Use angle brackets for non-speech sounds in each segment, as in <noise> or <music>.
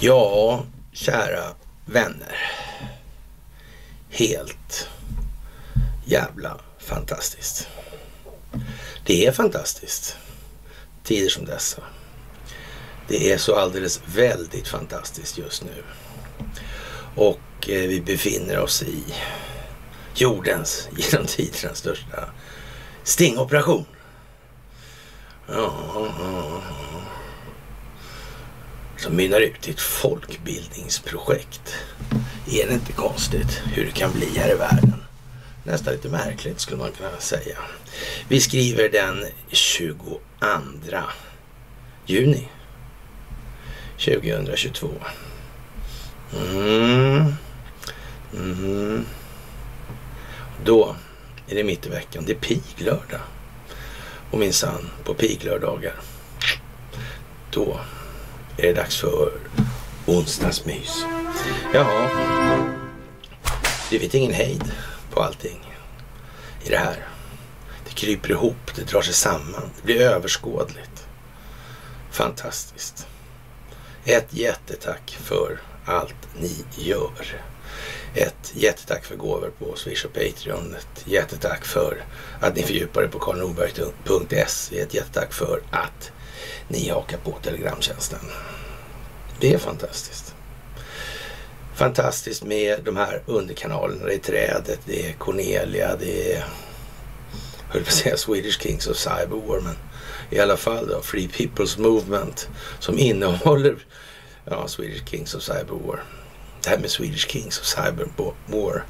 Ja, kära vänner. Helt jävla fantastiskt. Det är fantastiskt. Tider som dessa. Det är så alldeles väldigt fantastiskt just nu. Och eh, vi befinner oss i jordens <laughs> genom tiderna största stingoperation. Ja, ja, ja. Som mynnar ut i ett folkbildningsprojekt. Är det inte konstigt hur det kan bli här i världen? Nästan lite märkligt skulle man kunna säga. Vi skriver den 22 juni 2022. Mm. Mm. Då är det mitt i veckan. Det är piglördag. Och minsann, på piglördagar då är det dags för onsdagsmys. Jaha, det vet ingen hejd på allting i det här. Det kryper ihop, det drar sig samman, det blir överskådligt. Fantastiskt. Ett jättetack för allt ni gör. Ett jättetack för gåvor på Swish och Patreon. Ett jättetack för att ni fördjupar er på karlnorberg.se. Ett jättetack för att ni hakar på Telegramtjänsten. Det är fantastiskt. Fantastiskt med de här underkanalerna. Det är Trädet, det är Cornelia, det är höll på att säga Swedish Kings of Cyberwar, men i alla fall då Free People's Movement som innehåller ja, Swedish Kings of Cyberwar. Det här med Swedish Kings och Cyberwar.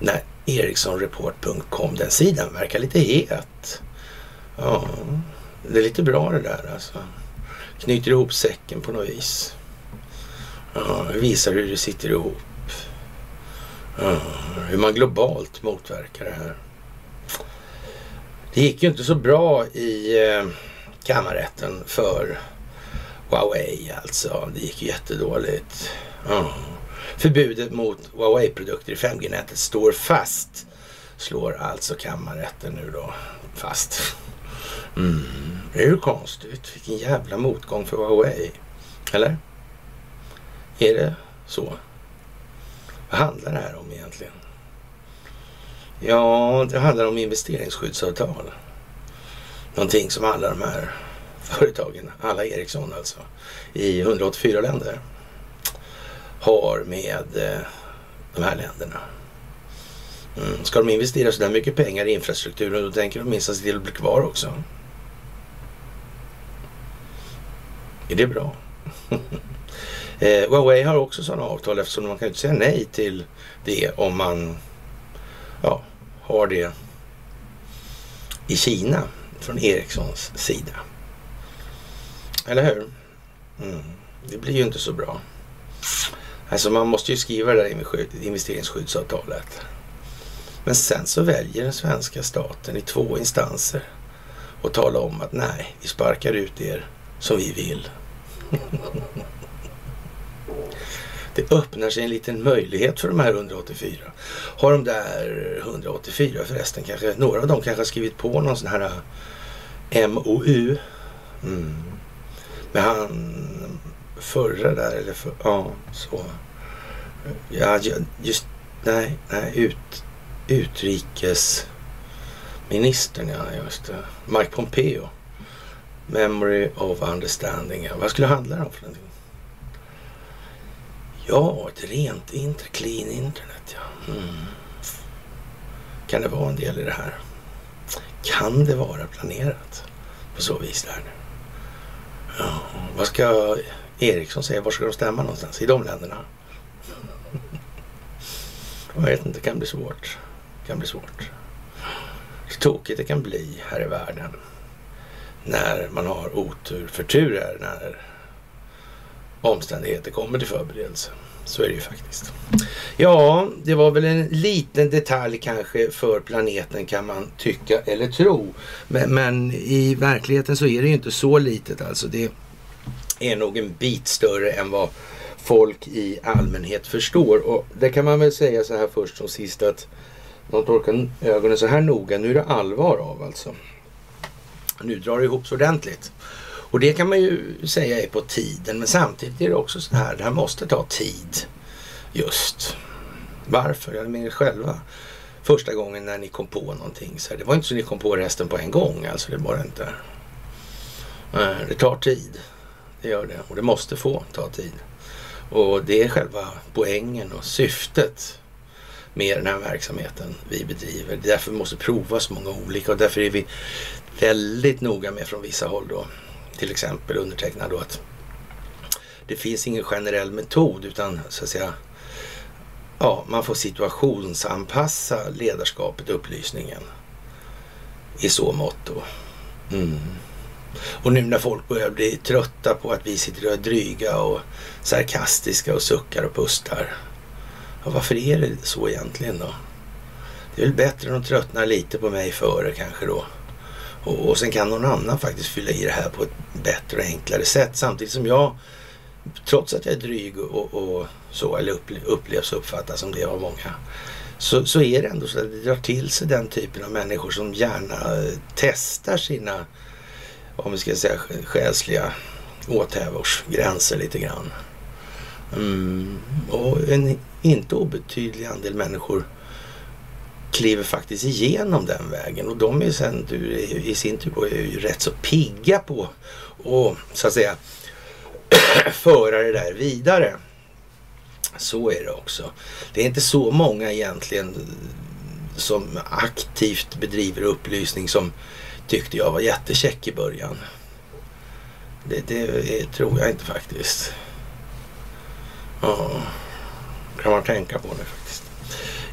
när Ericssonreport.com, den sidan verkar lite het. Ja, det är lite bra det där alltså. Knyter ihop säcken på något vis. Ja, visar hur det sitter ihop. Ja, hur man globalt motverkar det här. Det gick ju inte så bra i eh, kammarrätten för Huawei alltså. Det gick jättedåligt. Ja. Förbudet mot Huawei-produkter i 5G-nätet står fast. Slår alltså kammarrätten nu då fast. Mm. Det är ju konstigt. Vilken jävla motgång för Huawei. Eller? Är det så? Vad handlar det här om egentligen? Ja, det handlar om investeringsskyddsavtal. Någonting som alla de här företagen, alla Ericsson alltså, i 184 länder har med eh, de här länderna. Mm. Ska de investera så där mycket pengar i infrastrukturen då tänker de minst se till att bli kvar också. Är det bra? <laughs> eh, Huawei har också sådana avtal eftersom man kan inte säga nej till det om man ja, har det i Kina från Ericssons sida. Eller hur? Mm. Det blir ju inte så bra. Alltså man måste ju skriva det där investeringsskyddsavtalet. Men sen så väljer den svenska staten i två instanser och tala om att nej, vi sparkar ut er som vi vill. <laughs> Det öppnar sig en liten möjlighet för de här 184. Har de där 184 förresten kanske, några av dem kanske har skrivit på någon sån här äh, MOU. Mm. Med han förra där, eller för, ja, så. Ja, just, nej, nej, ut, utrikesministern, ja, just det. Mike Pompeo. Memory of understanding. Ja. Vad skulle det handla om för någonting? Ja, ett rent inter, clean internet, ja. Mm. Kan det vara en del i det här? Kan det vara planerat på så vis där? Ja, vad ska Ericsson säger, Var ska de stämma någonstans? I de länderna? <laughs> Jag vet inte, det kan bli svårt. Det kan bli svårt. Hur tokigt det kan bli här i världen när man har otur. För tur är när omständigheter kommer till förberedelse. Så är det ju faktiskt. Ja, det var väl en liten detalj kanske för planeten kan man tycka eller tro. Men, men i verkligheten så är det ju inte så litet alltså. Det är nog en bit större än vad folk i allmänhet förstår. Och det kan man väl säga så här först som sist att de torkar ögonen så här noga. Nu är det allvar av alltså. Nu drar det ihop så ordentligt. Och det kan man ju säga är på tiden. Men samtidigt är det också så här, det här måste ta tid. Just. Varför? Jag menar själva första gången när ni kom på någonting. Så här, det var inte så att ni kom på resten på en gång. Alltså det var inte. Eh, det tar tid. Det gör det. Och det måste få ta tid. Och det är själva poängen och syftet med den här verksamheten vi bedriver. Det är därför vi måste prova så många olika och därför är vi väldigt noga med från vissa håll då. Till exempel undertecknad då att det finns ingen generell metod utan så att säga ja, man får situationsanpassa ledarskapet, upplysningen i så mått då. Mm. Och nu när folk börjar bli trötta på att vi sitter och är dryga och sarkastiska och suckar och pustar. Ja, varför är det så egentligen då? Det är väl bättre om de tröttnar lite på mig före kanske då. Och, och sen kan någon annan faktiskt fylla i det här på ett bättre och enklare sätt. Samtidigt som jag, trots att jag är dryg och, och så, eller upplevs och uppfattas som det av många, så, så är det ändå så att det drar till sig den typen av människor som gärna testar sina om vi ska säga själsliga åthävorsgränser lite grann. Mm. Och en inte obetydlig andel människor kliver faktiskt igenom den vägen och de är sen i sin tur är ju rätt så pigga på att så att säga <clears throat> föra det där vidare. Så är det också. Det är inte så många egentligen som aktivt bedriver upplysning som tyckte jag var jättekäck i början. Det, det tror jag inte faktiskt. Ja, kan man tänka på det faktiskt.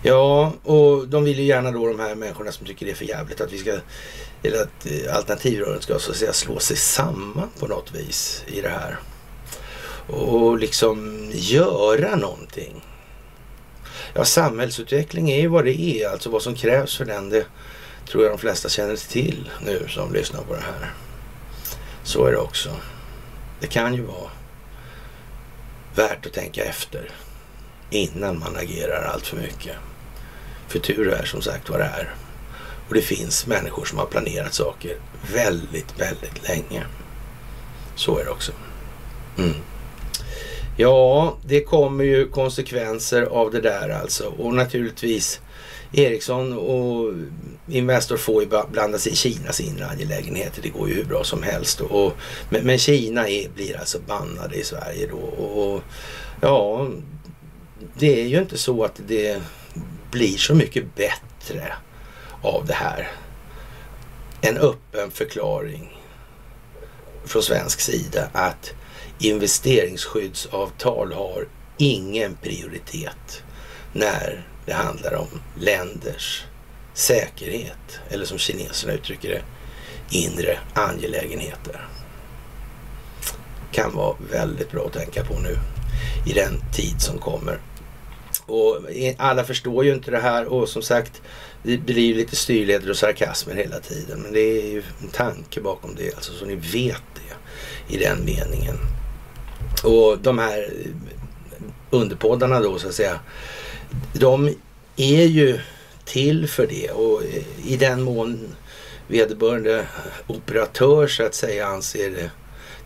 Ja, och de vill ju gärna då de här människorna som tycker det är för jävligt att vi ska eller att eh, alternativrörelsen ska så att säga slå sig samman på något vis i det här. Och liksom göra någonting. Ja, samhällsutveckling är ju vad det är, alltså vad som krävs för den. Det tror jag de flesta känner till nu som lyssnar på det här. Så är det också. Det kan ju vara värt att tänka efter innan man agerar allt för mycket. För tur är som sagt vad det är. Och det finns människor som har planerat saker väldigt, väldigt länge. Så är det också. Mm. Ja, det kommer ju konsekvenser av det där alltså. Och naturligtvis Ericsson och Investor får ju blanda sig i Kinas inre angelägenheter. Det går ju hur bra som helst. Och, men, men Kina är, blir alltså bannade i Sverige då. Och, ja, det är ju inte så att det blir så mycket bättre av det här. En öppen förklaring från svensk sida att investeringsskyddsavtal har ingen prioritet när det handlar om länders säkerhet eller som kineserna uttrycker det, inre angelägenheter. Kan vara väldigt bra att tänka på nu i den tid som kommer. Och alla förstår ju inte det här och som sagt det blir ju lite styrleder och sarkasmer hela tiden. Men det är ju en tanke bakom det, alltså så ni vet det i den meningen. Och de här eh, underpoddarna då så att säga, de är ju till för det och i den mån vederbörande operatör så att säga anser det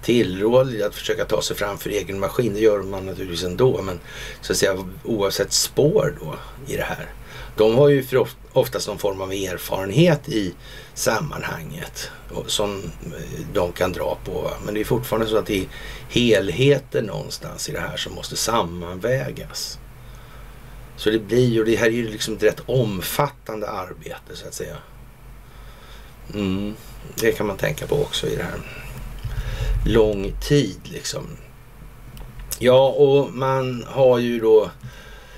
tillrådligt att försöka ta sig fram för egen maskin. Det gör man naturligtvis ändå, men så att säga oavsett spår då i det här. De har ju för oftast någon form av erfarenhet i sammanhanget som eh, de kan dra på. Men det är fortfarande så att det är helheten någonstans i det här som måste sammanvägas. Så det blir ju, det här är ju liksom ett rätt omfattande arbete så att säga. Mm, det kan man tänka på också i det här. Lång tid liksom. Ja, och man har ju då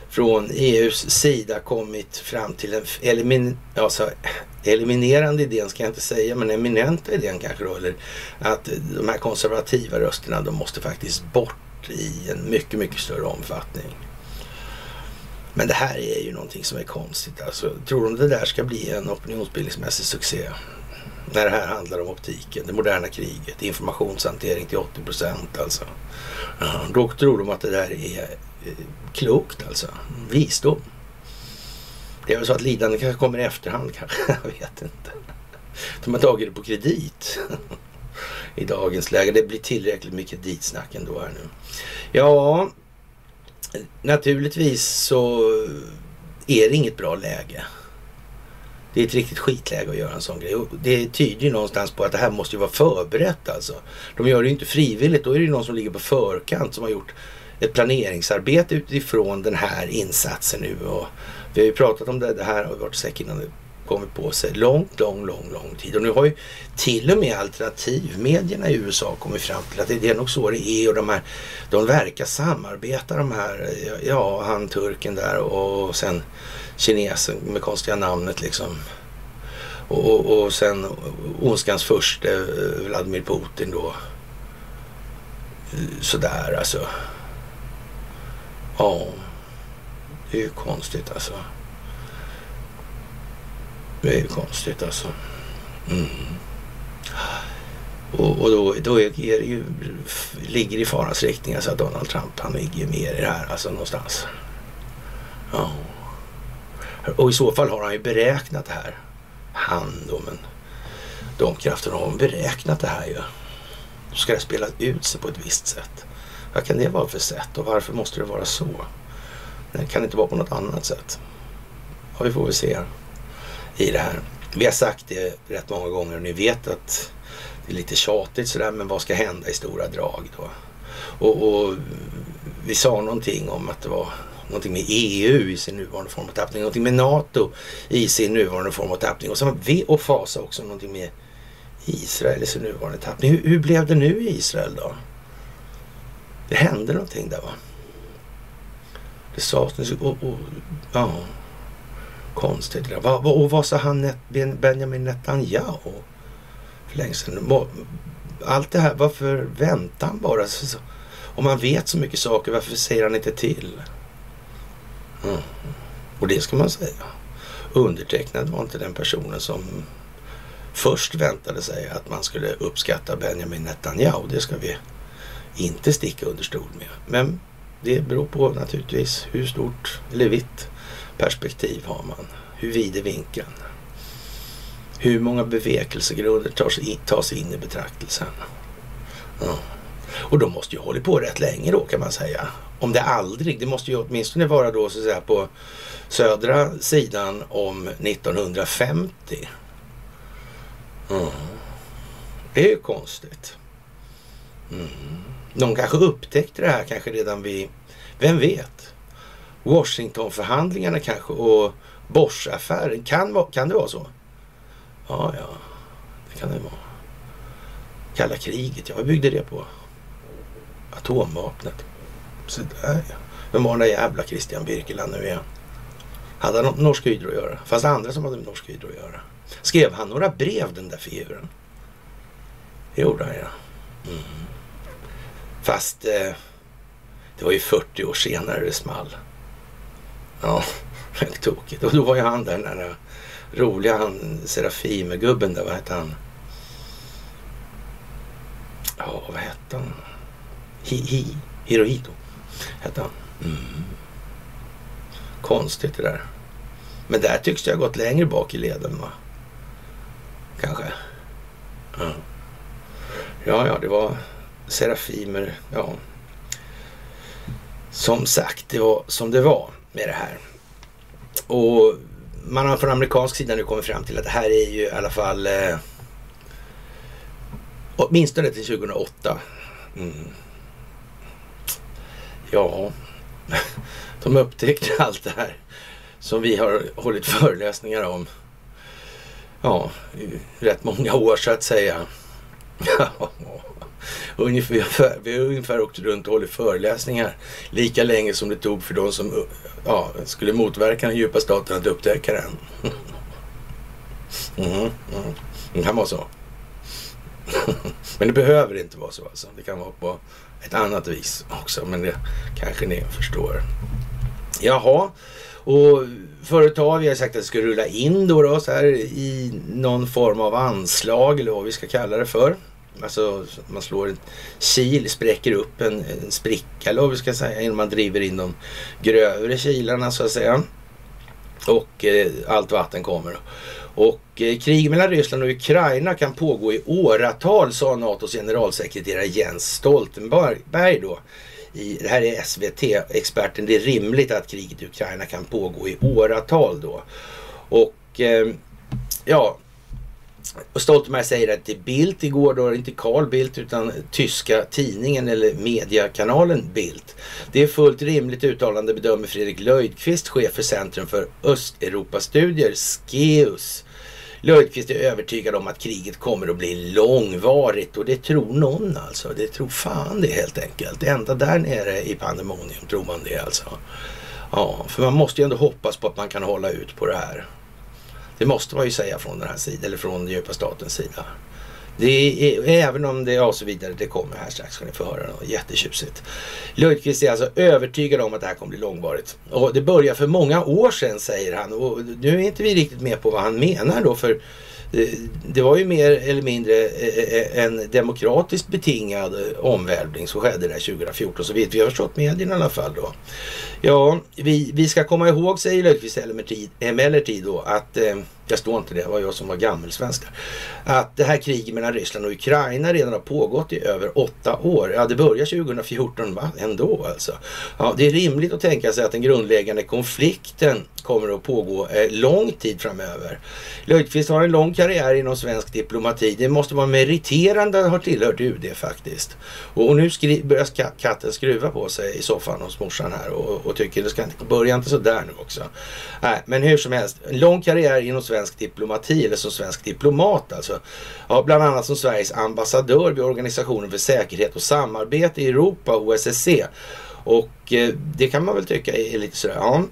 från EUs sida kommit fram till den elimin alltså, eliminerande idén ska jag inte säga, men eminenta idén kanske då, eller att de här konservativa rösterna de måste faktiskt bort i en mycket, mycket större omfattning. Men det här är ju någonting som är konstigt. Alltså, tror de det där ska bli en opinionsbildningsmässig succé? När det här handlar om optiken, det moderna kriget, informationshantering till 80 procent alltså. Då tror de att det där är eh, klokt alltså. Visdom. Det är väl så att lidande kanske kommer i efterhand <laughs> kanske. Jag vet inte. De har tagit det på kredit <laughs> i dagens läge. Det blir tillräckligt mycket kreditsnack ändå här nu. Ja, naturligtvis så är det inget bra läge. Det är ett riktigt skitläge att göra en sån grej. Det tyder ju någonstans på att det här måste ju vara förberett alltså. De gör det ju inte frivilligt. Då är det ju någon som ligger på förkant som har gjort ett planeringsarbete utifrån den här insatsen nu. Och vi har ju pratat om det, det här har varit säkert innan kommit på sig långt, lång, lång, lång tid. Och nu har ju till och med alternativmedierna i USA kommit fram till att det är nog så det är och de här, de verkar samarbeta de här, ja, han turken där och sen kinesen med konstiga namnet liksom. Och, och, och sen ondskans första eh, Vladimir Putin då. Sådär alltså. Ja, det är ju konstigt alltså. Det är ju konstigt alltså. Mm. Och, och, då, då är det ju, ligger det i farans riktning alltså att Donald Trump han ligger mer i det här alltså någonstans. Ja. Och i så fall har han ju beräknat det här. Han då, men de krafterna har beräknat det här ju. Då ska det spela ut sig på ett visst sätt. Vad kan det vara för sätt och varför måste det vara så? Det kan inte vara på något annat sätt. Ja, vi får väl se i det här. Vi har sagt det rätt många gånger och ni vet att det är lite tjatigt sådär, men vad ska hända i stora drag då? Och, och vi sa någonting om att det var någonting med EU i sin nuvarande form och tappning, någonting med NATO i sin nuvarande form och tappning och så V och Fasa också någonting med Israel i sin nuvarande tappning. Hur, hur blev det nu i Israel då? Det hände någonting där va? Det sades... Och, och, ja, konstigt det där. Och vad sa han Benjamin Netanyahu för länge sedan? Allt det här, varför väntar han bara? Om man vet så mycket saker, varför säger han inte till? Mm. Och det ska man säga. Undertecknad var inte den personen som först väntade sig att man skulle uppskatta Benjamin Netanyahu. Det ska vi inte sticka under stol med. Men det beror på naturligtvis hur stort eller vitt perspektiv har man. Hur vid är vinkeln? Hur många bevekelsegrunder tas, tas in i betraktelsen? Ja. Och de måste ju hålla på rätt länge då kan man säga. Om det aldrig, det måste ju åtminstone vara då så att säga på södra sidan om 1950. Mm. Det är ju konstigt. Mm. De kanske upptäckte det här kanske redan vid, vem vet? Washingtonförhandlingarna kanske och Bosch-affären. Kan, kan det vara så? Ja, ja, det kan det vara. Kalla kriget, ja, vad byggde det på? Atomvapnet. Så där ja. Vem var den där jävla Christian Birkeland nu igen? Hade han något med Norsk Hydro att göra? Fanns det andra som hade med Norsk Hydro att göra? Skrev han några brev den där figuren? Det gjorde han ja. Mm. Fast eh, det var ju 40 år senare det small. Ja, <laughs> helt tokigt. Och då var ju han den där roliga han Serafime-gubben där, vad hette han? Ja, vad hette han? Hi, hi, Hirohito hette han. Mm. Konstigt det där. Men där tycks det ha gått längre bak i leden va? Kanske. Ja, ja, ja det var Serafimer. Ja. Som sagt, det var som det var med det här. Och man har från amerikansk sida nu kommit fram till att det här är ju i alla fall eh, åtminstone till 2008. Mm. Ja, <laughs> de upptäckte allt det här som vi har hållit föreläsningar om. Ja, i rätt många år så att säga. <laughs> ungefär, vi har ungefär åkt runt och hållit föreläsningar lika länge som det tog för de som ja, skulle motverka den djupa staten att upptäcka den. Mm, mm, mm. Det kan vara så. Men det behöver inte vara så alltså. Det kan vara på ett annat vis också, men det kanske ni förstår. Jaha, och företag, vi har sagt att det ska rulla in då, då så här i någon form av anslag eller vad vi ska kalla det för. Alltså man slår en kil, spräcker upp en, en spricka eller vad vi ska säga innan man driver in de grövre kilarna så att säga. Och eh, allt vatten kommer. Och eh, krig mellan Ryssland och Ukraina kan pågå i åratal, sa NATOs generalsekreterare Jens Stoltenberg då. I, det här är SVT-experten. Det är rimligt att kriget i Ukraina kan pågå i åratal då. Och eh, ja, och Stoltenberg säger att det är Bildt igår, då är det inte Carl Bildt utan tyska tidningen eller mediakanalen Bildt. Det är fullt rimligt uttalande bedömer Fredrik Löjdqvist, chef för Centrum för Östeuropastudier, SKEUS. Löjdqvist är övertygad om att kriget kommer att bli långvarigt och det tror någon alltså. Det tror fan det helt enkelt. Ända där nere i pandemonium tror man det alltså. Ja, för man måste ju ändå hoppas på att man kan hålla ut på det här. Det måste man ju säga från den här sidan, eller från djupa statens sida. Det är, även om det, ja så vidare, det kommer här strax ska ni få höra något jättetjusigt. Löjdqvist är alltså övertygad om att det här kommer bli långvarigt. Och det börjar för många år sedan säger han och nu är inte vi riktigt med på vad han menar då för Eh, det var ju mer eller mindre eh, eh, en demokratiskt betingad omvälvning som skedde där 2014 så vitt vi har förstått medierna i alla fall då. Ja, vi, vi ska komma ihåg, säger Löfqvist emellertid, emellertid då, att eh, jag står inte det, det var jag som var gammelsvenska. Att det här kriget mellan Ryssland och Ukraina redan har pågått i över åtta år. Ja, det börjar 2014 va? ändå alltså. Ja, det är rimligt att tänka sig att den grundläggande konflikten kommer att pågå eh, lång tid framöver. Löfqvist har en lång karriär inom svensk diplomati. Det måste vara meriterande att ha tillhört UD faktiskt. Och, och nu skri- börjar katten skruva på sig i soffan hos morsan här och, och tycker det ska inte börja inte så där nu också. Nej, men hur som helst, en lång karriär inom svensk diplomati eller som svensk diplomat alltså. Ja, bland annat som Sveriges ambassadör vid Organisationen för säkerhet och samarbete i Europa, OSSE. Och eh, det kan man väl tycka är lite sådär, ja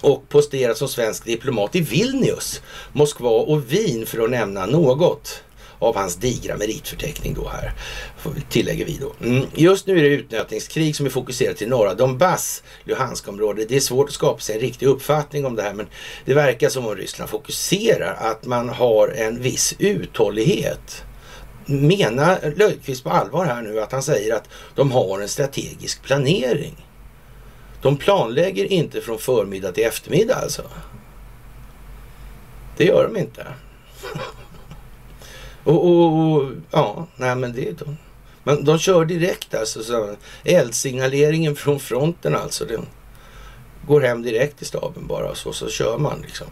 och posterat som svensk diplomat i Vilnius, Moskva och Wien för att nämna något av hans digra meritförteckning då här, tillägger vi då. Mm. Just nu är det utnötningskrig som är fokuserat till norra Donbass, Luhanskområdet. Det är svårt att skapa sig en riktig uppfattning om det här, men det verkar som om Ryssland fokuserar att man har en viss uthållighet. Menar Löfqvist på allvar här nu att han säger att de har en strategisk planering? De planlägger inte från förmiddag till eftermiddag alltså. Det gör de inte. <laughs> och, och, och, ja, nej men det är de. Men de kör direkt alltså. Så eldsignaleringen från fronten alltså. Den går hem direkt i staben bara och så, så kör man liksom.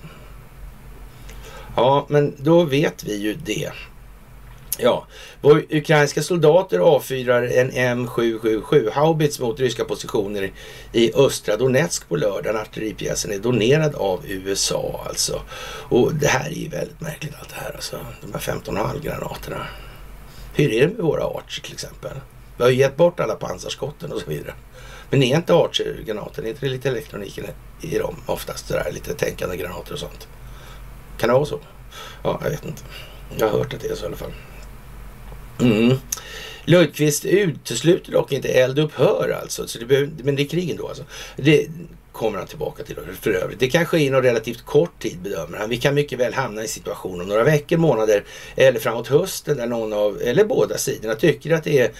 Ja, men då vet vi ju det. Ja, vår ukrainska soldater avfyrar en M777 haubits mot ryska positioner i östra Donetsk på lördagen. Artilleripjäsen är donerad av USA alltså. Och det här är ju väldigt märkligt allt det här alltså. De här 15,5 granaterna. Hur är det med våra Archer till exempel? Vi har ju gett bort alla pansarskotten och så vidare. Men är inte Archer-granater, är inte det lite elektronik i dem oftast? Sådär, lite tänkande granater och sånt. Kan det vara så? Ja, jag vet inte. Jag har hört att det är så i alla fall. Mm. Lundqvist utesluter dock inte eldupphör alltså. Så det behöver, men det är krig ändå alltså. Det kommer han tillbaka till för övrigt. Det kan ske inom relativt kort tid bedömer han. Vi kan mycket väl hamna i en situation om några veckor, månader eller framåt hösten där någon av, eller båda sidorna tycker att det är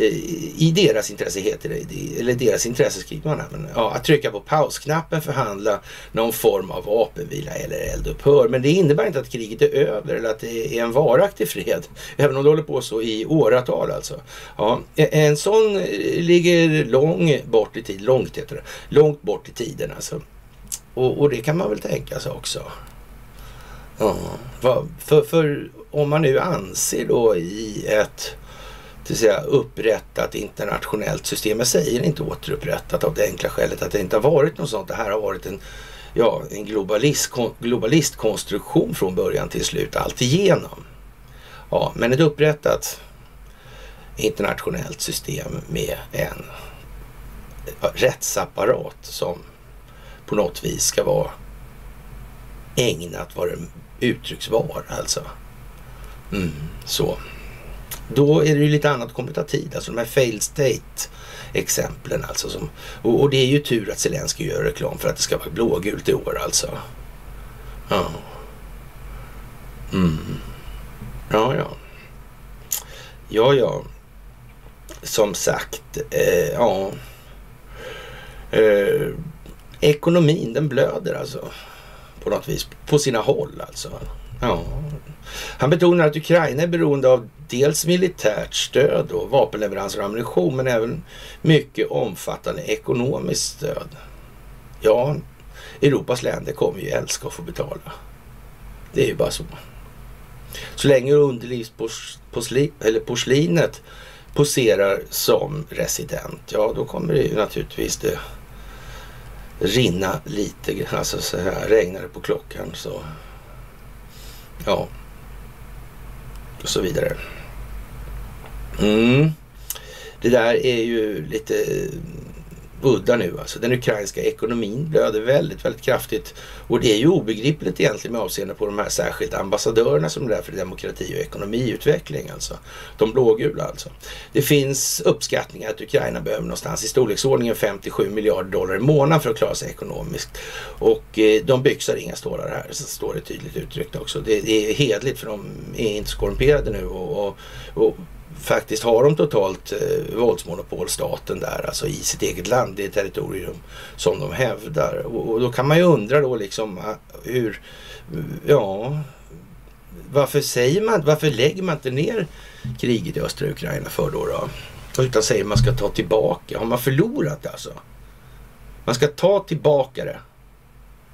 Eh, i deras intresse heter det, eller deras intresse skriver man här, men ja, att trycka på pausknappen, förhandla någon form av vapenvila eller eldupphör. Men det innebär inte att kriget är över eller att det är en varaktig fred, <laughs> även om det håller på så i åratal alltså. Ja, en sån eh, ligger lång bort i tid, långt heter det, långt bort i tiden alltså. Och, och det kan man väl tänka sig också. Ja, för, för om man nu anser då i ett det vill säga upprättat internationellt system. Jag säger inte återupprättat av det enkla skälet att det inte har varit något sånt. Det här har varit en, ja, en globalist, globalistkonstruktion från början till slut, alltigenom. Ja, men ett upprättat internationellt system med en rättsapparat som på något vis ska vara ägnat vad det uttrycks vara alltså. Mm, så. Då är det ju lite annat kommer ta tid. Alltså de här failed state exemplen alltså. Som, och, och, det är ju tur att Zelensky gör reklam för att det ska vara blågult i år alltså. Ja. Mm. Ja, ja. Ja, ja. Som sagt, eh, ja. Eh, ekonomin den blöder alltså. På något vis. På sina håll alltså. Ja. Han betonar att Ukraina är beroende av dels militärt stöd och vapenleveranser och ammunition men även mycket omfattande ekonomiskt stöd. Ja, Europas länder kommer ju älska att få betala. Det är ju bara så. Så länge underlivsporslinet poserar som resident, ja då kommer det ju naturligtvis det rinna lite, alltså så här regnar det på klockan så ja och så vidare. Mm. Det där är ju lite Buddha nu alltså. Den ukrainska ekonomin blöder väldigt, väldigt kraftigt. Och det är ju obegripligt egentligen med avseende på de här särskilt ambassadörerna som är där för demokrati och ekonomiutveckling alltså. De blågula alltså. Det finns uppskattningar att Ukraina behöver någonstans i storleksordningen 57 miljarder dollar i månaden för att klara sig ekonomiskt. Och eh, de byxar inga stålar här, så står det tydligt uttryckt också. Det, det är hedligt för de är inte så korrumperade nu och, och, och faktiskt har de totalt eh, våldsmonopol, staten där, alltså i sitt eget land, det territorium som de hävdar. Och, och, då kan man ju undra då liksom ah, hur, ja, varför säger man, varför lägger man inte ner kriget i östra Ukraina för då? då? Utan säger man ska ta tillbaka. Har man förlorat alltså? Man ska ta tillbaka det.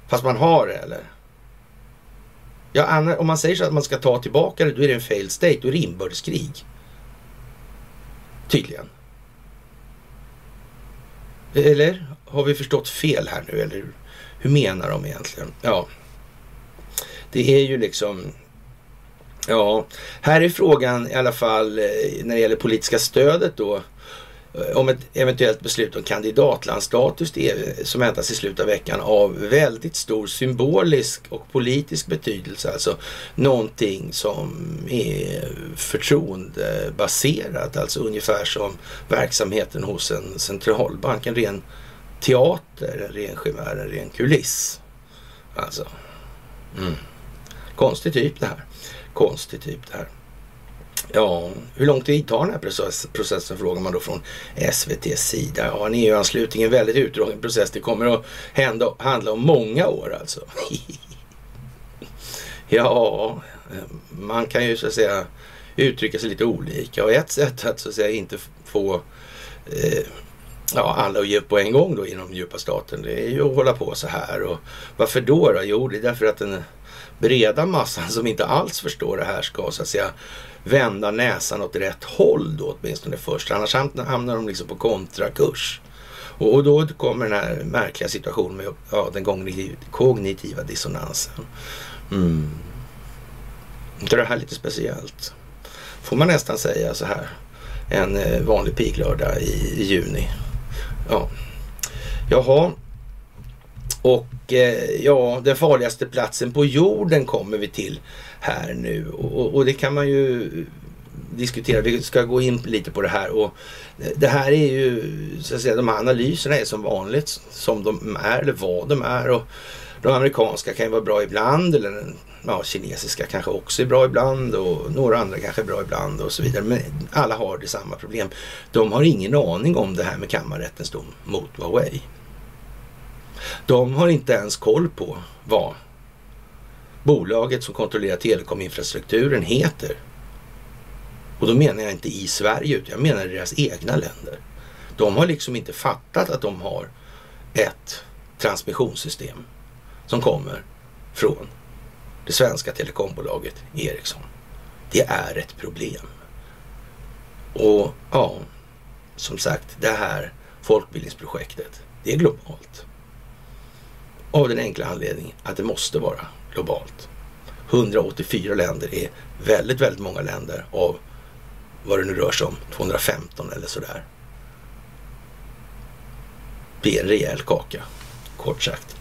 Fast man har det eller? Ja, om man säger så att man ska ta tillbaka det, då är det en failed state. Då är det inbördeskrig. Tydligen. Eller har vi förstått fel här nu? Eller hur menar de egentligen? Ja, det är ju liksom... Ja, här är frågan i alla fall eh, när det gäller politiska stödet då Eh, om ett eventuellt beslut om kandidatlandsstatus som väntas i slutet av veckan av väldigt stor symbolisk och politisk betydelse. Alltså någonting som är förtroendebaserat, alltså ungefär som verksamheten hos en centralbank, en ren teater, en ren chimär, en ren kuliss. Alltså, mm. konstig typ det här. Konstig typ det här. Ja, hur lång tid tar den här processen frågar man då från SVTs sida. Ja, en EU-anslutning är en väldigt utdragen process. Det kommer att hända, handla om många år alltså. <laughs> ja, man kan ju så att säga uttrycka sig lite olika och ett sätt att så att säga inte få eh, ja, alla att ge upp på en gång då inom djupa staten det är ju att hålla på så här. Och varför då? då? Jo, det är därför att den breda massan som inte alls förstår det här ska så att säga vända näsan åt rätt håll då åtminstone först. Annars hamnar de liksom på kontrakurs. Och, då kommer den här märkliga situationen med ja, den kognitiva dissonansen. Mm. Inte det här lite speciellt? Får man nästan säga så här. En eh, vanlig piglördag i, juni. Ja. Jaha. Och Eh, ja, den farligaste platsen på jorden kommer vi till här nu. Och, och, det kan man ju diskutera. Vi ska gå in lite på det här. Och eh, det här är ju, så att säga, de här analyserna är som vanligt som de är eller vad de är. Och de amerikanska kan ju vara bra ibland eller ja, kinesiska kanske också är bra ibland och några andra kanske är bra ibland och så vidare. Men alla har det samma problem. De har ingen aning om det här med kammarrättens dom mot Huawei. De har inte ens koll på vad bolaget som kontrollerar telekominfrastrukturen heter. Och då menar jag inte i Sverige, utan jag menar i deras egna länder. De har liksom inte fattat att de har ett transmissionssystem som kommer från det svenska telekombolaget Ericsson. Det är ett problem. Och ja, som sagt, det här folkbildningsprojektet, det är globalt. Av den enkla anledningen att det måste vara globalt. 184 länder är väldigt, väldigt många länder av vad det nu rör sig om, 215 eller sådär. Det är en rejäl kaka, kort sagt.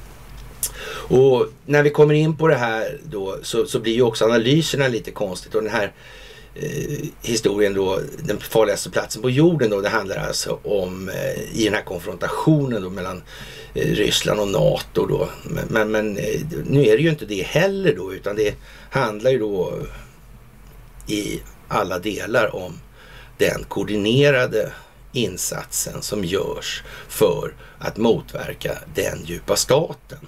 Och när vi kommer in på det här då så, så blir ju också analyserna lite konstigt och den här eh, historien då, den farligaste platsen på jorden då, det handlar alltså om eh, i den här konfrontationen då mellan eh, Eh, Ryssland och NATO då. Men, men, men eh, nu är det ju inte det heller då, utan det handlar ju då i alla delar om den koordinerade insatsen som görs för att motverka den djupa staten.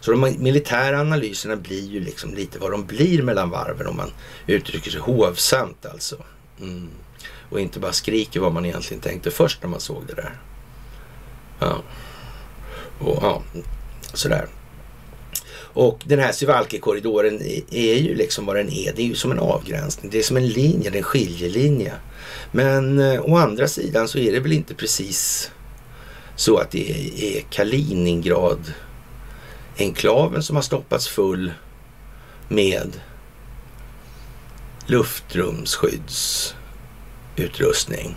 Så de militära analyserna blir ju liksom lite vad de blir mellan varven om man uttrycker sig hovsamt alltså. Mm. Och inte bara skriker vad man egentligen tänkte först när man såg det där. Ja. Och ja, sådär. Och den här Sivalki-korridoren är ju liksom vad den är. Det är ju som en avgränsning. Det är som en linje, det är en skiljelinje. Men eh, å andra sidan så är det väl inte precis så att det är Kaliningrad enklaven som har stoppats full med luftrumsskyddsutrustning.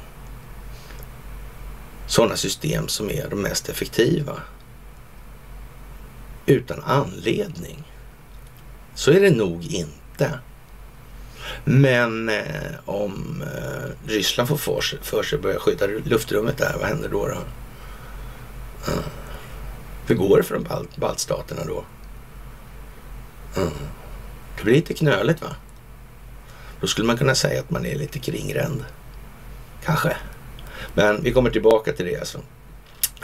Sådana system som är de mest effektiva. Utan anledning. Så är det nog inte. Men eh, om eh, Ryssland får för sig, för sig börja skydda luftrummet där, vad händer då? då? Mm. Hur går det för de balt, baltstaterna då? Mm. Det blir lite knöligt va? Då skulle man kunna säga att man är lite kringränd. Kanske. Men vi kommer tillbaka till det alltså.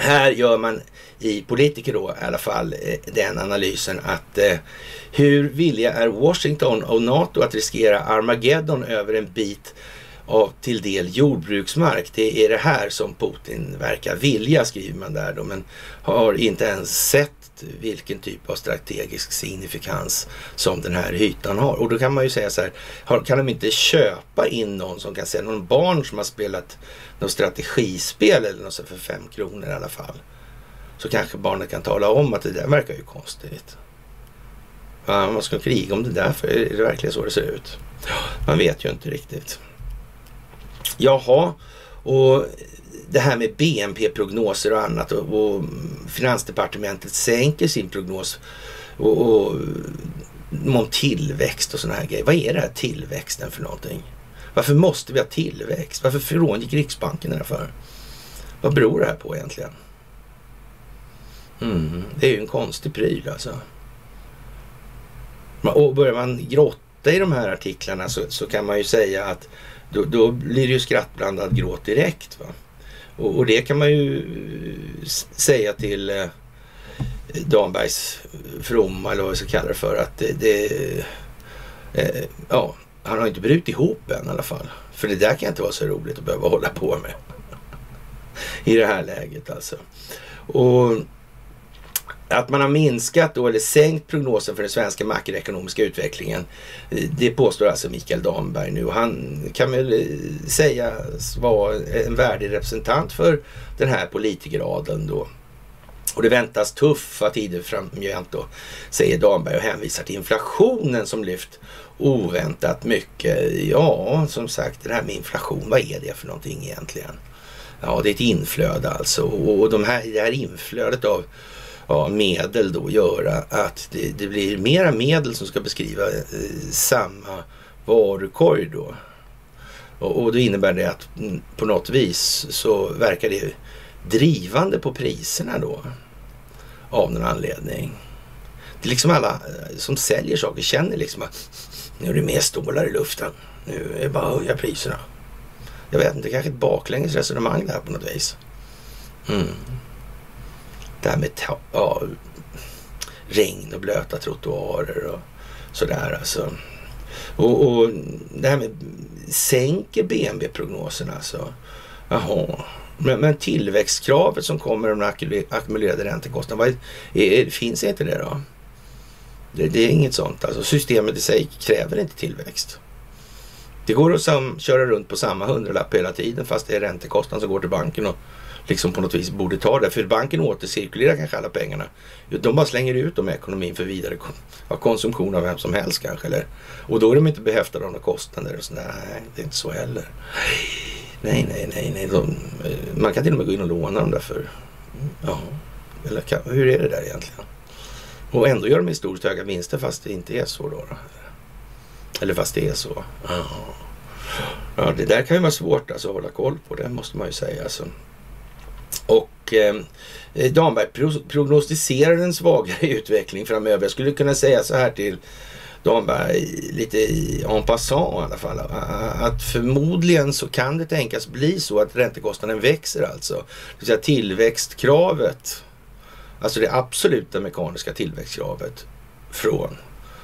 Här gör man i politiker då i alla fall eh, den analysen att eh, hur villiga är Washington och NATO att riskera Armageddon över en bit av till del jordbruksmark. Det är det här som Putin verkar vilja, skriver man där då, men har inte ens sett vilken typ av strategisk signifikans som den här hytan har. Och då kan man ju säga så här, kan de inte köpa in någon som kan säga, någon barn som har spelat något strategispel eller något för fem kronor i alla fall. Så kanske barnet kan tala om att det där verkar ju konstigt. Ja, man ska kriga om det där, för är det verkligen så det ser ut? Man vet ju inte riktigt. Jaha, och det här med BNP-prognoser och annat och, och Finansdepartementet sänker sin prognos och, och om tillväxt och sådana här grejer. Vad är det här tillväxten för någonting? Varför måste vi ha tillväxt? Varför frångick Riksbanken det här för? Vad beror det här på egentligen? Mm, det är ju en konstig pryl alltså. Och börjar man grotta i de här artiklarna så, så kan man ju säga att då, då, blir det ju skrattblandad gråt direkt. Va? Och, och, det kan man ju säga till eh, Dambergs fromma, eller vad vi ska kalla det för, att det, det eh, ja, han har inte brutit ihop än i alla fall. För det där kan inte vara så roligt att behöva hålla på med. <laughs> I det här läget alltså. Och att man har minskat då, eller sänkt prognosen för den svenska makroekonomiska utvecklingen. Det påstår alltså Mikael Damberg nu han kan väl eh, sägas vara en värdig representant för den här politikeradeln då. Och det väntas tuffa tider framgent då, säger Damberg och hänvisar till inflationen som lyft oväntat mycket. Ja, som sagt, det här med inflation, vad är det för någonting egentligen? Ja, det är ett inflöde alltså och de här, det här inflödet av ja, medel då göra att det, det, blir mera medel som ska beskriva eh, samma varukorg då. Och, och då innebär det att mm, på något vis så verkar det drivande på priserna då av någon anledning. Det är liksom alla eh, som säljer saker känner liksom att nu är det mer stålar i luften. Nu är det bara att höja priserna. Jag vet inte, kanske ett baklänges resonemang det här på något vis. Mm det här med ja, regn och blöta trottoarer och sådär alltså. Och, och det här med sänker BNB-prognoserna alltså. Jaha. Men, men tillväxtkravet som kommer med den ackumulerade räntekostnaden, finns inte det då? Det, det, är inget sånt. Alltså systemet i sig kräver inte tillväxt. Det går att sam, köra runt på samma hundralapp hela tiden fast det är räntekostnaden som går till banken och liksom på något vis borde ta det. För banken återcirkulerar kanske alla pengarna. De bara slänger ut dem i ekonomin för vidare konsumtion av vem som helst kanske. Eller, och då är de inte behäftade av några kostnader. Och så, nej, det är inte så heller. Nej, nej, nej, nej. De, eh, man kan till och med gå in och låna dem där för... Ja, eller hur är det där egentligen? Och ändå gör de historiskt höga vinster fast det inte är så då. då. Eller fast det är så. Ja. ja, det där kan ju vara svårt alltså, att hålla koll på. Det måste man ju säga. Alltså. Och eh, Damberg prognostiserar en svagare <laughs> utveckling framöver. Jag skulle kunna säga så här till Damberg lite en passant i alla fall. Att förmodligen så kan det tänkas bli så att räntekostnaden växer alltså. Det vill säga tillväxtkravet alltså det absoluta mekaniska tillväxtkravet från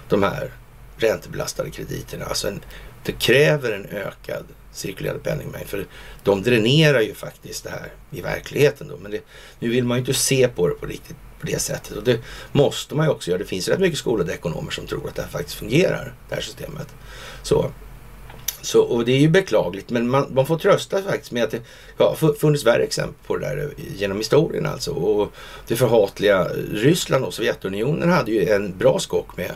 de här räntebelastade krediterna. Alltså en, det kräver en ökad cirkulerande penningmängd. För de dränerar ju faktiskt det här i verkligheten. Då. Men det, nu vill man ju inte se på det på riktigt på det sättet. Och det måste man ju också göra. Det finns rätt mycket skolade ekonomer som tror att det här faktiskt fungerar, det här systemet. Så, så, och det är ju beklagligt, men man, man får trösta faktiskt med att det ja, funnits värre exempel på det där eh, genom historien alltså. Och det förhatliga Ryssland och Sovjetunionen hade ju en bra skock med,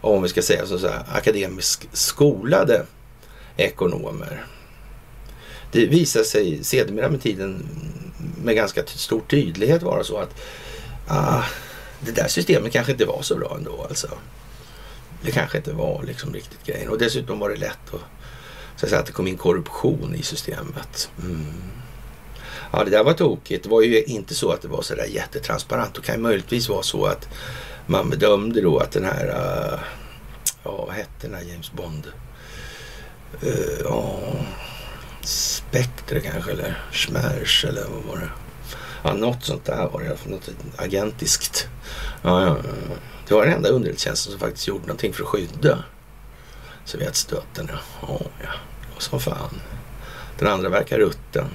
om vi ska säga så, så här, akademiskt skolade ekonomer. Det visar sig sedermera med tiden med ganska stor tydlighet vara så att ah, det där systemet kanske inte var så bra ändå alltså. Det kanske inte var liksom riktigt grejen. Och dessutom var det lätt att, så att, säga, att det kom in korruption i systemet. Mm. Ja, det där var tokigt. Det var ju inte så att det var så där jättetransparent. Det kan ju möjligtvis vara så att man bedömde då att den här, uh, ja vad hette den här James Bond? Uh, ja, Spectre kanske eller Schmerz eller vad var det? Ja, något sånt där var det. Något agentiskt. Ja, ja, ja. Det var den enda underrättelsetjänsten som faktiskt gjorde någonting för att skydda Sovjetstöten. Ja, oh, ja. Och som fan. Den andra verkar rutten.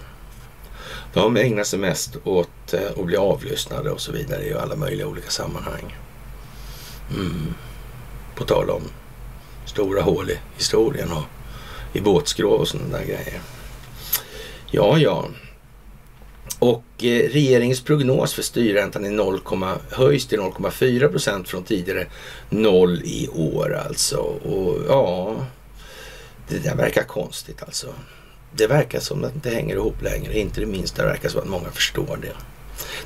De ägnar sig mest åt eh, att bli avlyssnade och så vidare i alla möjliga olika sammanhang. Mm. På tal om stora hål i historien och i båtskrov och sådana där grejer. Ja, ja. Och eh, regeringens prognos för styrräntan är 0, höjs till 0,4 procent från tidigare 0 i år alltså. Och ja, det där verkar konstigt alltså. Det verkar som att det inte hänger ihop längre. Inte det minsta det verkar som att många förstår det.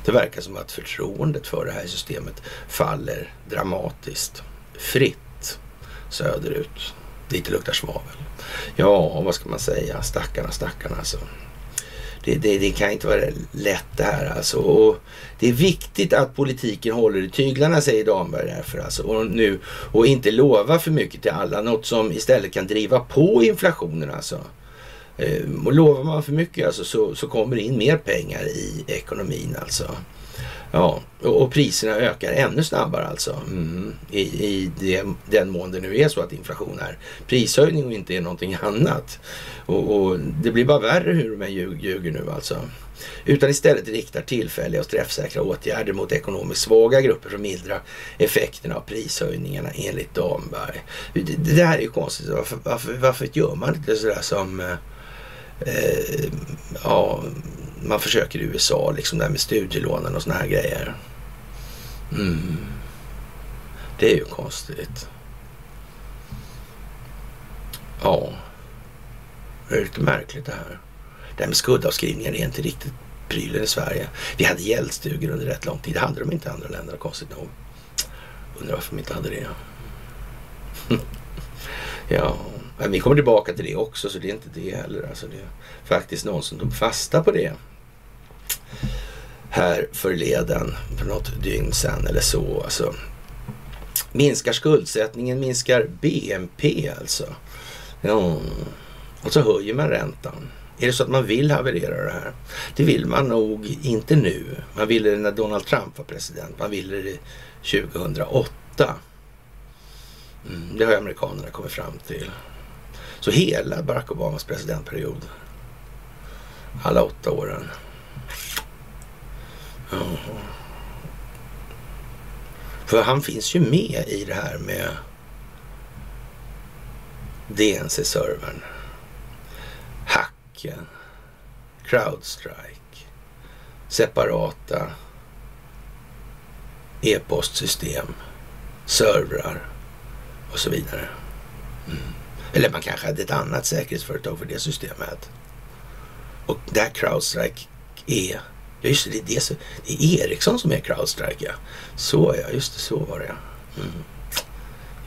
Det verkar som att förtroendet för det här systemet faller dramatiskt. Fritt söderut. Dit det luktar svavel. Ja, vad ska man säga? Stackarna, stackarna alltså. Det, det, det, kan inte vara lätt det här alltså. Och det är viktigt att politiken håller i tyglarna säger Damberg därför alltså. Och, nu, och inte lova för mycket till alla. Något som istället kan driva på inflationen alltså. Ehm, och lovar man för mycket alltså, så, så kommer det in mer pengar i ekonomin alltså. Ja, och, priserna ökar ännu snabbare alltså. Mm, I i det, den mån det nu är så att inflation är prishöjning och inte är någonting <laughs> annat. Och, och det blir bara värre hur de ljug, ljuger nu alltså. Utan istället riktar tillfälliga och träffsäkra åtgärder mot ekonomiskt svaga grupper som mildrar effekterna av prishöjningarna enligt Damberg. Det, det här är ju konstigt. Varför, varför, varför gör man inte sådär som eh, eh, ja, man försöker i USA, liksom där med studielånen och såna här grejer. Mm. Det är ju konstigt. Ja, det är lite märkligt det här. Det här med skuldavskrivningar är inte riktigt prylen i Sverige. Vi hade gäldstugor under rätt lång tid. Det hade de inte i andra länder, konstigt nog. Undrar varför de inte hade det. <laughs> ja, men vi kommer tillbaka till det också, så det är inte det heller. Alltså det är faktiskt någon som tog fasta på det här förleden för något dygn sedan eller så. Alltså, minskar skuldsättningen, minskar BNP alltså. Ja. Och så höjer man räntan. Är det så att man vill haverera det här? Det vill man nog inte nu. Man ville det när Donald Trump var president. Man ville det 2008. Mm, det har amerikanerna kommit fram till. Så hela Barack Obamas presidentperiod, alla åtta åren. Ja. För han finns ju med i det här med DNC-servern, hacken, Crowdstrike, separata e-postsystem, servrar och så vidare. Mm. Eller man kanske hade ett annat säkerhetsföretag för det systemet. Och där Crowdstrike är Ja, just det, det är, det, det är Ericsson som är Crowdstrike, ja. Så ja, just det, så var det ja. Mm.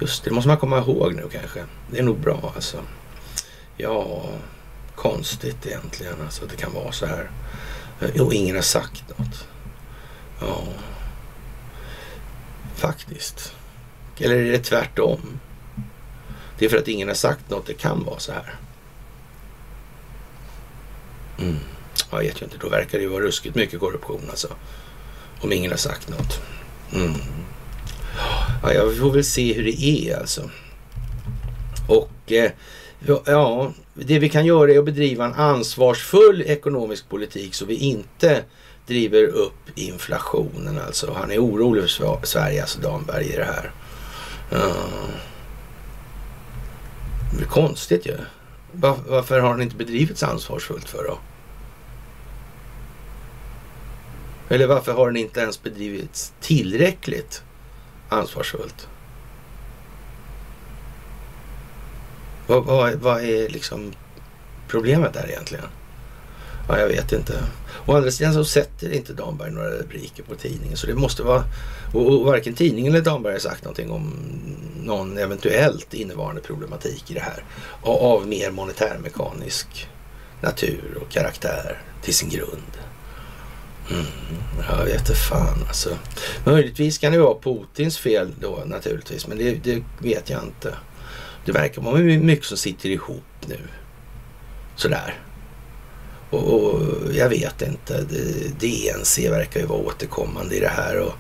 Just det, det måste man komma ihåg nu kanske. Det är nog bra alltså. Ja, konstigt egentligen alltså att det kan vara så här. Eh, jo, ingen har sagt något. Ja, faktiskt. Eller är det tvärtom? Det är för att ingen har sagt något det kan vara så här. Mm. Jag vet ju inte, då verkar det ju vara ruskigt mycket korruption alltså. Om ingen har sagt något. Mm. Ja, jag får väl se hur det är alltså. Och eh, ja, det vi kan göra är att bedriva en ansvarsfull ekonomisk politik så vi inte driver upp inflationen alltså. Han är orolig för Sverige, alltså Damberg i det här. Mm. Det är konstigt ju. Varför har den inte bedrivits ansvarsfullt för då? Eller varför har den inte ens bedrivits tillräckligt ansvarsfullt? Vad, vad, vad är liksom problemet där egentligen? Ja, jag vet inte. Å andra sidan så sätter inte Damberg några rubriker på tidningen. Så det måste vara... Och, varken tidningen eller Damberg har sagt någonting om någon eventuellt innevarande problematik i det här. Av, av mer monetärmekanisk natur och karaktär till sin grund. Mm, jag vet inte fan alltså. Möjligtvis kan det vara Putins fel då naturligtvis, men det, det vet jag inte. Det verkar vara mycket som sitter ihop nu. Sådär. Och, och jag vet inte. DNC verkar ju vara återkommande i det här. Och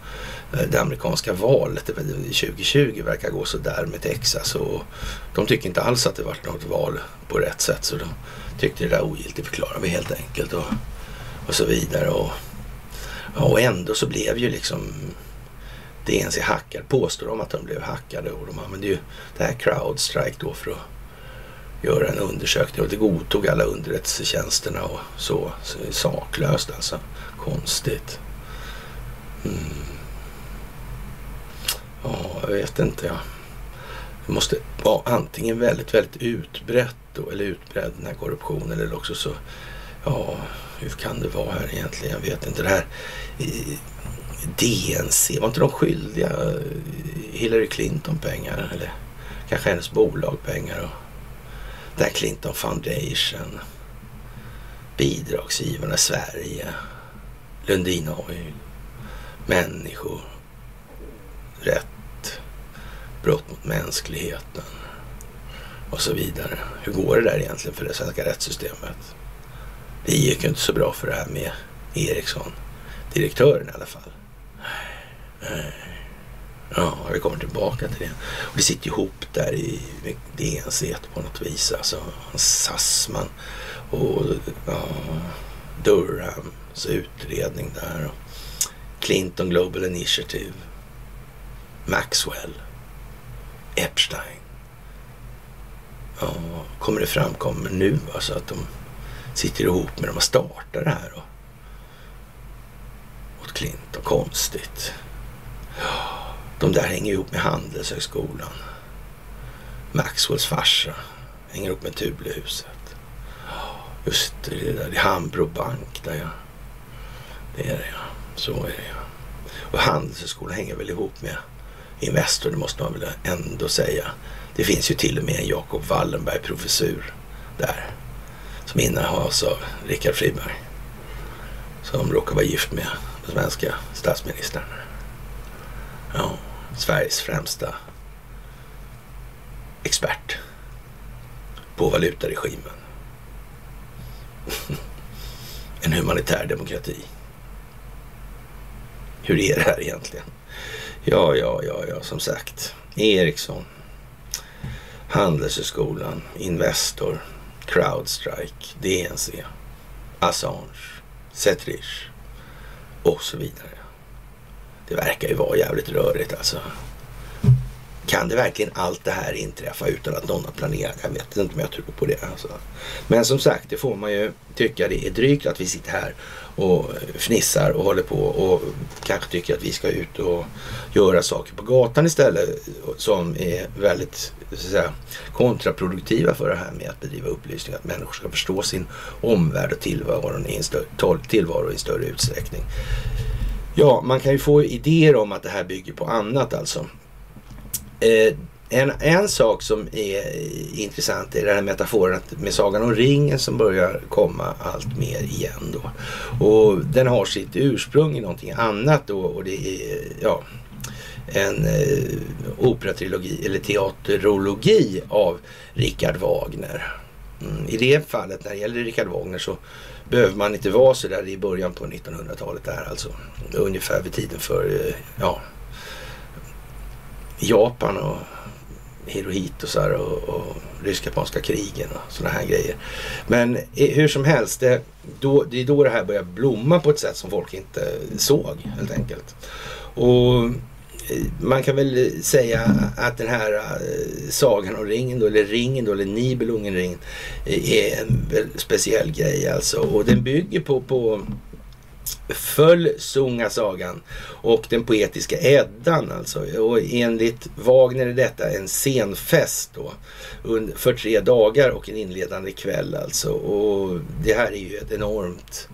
eh, det amerikanska valet eh, 2020 verkar gå sådär med Texas. Och de tycker inte alls att det varit något val på rätt sätt. Så de tyckte det där ogiltigt förklarar vi helt enkelt. Och, och så vidare. Och, och ändå så blev ju liksom DNC hackad. Påstår de att de blev hackade. Och de använde ju det här Crowdstrike då för att göra en undersökning och det godtog alla underrättelsetjänsterna och så. så saklöst alltså. Konstigt. Mm. Ja, jag vet inte. Ja. Det måste vara antingen väldigt, väldigt utbrett då, eller utbredd den här korruptionen eller också så, ja, hur kan det vara här egentligen? Jag vet inte. Det här eh, i DNC, var inte de skyldiga eh, Hillary Clinton pengar? Eller kanske hennes bolag pengar? Och där Clinton Foundation, bidragsgivarna Sverige, Lundin Oil, människor, rätt, brott mot mänskligheten och så vidare. Hur går det där egentligen för det svenska rättssystemet? Det gick ju inte så bra för det här med Ericsson, direktören i alla fall. Ja, vi kommer tillbaka till det. Och det sitter ihop där i DNC på något vis. Alltså Sassman och ja, Durhams utredning där. Och Clinton Global Initiative. Maxwell. Epstein. Ja, kommer det framkommer nu alltså att de sitter ihop med dem och startar det här. Och, åt Clinton. Konstigt. Ja. De där hänger ihop med Handelshögskolan. Maxwells farsa hänger ihop med Tublehuset. Just det, det där. Det är Hambro Bank där ja. Det är det ja. Så är det ja. Och Handelshögskolan hänger väl ihop med Investor, det måste man väl ändå säga. Det finns ju till och med en Jakob Wallenberg professur där. Som innehas av Richard Friberg. Som råkar vara gift med den svenska statsministern. Ja, Sveriges främsta expert på valutaregimen. <laughs> en humanitär demokrati. Hur är det här egentligen? Ja, ja, ja, ja, som sagt. Ericsson, Handelshögskolan, Investor, Crowdstrike, DNC, Assange, Setrich och så vidare. Det verkar ju vara jävligt rörigt alltså. Kan det verkligen allt det här inträffa utan att någon har planerat? Jag vet inte om jag tror på det. Alltså. Men som sagt, det får man ju tycka det är drygt att vi sitter här och fnissar och håller på och kanske tycker att vi ska ut och göra saker på gatan istället som är väldigt så att säga, kontraproduktiva för det här med att bedriva upplysning. Att människor ska förstå sin omvärld och tillvaro i en större, tillvaro i en större utsträckning. Ja, man kan ju få idéer om att det här bygger på annat alltså. Eh, en, en sak som är intressant är den här metaforen med Sagan om ringen som börjar komma allt mer igen då. Och den har sitt ursprung i någonting annat då och det är ja, en eh, operatrilogi eller teaterologi av Richard Wagner. Mm, I det fallet när det gäller Richard Wagner så behöver man inte vara så där i början på 1900-talet där alltså. Ungefär vid tiden för eh, ja, Japan och Hirohito och, och rysk-japanska krigen och sådana här grejer. Men eh, hur som helst, det, då, det är då det här börjar blomma på ett sätt som folk inte såg helt enkelt. Och man kan väl säga att den här eh, sagan om ringen då, eller ringen då, eller Nibelungenringen eh, är en speciell grej alltså. Och den bygger på, på Föllsungasagan och den poetiska Eddan alltså. Och enligt Wagner är detta en scenfest då för tre dagar och en inledande kväll alltså. Och det här är ju ett enormt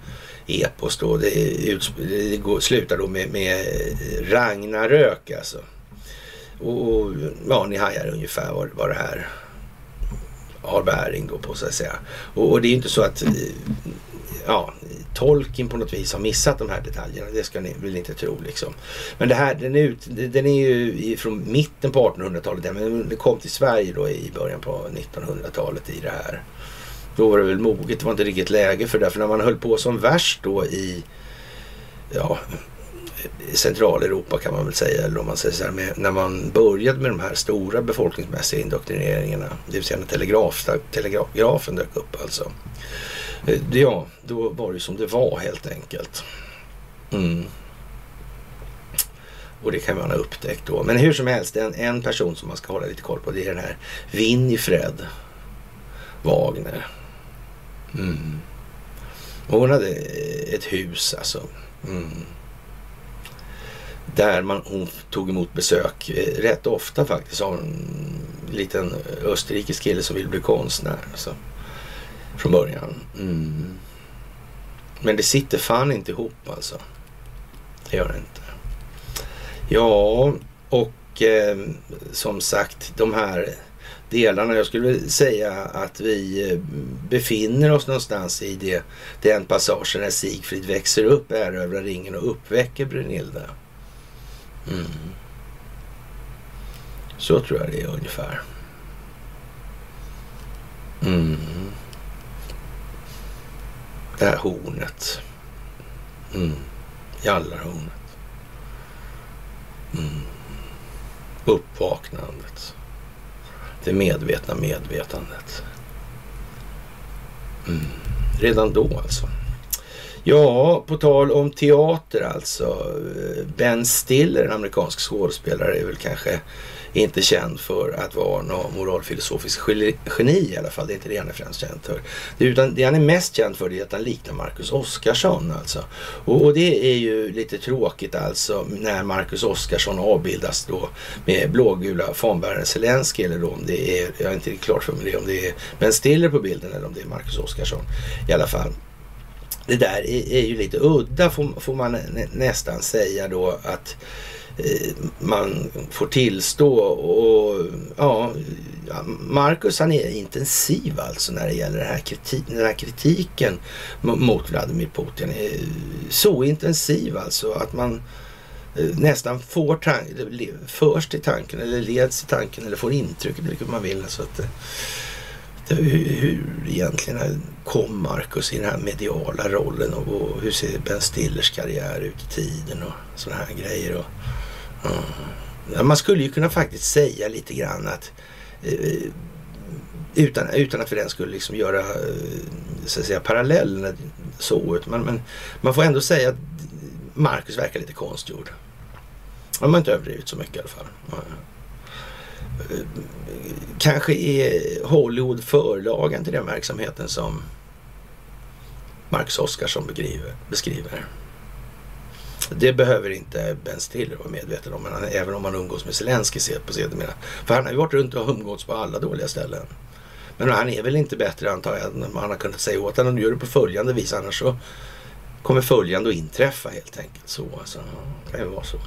epos då. Det, det går, slutar då med, med Ragnarök alltså. Och, och ja, ni hajar ungefär vad, vad det här har bäring då på så att säga. Och, och det är ju inte så att ja, Tolkien på något vis har missat de här detaljerna. Det ska ni väl inte tro liksom. Men det här, den är, ut, den är ju från mitten på 1800-talet. Men den kom till Sverige då i början på 1900-talet i det här. Då var det väl moget. Det var inte riktigt läge för det. För när man höll på som värst då i ja, Centraleuropa kan man väl säga. Eller om man säger så här, med, när man började med de här stora befolkningsmässiga indoktrineringarna. Det vill säga när telegraf, telegrafen dök upp alltså. Eh, ja, då var det som det var helt enkelt. Mm. Och det kan man ha upptäckt då. Men hur som helst, en, en person som man ska hålla lite koll på det är den här Winifred Wagner. Mm. Hon hade ett hus alltså. Mm. Där man, hon tog emot besök eh, rätt ofta faktiskt av en liten österrikisk kille som ville bli konstnär. Alltså från början. Mm. Men det sitter fan inte ihop alltså. Det gör det inte. Ja, och eh, som sagt de här delarna. Jag skulle säga att vi eh, befinner oss någonstans i det, den passagen när Sigfrid växer upp, erövrar ringen och uppväcker Brunilda. Mm. Så tror jag det är ungefär. Mm det här hornet. Mm. Jallarhornet. Mm. Uppvaknandet. Det medvetna medvetandet. Mm. Redan då alltså. Ja, på tal om teater alltså. Ben Stiller, en amerikansk skådespelare, är väl kanske inte känd för att vara någon moralfilosofisk geni i alla fall. Det är inte det han är främst känd för. Det, utan det han är mest känd för är att han liknar Marcus Oskarsson alltså. Och, och, det är ju lite tråkigt alltså när Marcus Oskarsson avbildas då med blågula fanbäraren Zelensky eller då om det är, jag är inte riktigt klart för mig det, om det är Ben Stiller på bilden eller om det är Marcus Oskarsson i alla fall. Det där är, är ju lite udda får, får man nästan säga då att Eh, Eh, man får tillstå. Och ja, Marcus han är intensiv alltså när det gäller den här, kriti den här kritiken mot Vladimir Putin. Eh, så intensiv alltså att man eh, nästan får tanken, förs till tanken eller leds till tanken eller får intrycket, vilket man vill. Alltså att, hur, hur egentligen kom Marcus i den här mediala rollen och, och hur ser Ben Stillers karriär ut i tiden och sådana här grejer. Och, Ja, Man skulle ju kunna faktiskt säga lite grann att eh, utan, utan att för den skulle liksom göra eh, så att säga, parallellen så. Men, men man får ändå säga att Marcus verkar lite konstgjord. Han har inte överdrivit så mycket i alla fall. Eh, kanske är Hollywood förlagen till den verksamheten som Marcus Oskarsson beskriver. Det behöver inte Ben Stiller vara medveten om, men även om han umgås med Zelenskyj på sedermera. För han har ju varit runt och umgåtts på alla dåliga ställen. Men han är väl inte bättre antar jag än man har kunnat säga åt honom. Nu gör det på följande vis annars så kommer följande att inträffa helt enkelt. Så alltså, det kan ju vara så.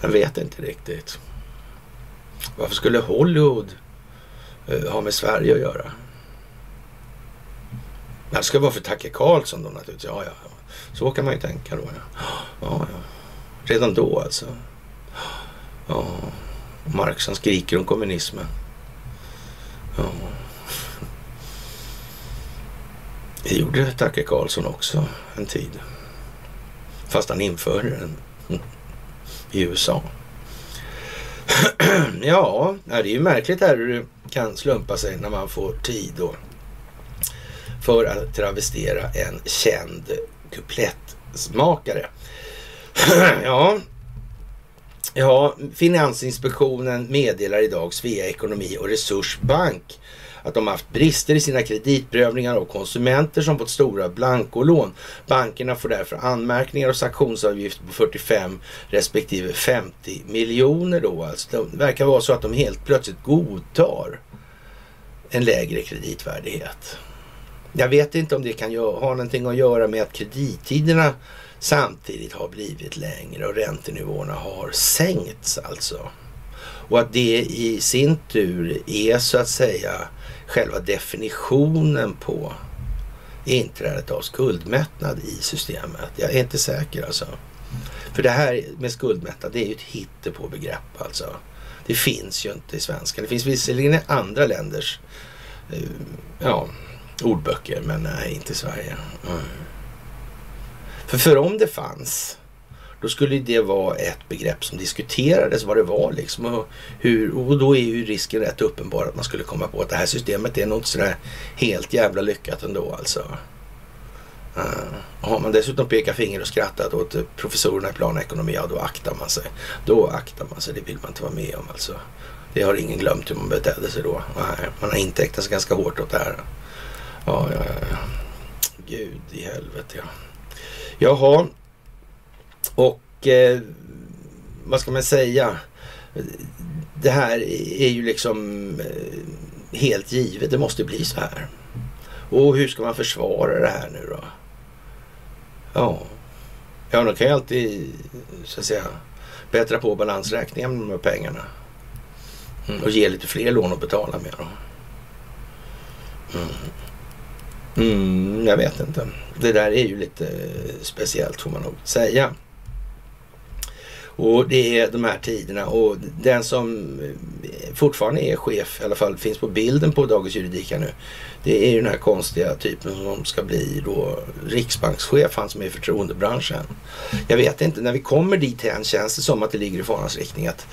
Jag vet inte riktigt. Varför skulle Hollywood eh, ha med Sverige att göra? Det ska vara för Tacke Karlsson då naturligtvis. Ja, ja, så kan man ju tänka då. Ja. Ja, ja. Redan då alltså. Ja. Marx han skriker om kommunismen. Ja. Det gjorde Tacke Karlsson också en tid. Fast han införde den i USA. <clears throat> ja, det är ju märkligt här hur det kan slumpa sig när man får tid då. För att travestera en känd kuplettsmakare. <clears throat> ja, ja, Finansinspektionen meddelar idag Svea Ekonomi och Resursbank att de haft brister i sina kreditprövningar av konsumenter som fått stora blankolån. Bankerna får därför anmärkningar och sanktionsavgifter på 45 respektive 50 miljoner då. Alltså det verkar vara så att de helt plötsligt godtar en lägre kreditvärdighet. Jag vet inte om det kan ha någonting att göra med att kredittiderna samtidigt har blivit längre och räntenivåerna har sänkts alltså. Och att det i sin tur är så att säga själva definitionen på inträdet av skuldmättnad i systemet. Jag är inte säker alltså. För det här med skuldmättnad, det är ju ett hittepå-begrepp alltså. Det finns ju inte i svenska. Det finns visserligen i andra länders eh, ja, ordböcker, men nej, inte i Sverige. Mm. För för om det fanns då skulle det vara ett begrepp som diskuterades vad det var liksom. Och, hur, och då är ju risken rätt uppenbar att man skulle komma på att det här systemet är nog sådär helt jävla lyckat ändå alltså. Uh, har man dessutom pekat finger och skrattat åt professorerna i planekonomi, ja då aktar man sig. Då aktar man sig, det vill man inte vara med om alltså. Det har ingen glömt hur man betedde sig då. Nej, man har intäktat sig ganska hårt åt det här. Ja, ja, ja. Gud i helvete ja. Jaha, och eh, vad ska man säga? Det här är ju liksom eh, helt givet. Det måste bli så här. Och hur ska man försvara det här nu då? Ja, ja de kan ju alltid så att säga bättra på balansräkningen med de här pengarna. Mm, och ge lite fler lån att betala med. Då. Mm. Mm, jag vet inte. Det där är ju lite speciellt får man nog säga. Och det är de här tiderna och den som fortfarande är chef, i alla fall finns på bilden på Dagens Juridik här nu. Det är ju den här konstiga typen som ska bli då riksbankschef, han som är i förtroendebranschen. Jag vet inte, när vi kommer dit än känns det som att det ligger i farans riktning att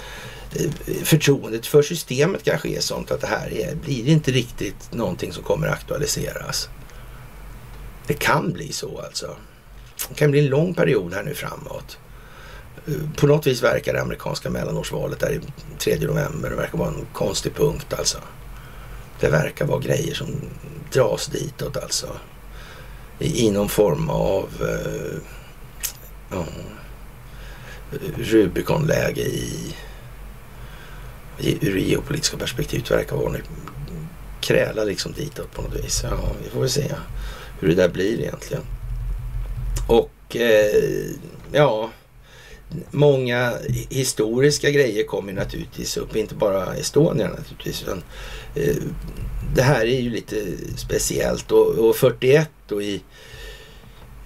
eh, förtroendet för systemet kanske är sånt att det här är, blir inte riktigt någonting som kommer aktualiseras. Det kan bli så alltså. Det kan bli en lång period här nu framåt eh, på något vis verkar det amerikanska mellanårsvalet där i 3 november, det verkar vara en konstig punkt alltså. Det verkar vara grejer som dras ditåt alltså. I, i någon form av uh, uh, Rubiconläge i, i ur geopolitiska perspektivet verkar vara nu kräla liksom ditåt på något vis. Ja, vi får väl se hur det där blir egentligen. Och eh, ja, många historiska grejer kommer naturligtvis upp, inte bara Estonia naturligtvis. Utan, eh, det här är ju lite speciellt och, och 41 då i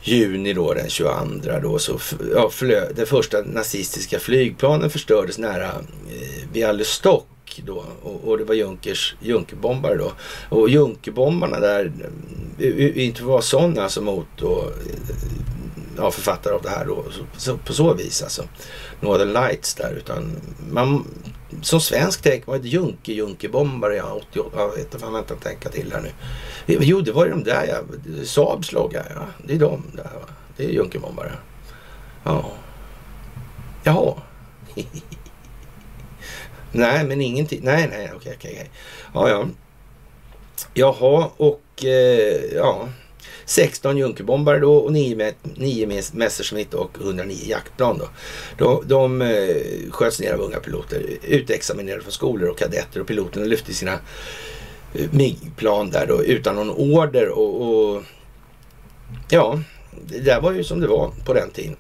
juni då den 22 då så ja, flö, det första nazistiska flygplanen förstördes nära eh, Bialystok då och, och, det var Junkers Junkerbombare då. Och Junkerbombarna där, eh, inte var sådana alltså mot då, ja, författare av det här då, så, på så vis alltså. Northern Lights där utan man, som svensk tänker man ju Junke Junkebombare, ja 88, jag vet inte fan vänta tänka till här nu. Jo det var ju de där ja, Saabs logga ja, det är de där va. Det är Junkebombare. Ja. Jaha. <laughs> nej men ingenting, nej nej okej okej. okej. Ja ja. Jaha och eh, ja. 16 Junkerbombare då och 9, 9 Messerschmitt och 109 jaktplan. Då. De, de eh, sköts ner av unga piloter, utexaminerade från skolor och kadetter och piloterna lyfte sina eh, MIG-plan där då utan någon order och, och ja, det där var ju som det var på den tiden.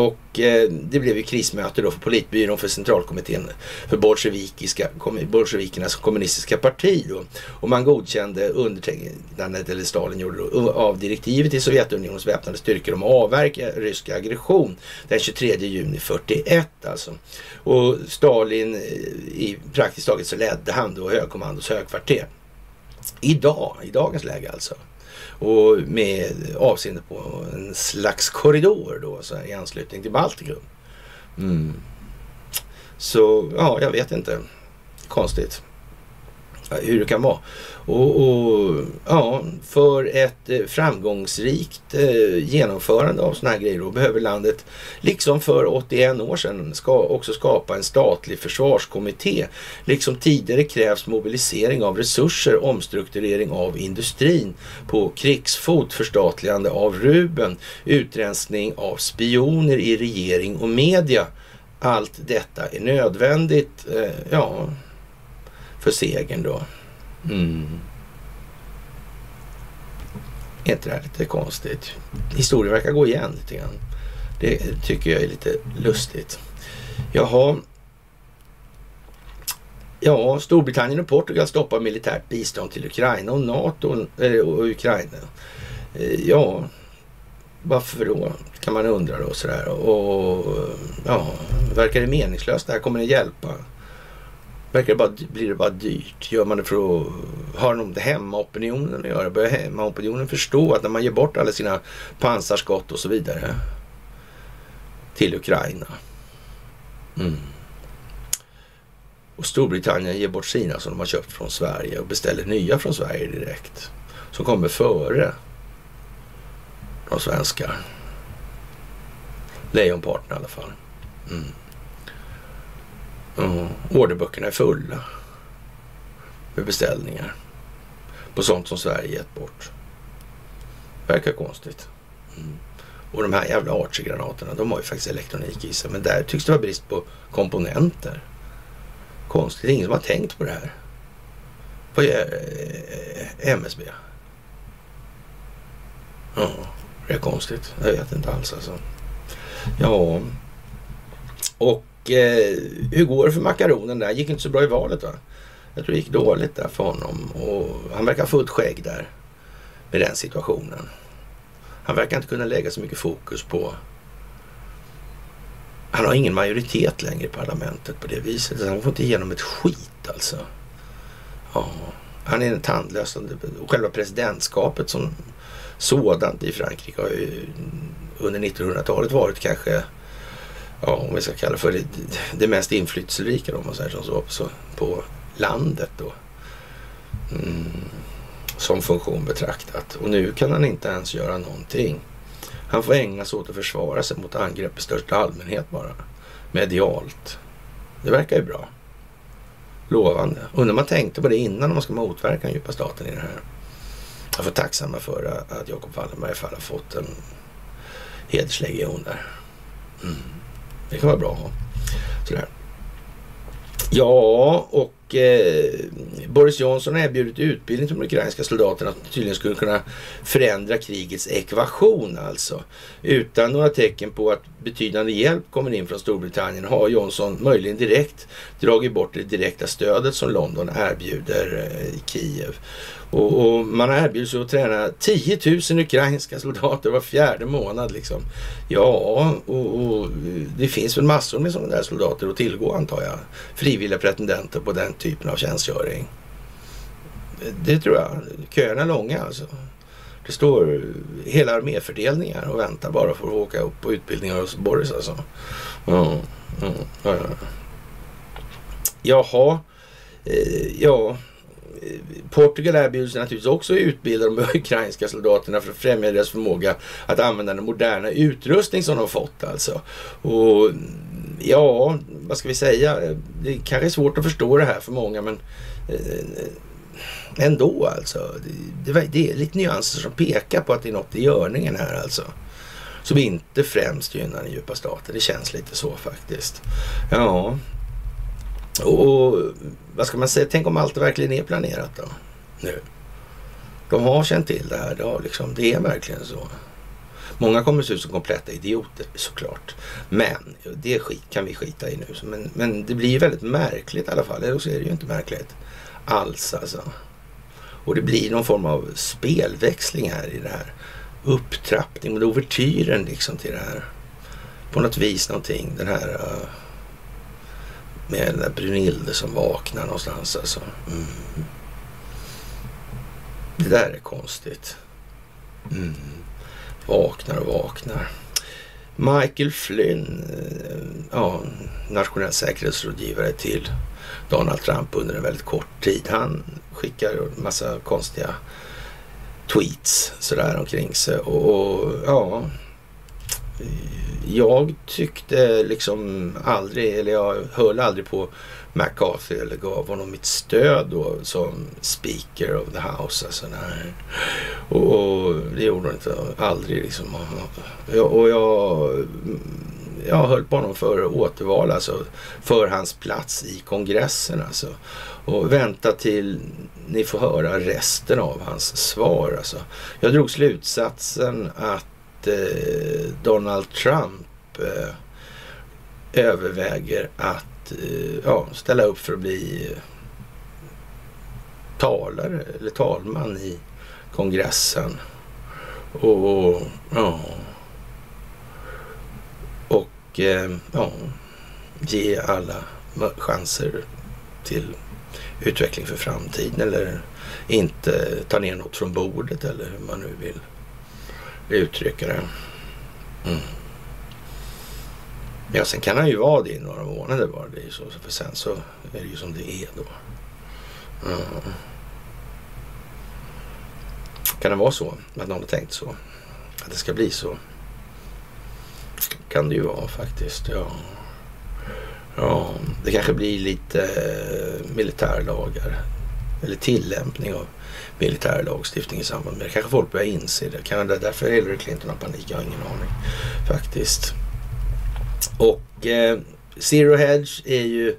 Och eh, det blev ju krismöte då för politbyrån för centralkommittén för bolsjevikiska, bolsjevikernas kommunistiska parti då. Och man godkände undertecknandet, eller Stalin gjorde då, av direktivet till Sovjetunionens väpnade styrkor om att avverka rysk aggression den 23 juni 41 alltså. Och Stalin eh, i praktiskt taget så ledde han då högkommandos högkvarter. idag, i dagens läge alltså. Och med avseende på en slags korridor då så här, i anslutning till Baltikum. Mm. Så ja, jag vet inte. Konstigt hur det kan vara. Och, och, ja, för ett eh, framgångsrikt eh, genomförande av sådana här grejer då behöver landet, liksom för 81 år sedan, ska också skapa en statlig försvarskommitté. Liksom tidigare krävs mobilisering av resurser, omstrukturering av industrin på krigsfot, förstatligande av Ruben, utrensning av spioner i regering och media. Allt detta är nödvändigt. Eh, ja, för segern då. Mm. Är inte det här lite konstigt? Historien verkar gå igen lite grann. Det tycker jag är lite lustigt. Jaha. Ja, Storbritannien och Portugal stoppar militärt bistånd till Ukraina och NATO och Ukraina. Eh, ja, varför då? Kan man undra då sådär. Och ja, verkar det meningslöst det här? Kommer det hjälpa? Verkar det bara, blir det bara dyrt? Gör man det för att ha något med hemmaopinionen att göra? Börjar hemmaopinionen förstå att när man ger bort alla sina pansarskott och så vidare till Ukraina. Mm. Och Storbritannien ger bort sina som de har köpt från Sverige och beställer nya från Sverige direkt. Som kommer före de svenska. Lejonparten i alla fall. Mm. Mm. Orderböckerna är fulla med beställningar på sånt som Sverige gett bort. Verkar konstigt. Mm. Och de här jävla Archer-granaterna, de har ju faktiskt elektronik i sig. Men där tycks det vara brist på komponenter. Konstigt, det är ingen som har tänkt på det här. Vad gör MSB? Ja, det är konstigt. Jag vet inte alls alltså. Ja, och eh, hur går det för makaronen där? Gick inte så bra i valet va? Jag tror det gick dåligt där för honom. Och han verkar ha fullt skägg där med den situationen. Han verkar inte kunna lägga så mycket fokus på... Han har ingen majoritet längre i parlamentet på det viset. Han får inte igenom ett skit alltså. Ja, han är en tandlös. Och själva presidentskapet som sådant i Frankrike har ju under 1900-talet varit kanske ja, om vi ska kalla det för det, det mest inflytelserika om man säger så, så på landet då. Mm, som funktion betraktat. Och nu kan han inte ens göra någonting. Han får ägna sig åt att försvara sig mot angrepp i största allmänhet bara. Medialt. Det verkar ju bra. Lovande. Undrar man tänkte på det innan om man ska motverka den djupa staten i det här. Jag får tacksamma för att Jakob Wallenberg i alla fall har fått en hederslegion där. Mm. Det kan vara bra att ha. Sådär. Ja, och eh, Boris Johnson har erbjudit utbildning till de ukrainska soldaterna som tydligen skulle kunna förändra krigets ekvation alltså. Utan några tecken på att betydande hjälp kommer in från Storbritannien har Johnson möjligen direkt dragit bort det direkta stödet som London erbjuder eh, i Kiev. Och, och man har erbjudit sig att träna 10 000 ukrainska soldater var fjärde månad. Liksom. Ja, och, och, det finns väl massor med sådana där soldater att tillgå antar jag. Frivilliga pretendenter på den typen av tjänstgöring. Det tror jag. Köerna är långa alltså. Det står hela arméfördelningar och väntar bara för att åka upp på utbildningar hos Boris alltså. Mm, ja, ja. Jaha, eh, ja. Portugal erbjuder sig naturligtvis också att utbilda de <laughs> ukrainska soldaterna för att främja deras förmåga att använda den moderna utrustning som de fått alltså. Och ja, vad ska vi säga? Det kanske är svårt att förstå det här för många men eh, ändå alltså. Det, det, det är lite nyanser som pekar på att det är något i görningen här alltså. Som inte främst gynnar den djupa staten. Det känns lite så faktiskt. Ja, och vad ska man säga? Tänk om allt verkligen är planerat då? Nu. De har känt till det här. Har liksom, det är verkligen så. Många kommer se ut som kompletta idioter såklart. Men det skit kan vi skita i nu. Men, men det blir väldigt märkligt i alla fall. Eller så är det ju inte märkligt alls alltså. Och det blir någon form av spelväxling här i det här. Upptrappning, med overtyren liksom till det här. På något vis någonting. Den här... Uh, med den där Brunilde som vaknar någonstans alltså. Mm. Det där är konstigt. Mm. Vaknar och vaknar. Michael Flynn, eh, ja, nationell säkerhetsrådgivare till Donald Trump under en väldigt kort tid. Han skickar en massa konstiga tweets sådär omkring sig och, och ja, jag tyckte liksom aldrig, eller jag höll aldrig på McCarthy eller gav honom mitt stöd då som speaker of the house. Alltså, nej. Och, och det gjorde han inte, aldrig liksom. Och jag, jag höll på honom för återval, alltså för hans plats i kongressen alltså. Och vänta till ni får höra resten av hans svar alltså. Jag drog slutsatsen att Eh, Donald Trump eh, överväger att Eh, ja, ställa upp för att bli eh, talare eller talman i kongressen. Och ja, och eh, ja, ge alla chanser till utveckling för framtiden eller inte ta ner något från bordet eller hur man nu vill uttrycka det. Mm. Ja, sen kan han ju vara det i några månader bara. Det är så, för sen så är det ju som det är då. Mm. Kan det vara så att någon har tänkt så? Att det ska bli så? Kan det ju vara faktiskt. Ja, ja det kanske blir lite eh, militärlagar. Eller tillämpning av militär lagstiftning i samband med det. Kanske folk börjar inse det. Kan det därför Hillary Clinton har panik? Jag har ingen aning faktiskt. Och eh, Zero Hedge är ju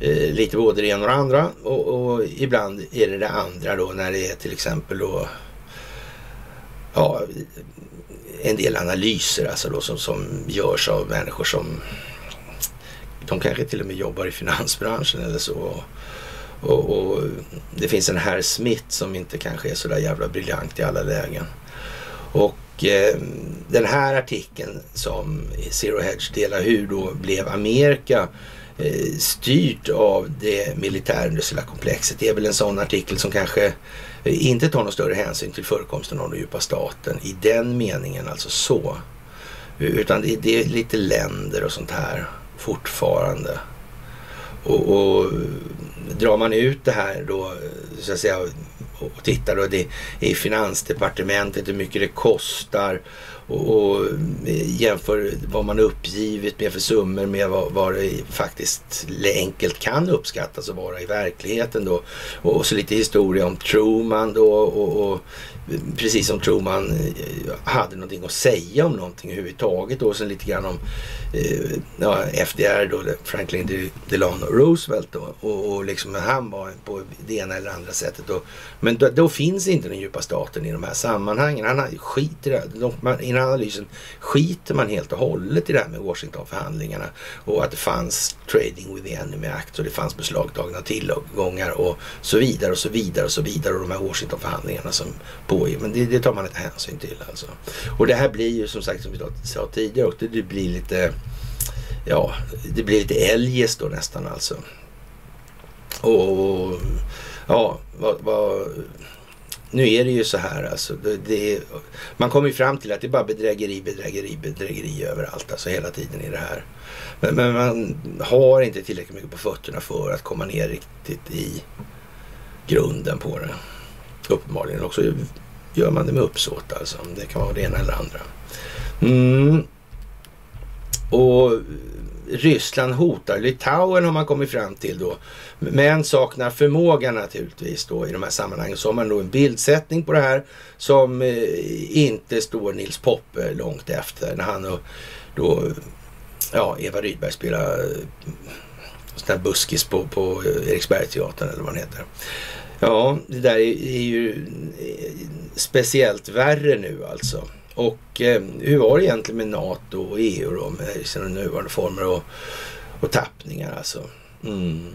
eh, lite både det ena och det andra och, och, ibland är det det andra då när det är till exempel då ja, en del analyser alltså då som, som görs av människor som de kanske till och med jobbar i finansbranschen eller så. Och, och, det finns en herr Smith som inte kanske är så där jävla briljant i alla lägen. Och Eh, den här artikeln som Zero Hedge delar, hur då blev Amerika eh, styrt av det militärindustriella komplexet. Det är väl en sån artikel som kanske eh, inte tar någon större hänsyn till förekomsten av den djupa staten i den meningen, alltså så. Utan det, det är lite länder och sånt här fortfarande. Och, och, drar man ut det här då, så att säga, och tittar då det i Finansdepartementet hur mycket det kostar och, och eh, jämför vad man uppgivit med för summor med vad, vad det faktiskt enkelt kan uppskattas att vara i verkligheten då. Och, och så lite historia om Truman då och, och precis som Truman eh, hade någonting att säga om någonting överhuvudtaget. Och sen lite grann om eh, ja, FDR då, Franklin Delano Roosevelt då. Och, och liksom han var på det ena eller andra sättet. Och, men då, då, finns inte den djupa staten i de här sammanhangen. Han skiter i det. I den analysen skiter man helt och hållet i det här med Washingtonförhandlingarna. Och att det fanns Trading with the Enemy Act och det fanns beslagtagna tillgångar och så vidare och så vidare och så vidare. Och de här Washingtonförhandlingarna som på i. Men det, det, tar man inte hänsyn till alltså. Och det här blir ju som sagt som vi sa tidigare och det, det blir lite ja, det blir lite eljest då nästan alltså. Och ja, vad, vad, nu är det ju så här alltså. Det, det, man kommer ju fram till att det är bara bedrägeri, bedrägeri, bedrägeri överallt alltså hela tiden i det här. Men, men man har inte tillräckligt mycket på fötterna för att komma ner riktigt i grunden på det. Uppenbarligen också gör man det med uppsåt alltså. Det kan vara det ena eller andra. Mm. Och Ryssland hotar Litauen har man kommit fram till då. Men saknar förmåga naturligtvis då i de här sammanhangen. Så har man då en bildsättning på det här som eh, inte står Nils Poppe långt efter. När han och då, ja, Eva Rydberg spelar eh, sån här buskis på, på eh, Eriksbergsteatern eller vad den heter. Ja, det där är, ju eh, speciellt värre nu alltså. Och eh, hur var det egentligen med NATO och EU då med sina nuvarande former och, och tappningar alltså? Mm.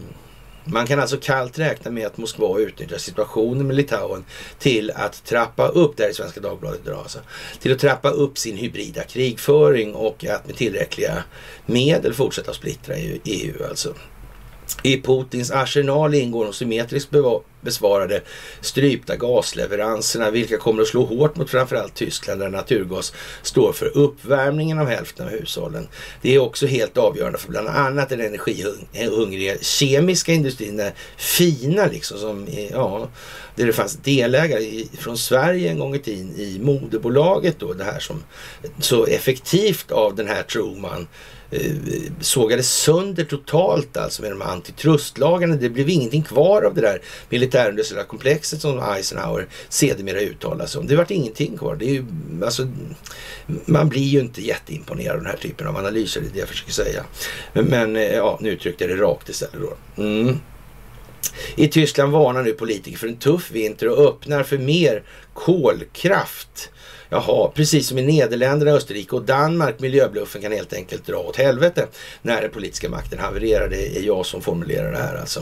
Man kan alltså kallt räkna med att Moskva utnyttjar situationen med Litauen till att trappa upp, det här är Svenska Dagbladet idag alltså, till att trappa upp sin hybrida krigföring och att med tillräckliga medel fortsätta att splittra EU alltså. I Putins arsenal ingår de symmetriskt besvarade strypta gasleveranserna, vilka kommer att slå hårt mot framförallt Tyskland där naturgas står för uppvärmningen av hälften av hushållen. Det är också helt avgörande för bland annat den energihungriga kemiska industrin, den fina liksom, som, ja, där det fanns delägare i, från Sverige en gång i tiden i moderbolaget då, det här som så effektivt av den här Truman Eh, sågades sönder totalt alltså med de här antitrustlagarna. Det blev ingenting kvar av det där militärindustriella komplexet som Eisenhower sedermera uttalade sig om. Det vart ingenting kvar. Det är ju, alltså, man blir ju inte jätteimponerad av den här typen av analyser, det är det jag försöker säga. Men, eh, ja, nu uttryckte jag det rakt istället då. Mm. I Tyskland varnar nu politiker för en tuff vinter och öppnar för mer kolkraft Jaha, precis som i Nederländerna, Österrike och Danmark, miljöbluffen kan helt enkelt dra åt helvete när den politiska makten havererar. Det är jag som formulerar det här alltså.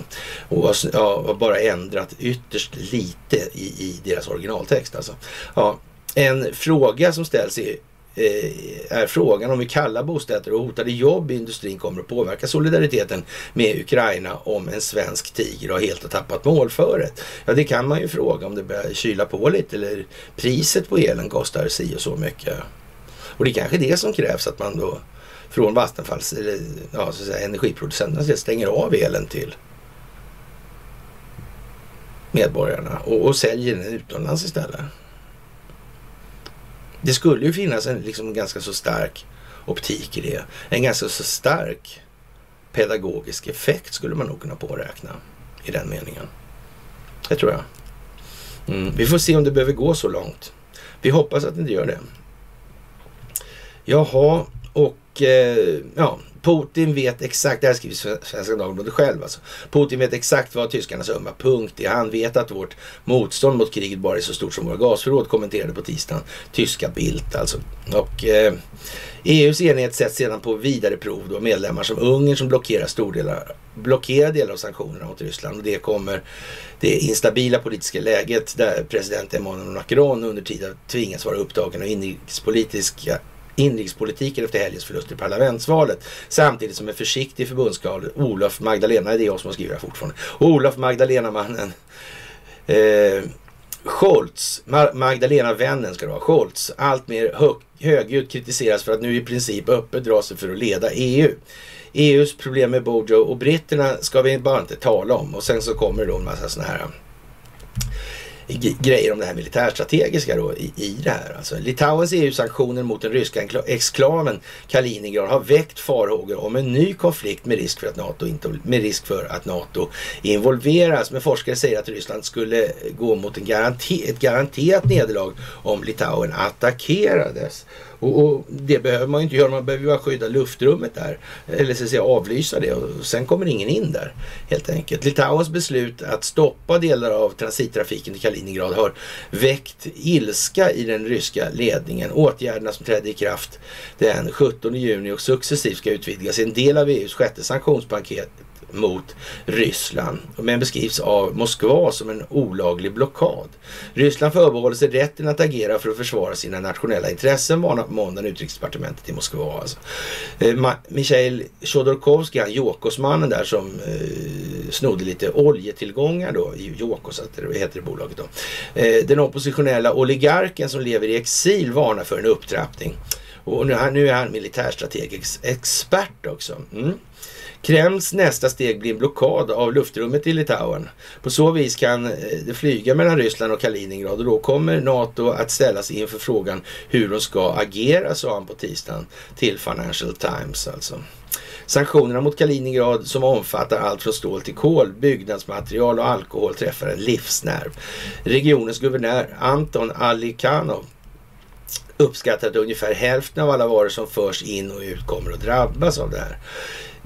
Och jag har bara ändrat ytterst lite i, i deras originaltext alltså. Ja, en fråga som ställs är Eh, är frågan om vi kalla bostäder och hotade jobb i industrin kommer att påverka solidariteten med Ukraina om en svensk tiger har helt har tappat målföret. Ja, det kan man ju fråga om det börjar kyla på lite eller priset på elen kostar si och så mycket. Och det är kanske det som krävs att man då från Vattenfalls eller ja, så att säga, energiproducenterna stänger av elen till medborgarna och, och säljer den utomlands istället. Det skulle ju finnas en liksom, ganska så stark optik i det. En ganska så stark pedagogisk effekt skulle man nog kunna påräkna i den meningen. Det tror jag. Mm. Vi får se om det behöver gå så långt. Vi hoppas att det inte gör det. Jaha, och eh, ja, Putin vet exakt, det här skriver Svenska Dagbladet själv alltså. Putin vet exakt vad tyskarnas ömma punkt är. Han vet att vårt motstånd mot kriget bara är så stort som våra gasförråd, kommenterade på tisdagen tyska Bildt alltså. Och eh, EUs enighet sätts sedan på vidare prov då medlemmar som Ungern som blockerar stordelar blockerar delar av sanktionerna mot Ryssland och det kommer det instabila politiska läget där president Emmanuel Macron under tiden tvingas vara upptagen av inrikespolitiska inrikespolitiken efter helgens förlust i parlamentsvalet. Samtidigt som en försiktig förbundskal Olof Magdalena, det är jag som har skrivit det här fortfarande, Olof Magdalena-mannen eh, Scholz, Magdalena-vännen ska det vara, Scholz, alltmer högljutt kritiseras för att nu i princip öppet dra sig för att leda EU. EUs problem med Bojo och britterna ska vi bara inte tala om och sen så kommer det då en massa sådana här grejer om det här militärstrategiska då i, i det här. Alltså, Litauens EU-sanktioner mot den ryska exklaven Kaliningrad har väckt farhågor om en ny konflikt med risk för att NATO, inte, med risk för att NATO involveras. Men forskare säger att Ryssland skulle gå mot en garanti, ett garanterat nederlag om Litauen attackerades. Och, och, det behöver man ju inte göra, man behöver ju bara skydda luftrummet där. Eller så att säga avlysa det och sen kommer ingen in där helt enkelt. Litauens beslut att stoppa delar av transittrafiken till Kaliningrad har väckt ilska i den ryska ledningen. Åtgärderna som trädde i kraft den 17 juni och successivt ska utvidgas är en del av EUs sjätte sanktionspaket mot Ryssland. Men beskrivs av Moskva som en olaglig blockad. Ryssland förbehåller sig rätten att agera för att försvara sina nationella intressen varnar på måndagen utrikesdepartementet i Moskva. Alltså. Eh, Mikhail Chodorkovskij, han Jokosmannen där som eh, snodde lite oljetillgångar då, Jokos heter det bolaget då. Eh, den oppositionella oligarken som lever i exil varnar för en upptrappning. Och nu, nu är han militärstrategisk expert också. Mm. Kremls nästa steg blir en blockad av luftrummet i Litauen. På så vis kan eh, det flyga mellan Ryssland och Kaliningrad och då kommer NATO att ställas inför frågan hur de ska agera, sa han på tisdagen till Financial Times alltså. Sanktionerna mot Kaliningrad som omfattar allt från stål till kol, byggnadsmaterial och alkohol träffar en livsnerv. Regionens guvernör Anton Alikanov uppskattar att ungefär hälften av alla varor som förs in och ut kommer att drabbas av det här.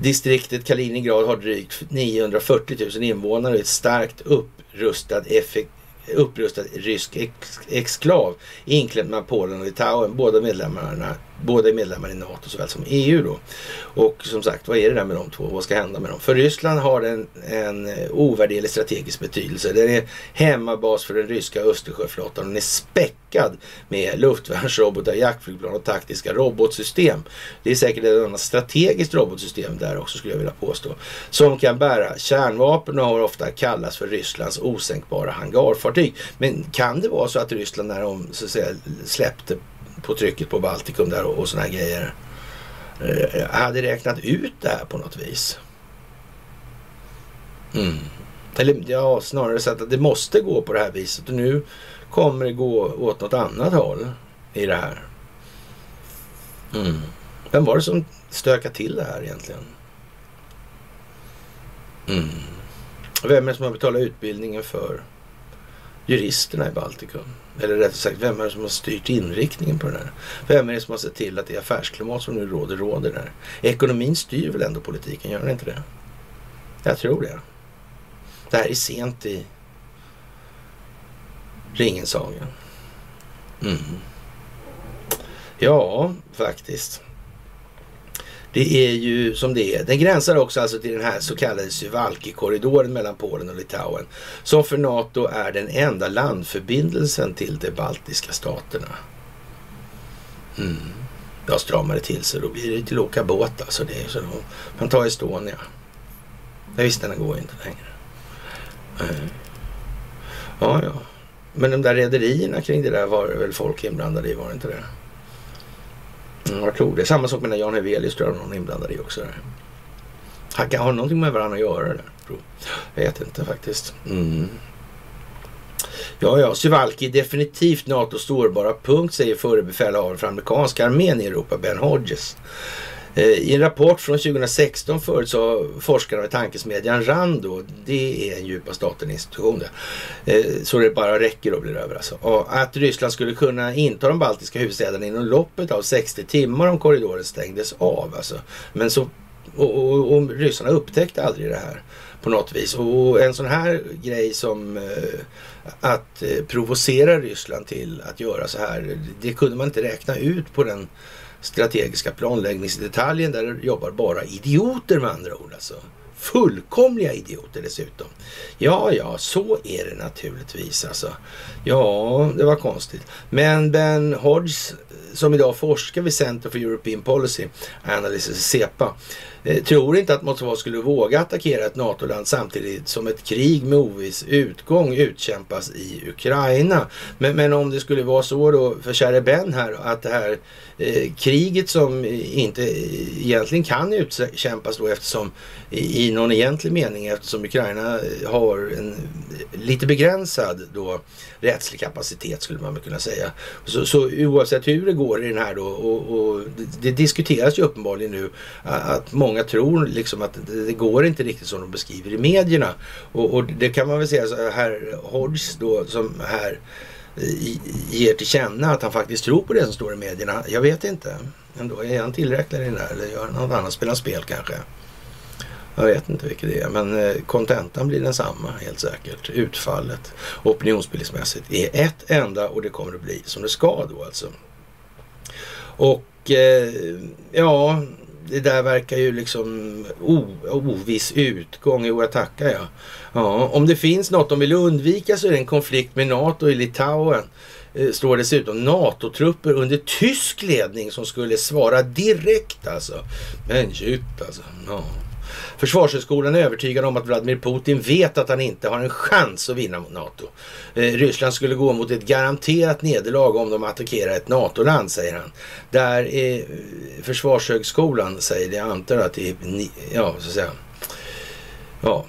Distriktet Kaliningrad har drygt 940 000 invånare och ett starkt upprustad, effekt, upprustad rysk ex exklav inklämt med Polen och Litauen. Båda medlemmarna båda är medlemmar i NATO såväl som EU då. Och som sagt, vad är det där med de två? Vad ska hända med dem? För Ryssland har en, en ovärderlig strategisk betydelse. Den är hemmabas för den ryska Östersjöflottan. Den är späckad med luftvärnsrobotar, jaktflygplan och taktiska robotsystem. Det är säkert ett annat strategiskt robotsystem där också skulle jag vilja påstå. Som kan bära kärnvapen och har ofta kallats för Rysslands osänkbara hangarfartyg. Men kan det vara så att Ryssland när de så att säga, släppte på trycket på Baltikum där och, och sådana grejer eh, hade räknat ut det här på något vis? Mm. Eller ja, snarare så att det måste gå på det här viset och nu kommer det gå åt något annat håll i det här. Mm. Vem var det som stökade till det här egentligen? Mm. Vem är det som har betalat utbildningen för juristerna i Baltikum? Eller rättare sagt, vem är det som har styrt inriktningen på det här? Vem är det som har sett till att det affärsklimat som nu råder, råder där? Ekonomin styr väl ändå politiken, gör den inte det? Jag tror det. Det här är sent i Ringensagen. Mm. Ja, faktiskt. Det är ju som det är. Den gränsar också alltså till den här så kallade Suwalki-korridoren mellan Polen och Litauen. Som för NATO är den enda landförbindelsen till de baltiska staterna. Mm. Jag stramade till sig. Då blir det till att åka båt alltså. Det är så då, man tar Estonia. Jag visste den går inte längre. Mm. Ja, ja. Men de där rederierna kring det där var det väl folk inblandade i, var det inte det? Mm, jag tror det. Samma sak med Jan Hevelius tror jag någon inblandad i också. Han kan ha någonting med varandra att göra där. Jag vet inte faktiskt. Mm. Ja, ja, Suvalki är definitivt NATOs sårbara punkt, säger förre befälhavaren för amerikanska armén i Europa, Ben Hodges. Eh, I en rapport från 2016 förut så forskarna vid tankesmedjan Rando, det är en djupa staten-institution där, eh, så det bara räcker och blir över alltså. Och att Ryssland skulle kunna inta de baltiska huvudstäderna inom loppet av 60 timmar om korridoren stängdes av alltså. Men så, och, och, och ryssarna upptäckte aldrig det här på något vis. Och en sån här grej som eh, att provocera Ryssland till att göra så här, det kunde man inte räkna ut på den strategiska planläggningsdetaljen där jobbar bara idioter med andra ord. Alltså. Fullkomliga idioter dessutom. Ja, ja, så är det naturligtvis alltså. Ja, det var konstigt. Men Ben Hodges som idag forskar vid Center for European Policy Analysis, CEPA, Eh, tror inte att Moskva skulle våga attackera ett NATO-land samtidigt som ett krig med oviss utgång utkämpas i Ukraina. Men, men om det skulle vara så då för käre Ben här att det här eh, kriget som inte egentligen kan utkämpas då eftersom i, i någon egentlig mening eftersom Ukraina eh, har en eh, lite begränsad då rättslig kapacitet skulle man väl kunna säga. Så, så oavsett hur det går i den här då och, och det, det, diskuteras ju uppenbarligen nu att många tror liksom att det, det går inte riktigt som de beskriver i medierna. Och, och det kan man väl säga så här Hodges då som här ger till känna att han faktiskt tror på det som står i medierna. Jag vet inte. Ändå, är han tillräcklig i den där eller gör han något annat? Spelar spel kanske? Jag vet inte vilket det är, men eh, kontentan blir densamma helt säkert. Utfallet opinionsbildningsmässigt är ett enda och det kommer att bli som det ska då alltså. Och eh, ja, det där verkar ju liksom oviss utgång. Jo, jag tackar jag. Ja, om det finns något de vill undvika så är det en konflikt med NATO i Litauen. Eh, står dessutom NATO-trupper under tysk ledning som skulle svara direkt alltså. Men djupt alltså. Ja. Försvarshögskolan är övertygad om att Vladimir Putin vet att han inte har en chans att vinna mot NATO. Eh, Ryssland skulle gå mot ett garanterat nederlag om de attackerar ett NATO-land, säger han. Där är eh, Försvarshögskolan, säger det, jag antar att det är, ja, så att säga, ja,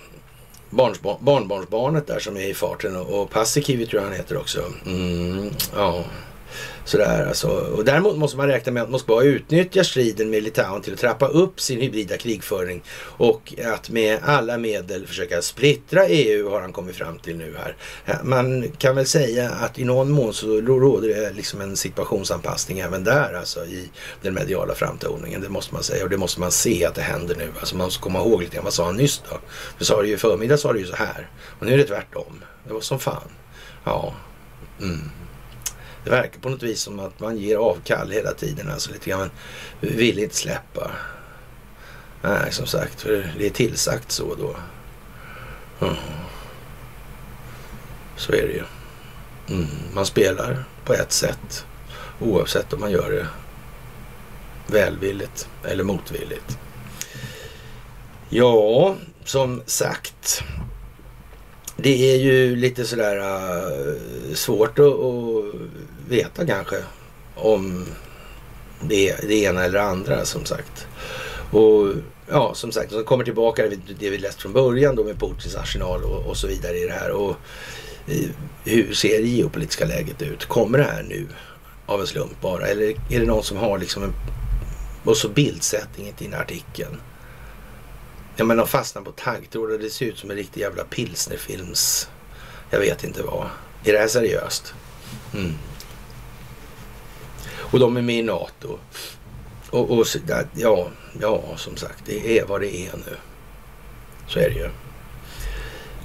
barnbarnsbarnet där som är i farten och, och Paasikivi tror jag han heter också. Mm, ja. Sådär alltså. Och däremot måste man räkna med att Moskva utnyttjar striden med Litauen till att trappa upp sin hybrida krigföring och att med alla medel försöka splittra EU har han kommit fram till nu här. Man kan väl säga att i någon mån så råder det liksom en situationsanpassning även där alltså i den mediala framtoningen. Det måste man säga och det måste man se att det händer nu. Alltså man måste komma ihåg lite grann, vad sa han nyss då? För sa det ju i förmiddag sa det ju så här och nu är det tvärtom. Det var som fan. Ja. Mm. Det verkar på något vis som att man ger avkall hela tiden. Alltså lite grann, men vill inte släppa. Nej, som sagt, för det är tillsagt så då. Mm. Så är det ju. Mm. Man spelar på ett sätt oavsett om man gör det välvilligt eller motvilligt. Ja, som sagt. Det är ju lite sådär uh, svårt att, att, veta kanske om det, det ena eller andra som sagt. Och ja, som sagt, så kommer tillbaka det vi läst från början då med Putins arsenal och, och så vidare i det här. Och eh, hur ser det geopolitiska läget ut? Kommer det här nu av en slump bara? Eller är det någon som har liksom en... Och så bildsättningen i den artikeln. Ja men de fastnar på taggtråd och det ser ut som en riktig jävla pilsnerfilms... Jag vet inte vad. Är det här seriöst? Mm. Och de är med i NATO. Och, och ja, ja, som sagt, det är vad det är nu. Så är det ju.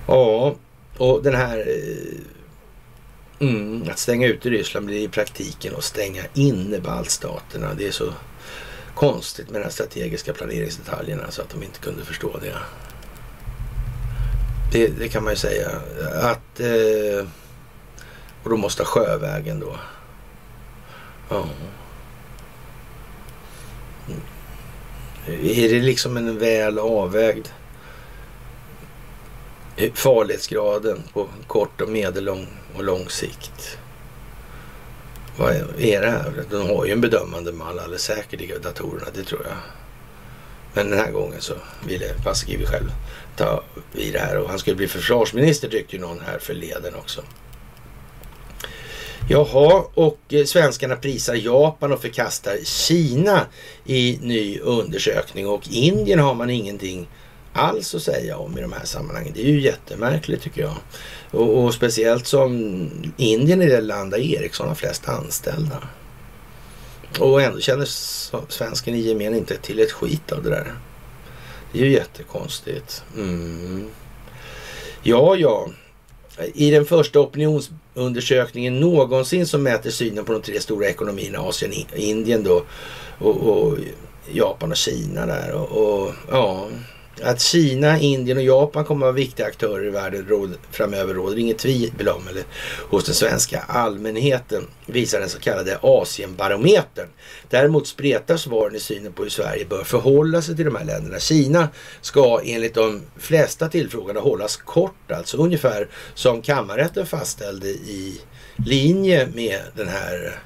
Ja, och den här... Eh, mm, att stänga ut Ryssland blir i praktiken att stänga inne baltstaterna. Det är så konstigt med de strategiska planeringsdetaljerna så att de inte kunde förstå det. Det, det kan man ju säga. Att... Eh, och då måste sjövägen då. Ja. Mm. Är det liksom en väl avvägd farlighetsgraden på kort och medellång och lång sikt? Vad är det här? De har ju en bedömande mall alldeles säkert i datorerna, det tror jag. Men den här gången så ville Paasikivi själv ta vid det här och han skulle bli försvarsminister tyckte ju någon här förleden också. Jaha, och eh, svenskarna prisar Japan och förkastar Kina i ny undersökning och Indien har man ingenting alls att säga om i de här sammanhangen. Det är ju jättemärkligt tycker jag. Och, och speciellt som Indien är det land där Ericsson har flest anställda. Och ändå känner svensken i gemen inte till ett skit av det där. Det är ju jättekonstigt. Mm. Ja, ja. I den första opinionsundersökningen någonsin som mäter synen på de tre stora ekonomierna, Asien, Indien då och, och Japan och Kina där. Och, och ja, att Kina, Indien och Japan kommer att vara viktiga aktörer i världen råd, framöver råder inget tvivel om, eller hos den svenska allmänheten, visar den så kallade Asienbarometern. Däremot spretar svaren i synen på hur Sverige bör förhålla sig till de här länderna. Kina ska enligt de flesta tillfrågade hållas kort, alltså ungefär som kammarrätten fastställde i linje med den här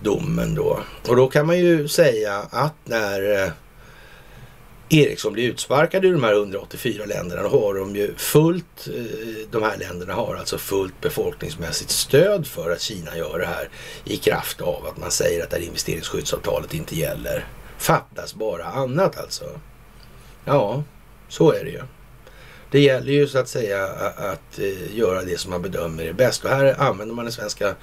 domen då. Och då kan man ju säga att när eh, Ericsson blir utsparkad ur de här 184 länderna, då har de ju fullt, eh, de här länderna har alltså fullt befolkningsmässigt stöd för att Kina gör det här i kraft av att man säger att det här investeringsskyddsavtalet inte gäller. Fattas bara annat alltså. Ja, så är det ju. Det gäller ju så att säga att eh, göra det som man bedömer är bäst och här använder man den svenska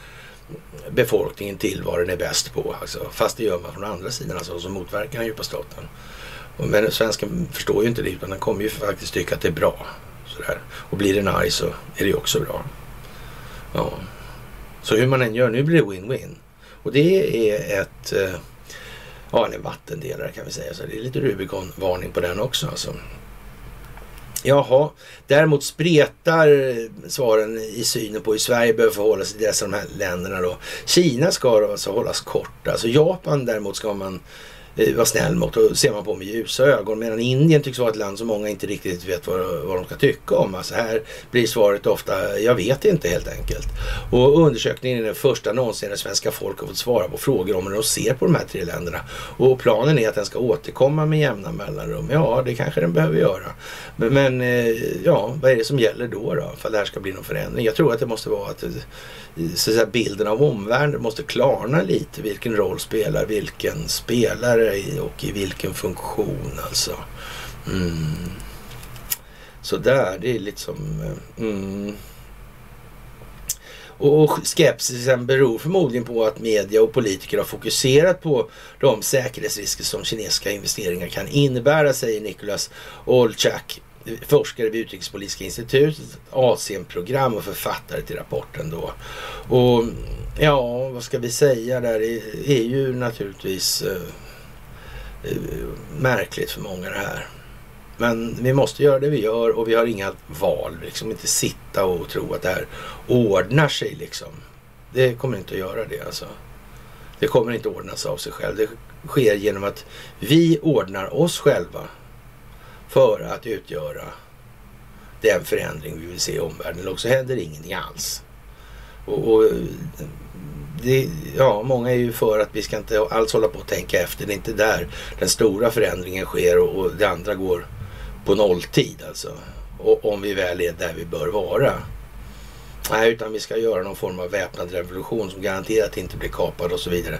befolkningen till vad den är bäst på. Alltså, fast det gör man från andra sidan, alltså som motverkar den djupa staten. Men svensken förstår ju inte det utan den kommer ju faktiskt tycka att det är bra. Sådär. Och blir den arg så är det ju också bra. Ja. Så hur man än gör, nu blir det win-win. Och det är ett, eh, ja en vattendelare kan vi säga. Så det är lite Rubicon-varning på den också alltså. Jaha, däremot spretar eh, svaren i synen på hur Sverige behöver förhålla sig till dessa de här länderna då. Kina ska alltså hållas kort. Alltså Japan däremot ska man Eh, Eh, vara snäll mot och ser man på med ljusa ögon. Medan Indien tycks vara ett land som många inte riktigt vet vad, vad de ska tycka om. Alltså här blir svaret ofta, jag vet inte helt enkelt. Och undersökningen är den första någonsin där svenska folk har fått svara på frågor om hur de ser på de här tre länderna. Och planen är att den ska återkomma med jämna mellanrum. Ja, det kanske den behöver göra. Men, men eh, ja, vad är det som gäller då då? För att det här ska bli någon förändring. Jag tror att det måste vara att så att säga, bilden av omvärlden måste klarna lite. Vilken roll spelar vilken spelare och i vilken funktion alltså. Mm. Så där, det är lite som... Eh, mm. Och skepsisen beror förmodligen på att media och politiker har fokuserat på de säkerhetsrisker som kinesiska investeringar kan innebära, säger Nicholas Olchak forskare vid Utrikespolitiska institutet, Asienprogram och författare till rapporten då. Och Ja, vad ska vi säga där? Det är ju naturligtvis eh, eh, märkligt för många det här. Men vi måste göra det vi gör och vi har inga val. Liksom inte sitta och tro att det här ordnar sig liksom. Det kommer inte att göra det alltså. Det kommer inte att ordnas av sig själv. Det sker genom att vi ordnar oss själva för att utgöra den förändring vi vill se i omvärlden. Eller också händer ingenting alls. Och, och det, ja, många är ju för att vi ska inte alls hålla på och tänka efter. Det är inte där den stora förändringen sker och, och det andra går på nolltid alltså. Och om vi väl är där vi bör vara. Nej, utan vi ska göra någon form av väpnad revolution som garanterat inte blir kapad och så vidare.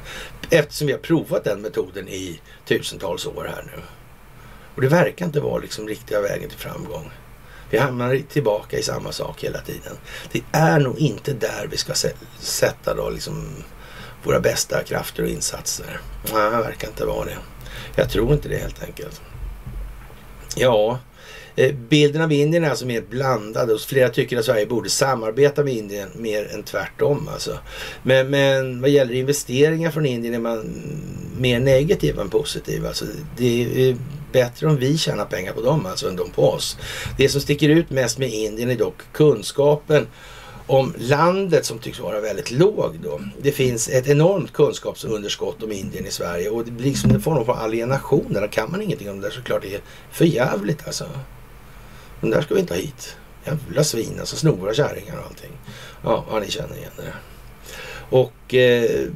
Eftersom vi har provat den metoden i tusentals år här nu. Och det verkar inte vara liksom riktiga vägen till framgång. Vi hamnar tillbaka i samma sak hela tiden. Det är nog inte där vi ska sätta då liksom våra bästa krafter och insatser. Nej, det verkar inte vara det. Jag tror inte det helt enkelt. Ja, eh, bilden av Indien är alltså mer blandad och flera tycker att Sverige borde samarbeta med Indien mer än tvärtom. Alltså. Men, men vad gäller investeringar från Indien är man mer negativ än positiv. Alltså, det är bättre om vi tjänar pengar på dem alltså än de på oss. Det som sticker ut mest med Indien är dock kunskapen om landet som tycks vara väldigt låg då. Det finns ett enormt kunskapsunderskott om Indien i Sverige och det blir liksom en form av alienation. Där kan man ingenting om det där såklart det är för jävligt alltså. Men där ska vi inte ha hit. Jävla svin alltså, snora kärringar och allting. Ja, ja, ni känner igen det. Och eh,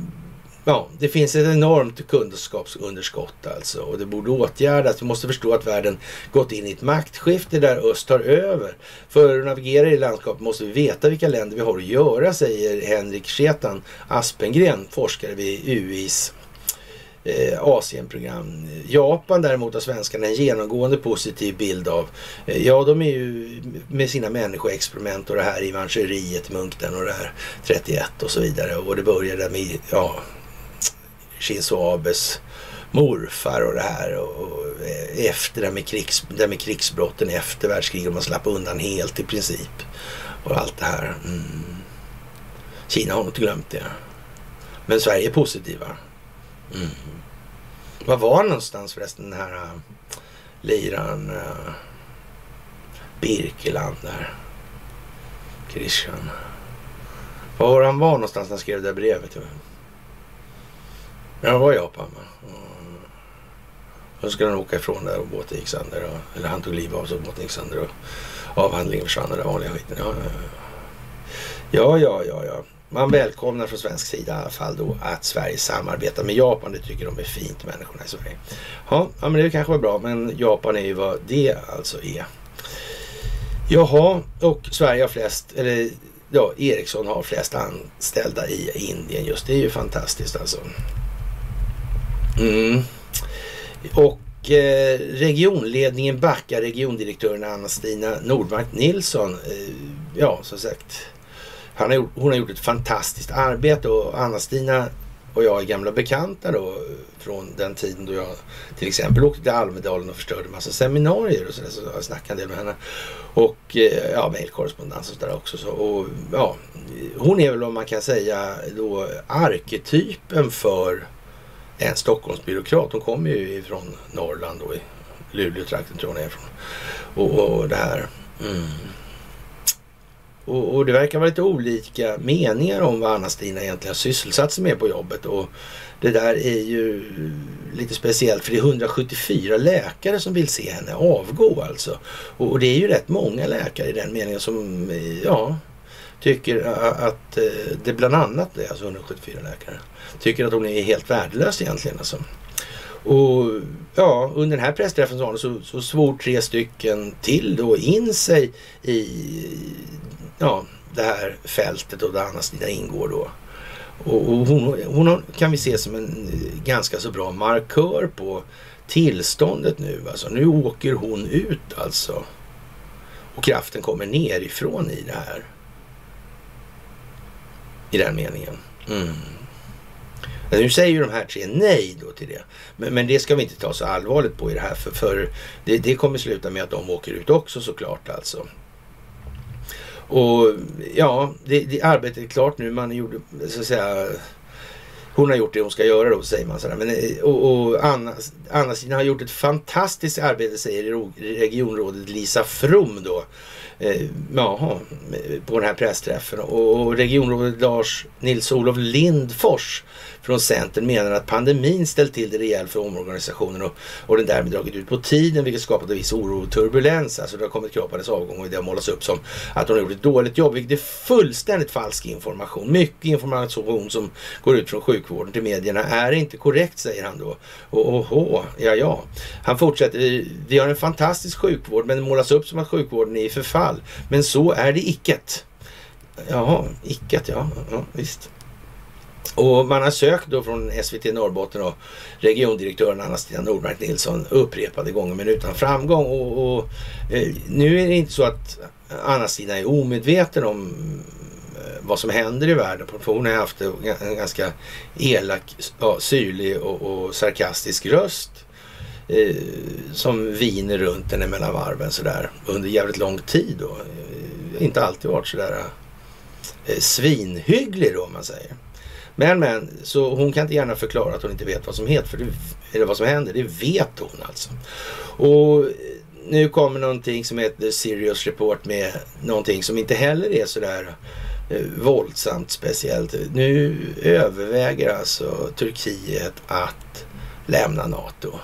Ja, det finns ett enormt kunskapsunderskott alltså och det borde åtgärdas. Vi måste förstå att världen gått in i ett maktskifte där öst tar över. För att navigera i landskapet måste vi veta vilka länder vi har att göra, säger Henrik Schetan Aspengren, forskare vid UIs eh, Asienprogram. Japan däremot har svenskarna en genomgående positiv bild av. Eh, ja, de är ju med sina människoexperiment och det här i Mancheriet, Munkten och det här 31 och så vidare. Och det började med, ja, Shinzo Abes morfar och det här. Och, eh, efter det med, krigs, det med krigsbrotten efter världskriget. Man slapp undan helt i princip. Och allt det här. Mm. Kina har nog inte glömt det. Men Sverige är positiva. Mm. Var var någonstans förresten den här eh, uh, liran uh, eh, Birkeland där? Christian. Var var han var någonstans när han skrev det där brevet? Ja, det var Japan. Va? Och så skulle han åka ifrån där och båten gick sönder. Och, eller han tog livet av sig och båten gick sönder. Och avhandlingen försvann och den vanliga skiten. Ja, ja, ja, ja. ja. Man välkomnar från svensk sida i alla fall då att Sverige samarbetar med Japan. Det tycker de är fint, människorna i Sverige. Ja, ja men det kanske var bra. Men Japan är ju vad det alltså är. Jaha, och Sverige har flest, eller ja, Ericsson har flest anställda i Indien just. Det är ju fantastiskt alltså. Mm. Och eh, regionledningen backar regiondirektören Anna-Stina Nordmark Nilsson. Eh, ja, som sagt. Han har, hon har gjort ett fantastiskt arbete och Anna-Stina och jag är gamla bekanta då från den tiden då jag till exempel åkte till Almedalen och förstörde massa seminarier och sådär. Så jag snackade en del med henne. Och eh, ja, mejlkorrespondens och sådär också. Så, och, ja, hon är väl om man kan säga då arketypen för en Stockholmsbyråkrat. Hon kommer ju ifrån Norrland och i Luleå-trakten tror jag hon är ifrån. Och, och det här. Mm. Och, och, det verkar vara lite olika meningar om vad Anna-Stina egentligen har sysselsatt sig med på jobbet. Och det där är ju lite speciellt för det är 174 läkare som vill se henne avgå alltså. Och, och det är ju rätt många läkare i den meningen som, ja, tycker att eh, det bland annat är alltså 174 läkare tycker att hon är helt värdelös egentligen. Alltså. Och ja, under den här pressträffen så, så svor tre stycken till då in sig i ja, det här fältet och där Anna-Stina ingår då. Och, och hon, hon, kan vi se som en eh, ganska så bra markör på tillståndet nu. Alltså nu åker hon ut alltså. Och kraften kommer nerifrån i det här. I den meningen. Mm. Nu säger ju de här tre nej då till det. Men, men, det ska vi inte ta så allvarligt på i det här. För, för det, det, kommer sluta med att de åker ut också såklart alltså. Och ja, det, det arbetet är klart nu. Man gjorde, så att säga, hon har gjort det hon ska göra då, säger man. Sådär. Men, eh, och, och Anna, Anna Stina har gjort ett fantastiskt arbete, säger regionrådet Lisa From då eh, jaha, på den här pressträffen. Och regionrådet Lars Nils-Olof Lindfors från Centern menar att pandemin ställt till det rejält för omorganisationen och, och den därmed dragit ut på tiden vilket skapat en viss oro och turbulens. Alltså det har kommit krav på hennes avgång och det har målats upp som att hon har gjort ett dåligt jobb vilket är fullständigt falsk information. Mycket information som går ut från sjukvården till medierna är inte korrekt säger han då. Och oho, ja ja. Han fortsätter, vi har en fantastisk sjukvård men det målas upp som att sjukvården är i förfall. Men så är det icket. Jaha, icket ja, ja visst. Och man har sökt då från SVT Norrbotten och regiondirektören Anna-Stina Nordmark Nilsson upprepade gånger men utan framgång. Och, och eh, nu är det inte så att Anna-Stina är omedveten om eh, vad som händer i världen. För hon har haft en ganska elak, ja, syrlig och, och sarkastisk röst eh, som viner runt henne mellan varven sådär under jävligt lång tid. Då. Eh, inte alltid varit sådär eh, svinhygglig då om man säger. Men men, så hon kan inte gärna förklara att hon inte vet vad som heter, för det, eller vad som händer. Det vet hon alltså. Och nu kommer någonting som heter Serious Report med någonting som inte heller är sådär eh, våldsamt speciellt. Nu överväger alltså Turkiet att lämna NATO.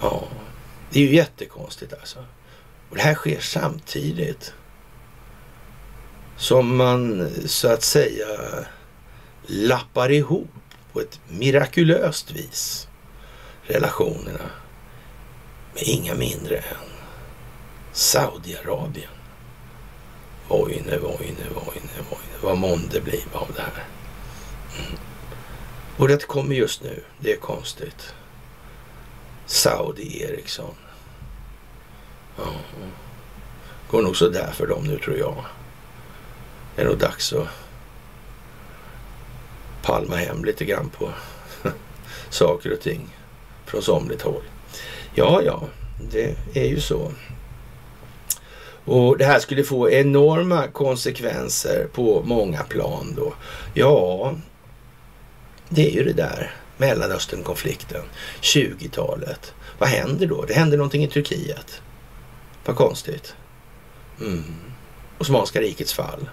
Ja, det är ju jättekonstigt alltså. Och det här sker samtidigt som man så att säga lappar ihop på ett mirakulöst vis relationerna med inga mindre än Saudiarabien. Vojne, vojne, vojne, vojne. Vad månde bli av det här? Mm. Och det kommer just nu. Det är konstigt. Saudi Ericsson. Ja. Går nog så där för dem nu tror jag. Det är nog dags att palma hem lite grann på <laughs> saker och ting från somligt håll. Ja, ja, det är ju så. Och det här skulle få enorma konsekvenser på många plan då. Ja, det är ju det där. Mellanösternkonflikten, 20-talet. Vad händer då? Det händer någonting i Turkiet. Vad konstigt. Mm. Osmanska rikets fall.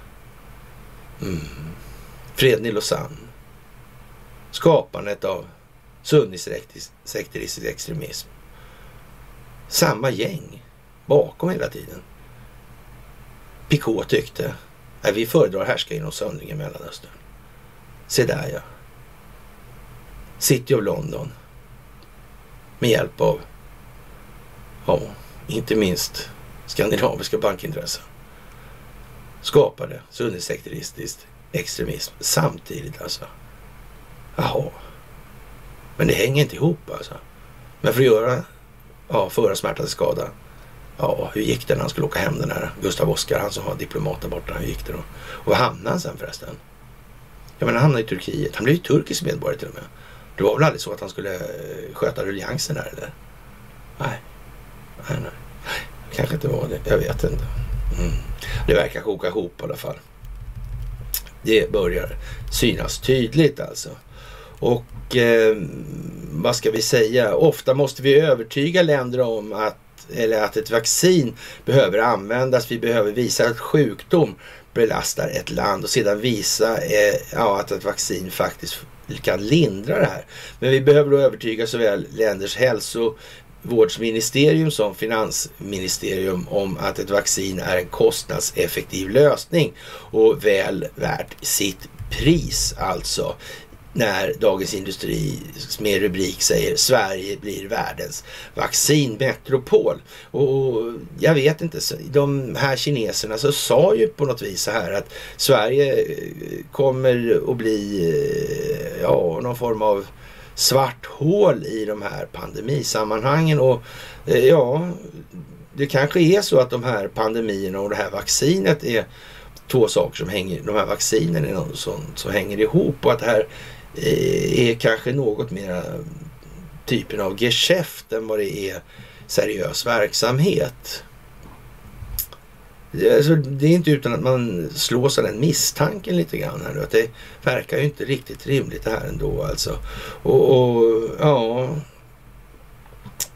Mm. Freden i Lausanne skapandet av sunnisekteristisk extremism. Samma gäng bakom hela tiden. Picot tyckte att vi föredrar härska genom söndring i Mellanöstern. Se där ja. City of London. Med hjälp av, ja, inte minst skandinaviska bankintressen. Skapade sunnisekteristisk extremism samtidigt alltså. Jaha. Men det hänger inte ihop alltså. Men för att göra, ja, föra smärta till skada. Ja, hur gick det när han skulle åka hem den här Gustav Oskar, han som var diplomat där borta. Hur gick det då? Och var hamnade han sen förresten? Jag menar, han hamnade i Turkiet. Han blev ju turkisk medborgare till och med. Det var väl aldrig så att han skulle eh, sköta ruljangsen där eller? Nej. Nej, nej. Kanske inte var det. Jag vet inte. Mm. Det verkar koka ihop i alla fall. Det börjar synas tydligt alltså. Och eh, vad ska vi säga? Ofta måste vi övertyga länder om att, eller att ett vaccin behöver användas. Vi behöver visa att sjukdom belastar ett land och sedan visa eh, ja, att ett vaccin faktiskt kan lindra det här. Men vi behöver då övertyga såväl länders hälsovårdsministerium som finansministerium om att ett vaccin är en kostnadseffektiv lösning och väl värt sitt pris alltså när Dagens Industri med rubrik säger Sverige blir världens vaccinmetropol. Och jag vet inte, de här kineserna så sa ju på något vis så här att Sverige eh, kommer att bli eh, ja, någon form av svart hål i de här pandemisammanhangen. Och eh, ja, det kanske är så att de här pandemierna och det här vaccinet är två saker som hänger, de här vaccinen är något sånt som hänger ihop och att det här Eh, är kanske något mer typen av geschäft än vad det är seriös verksamhet. Alltså, det är inte utan att man slås av den misstanken lite grann här nu. Att det verkar ju inte riktigt rimligt det här ändå alltså. Och, och ja,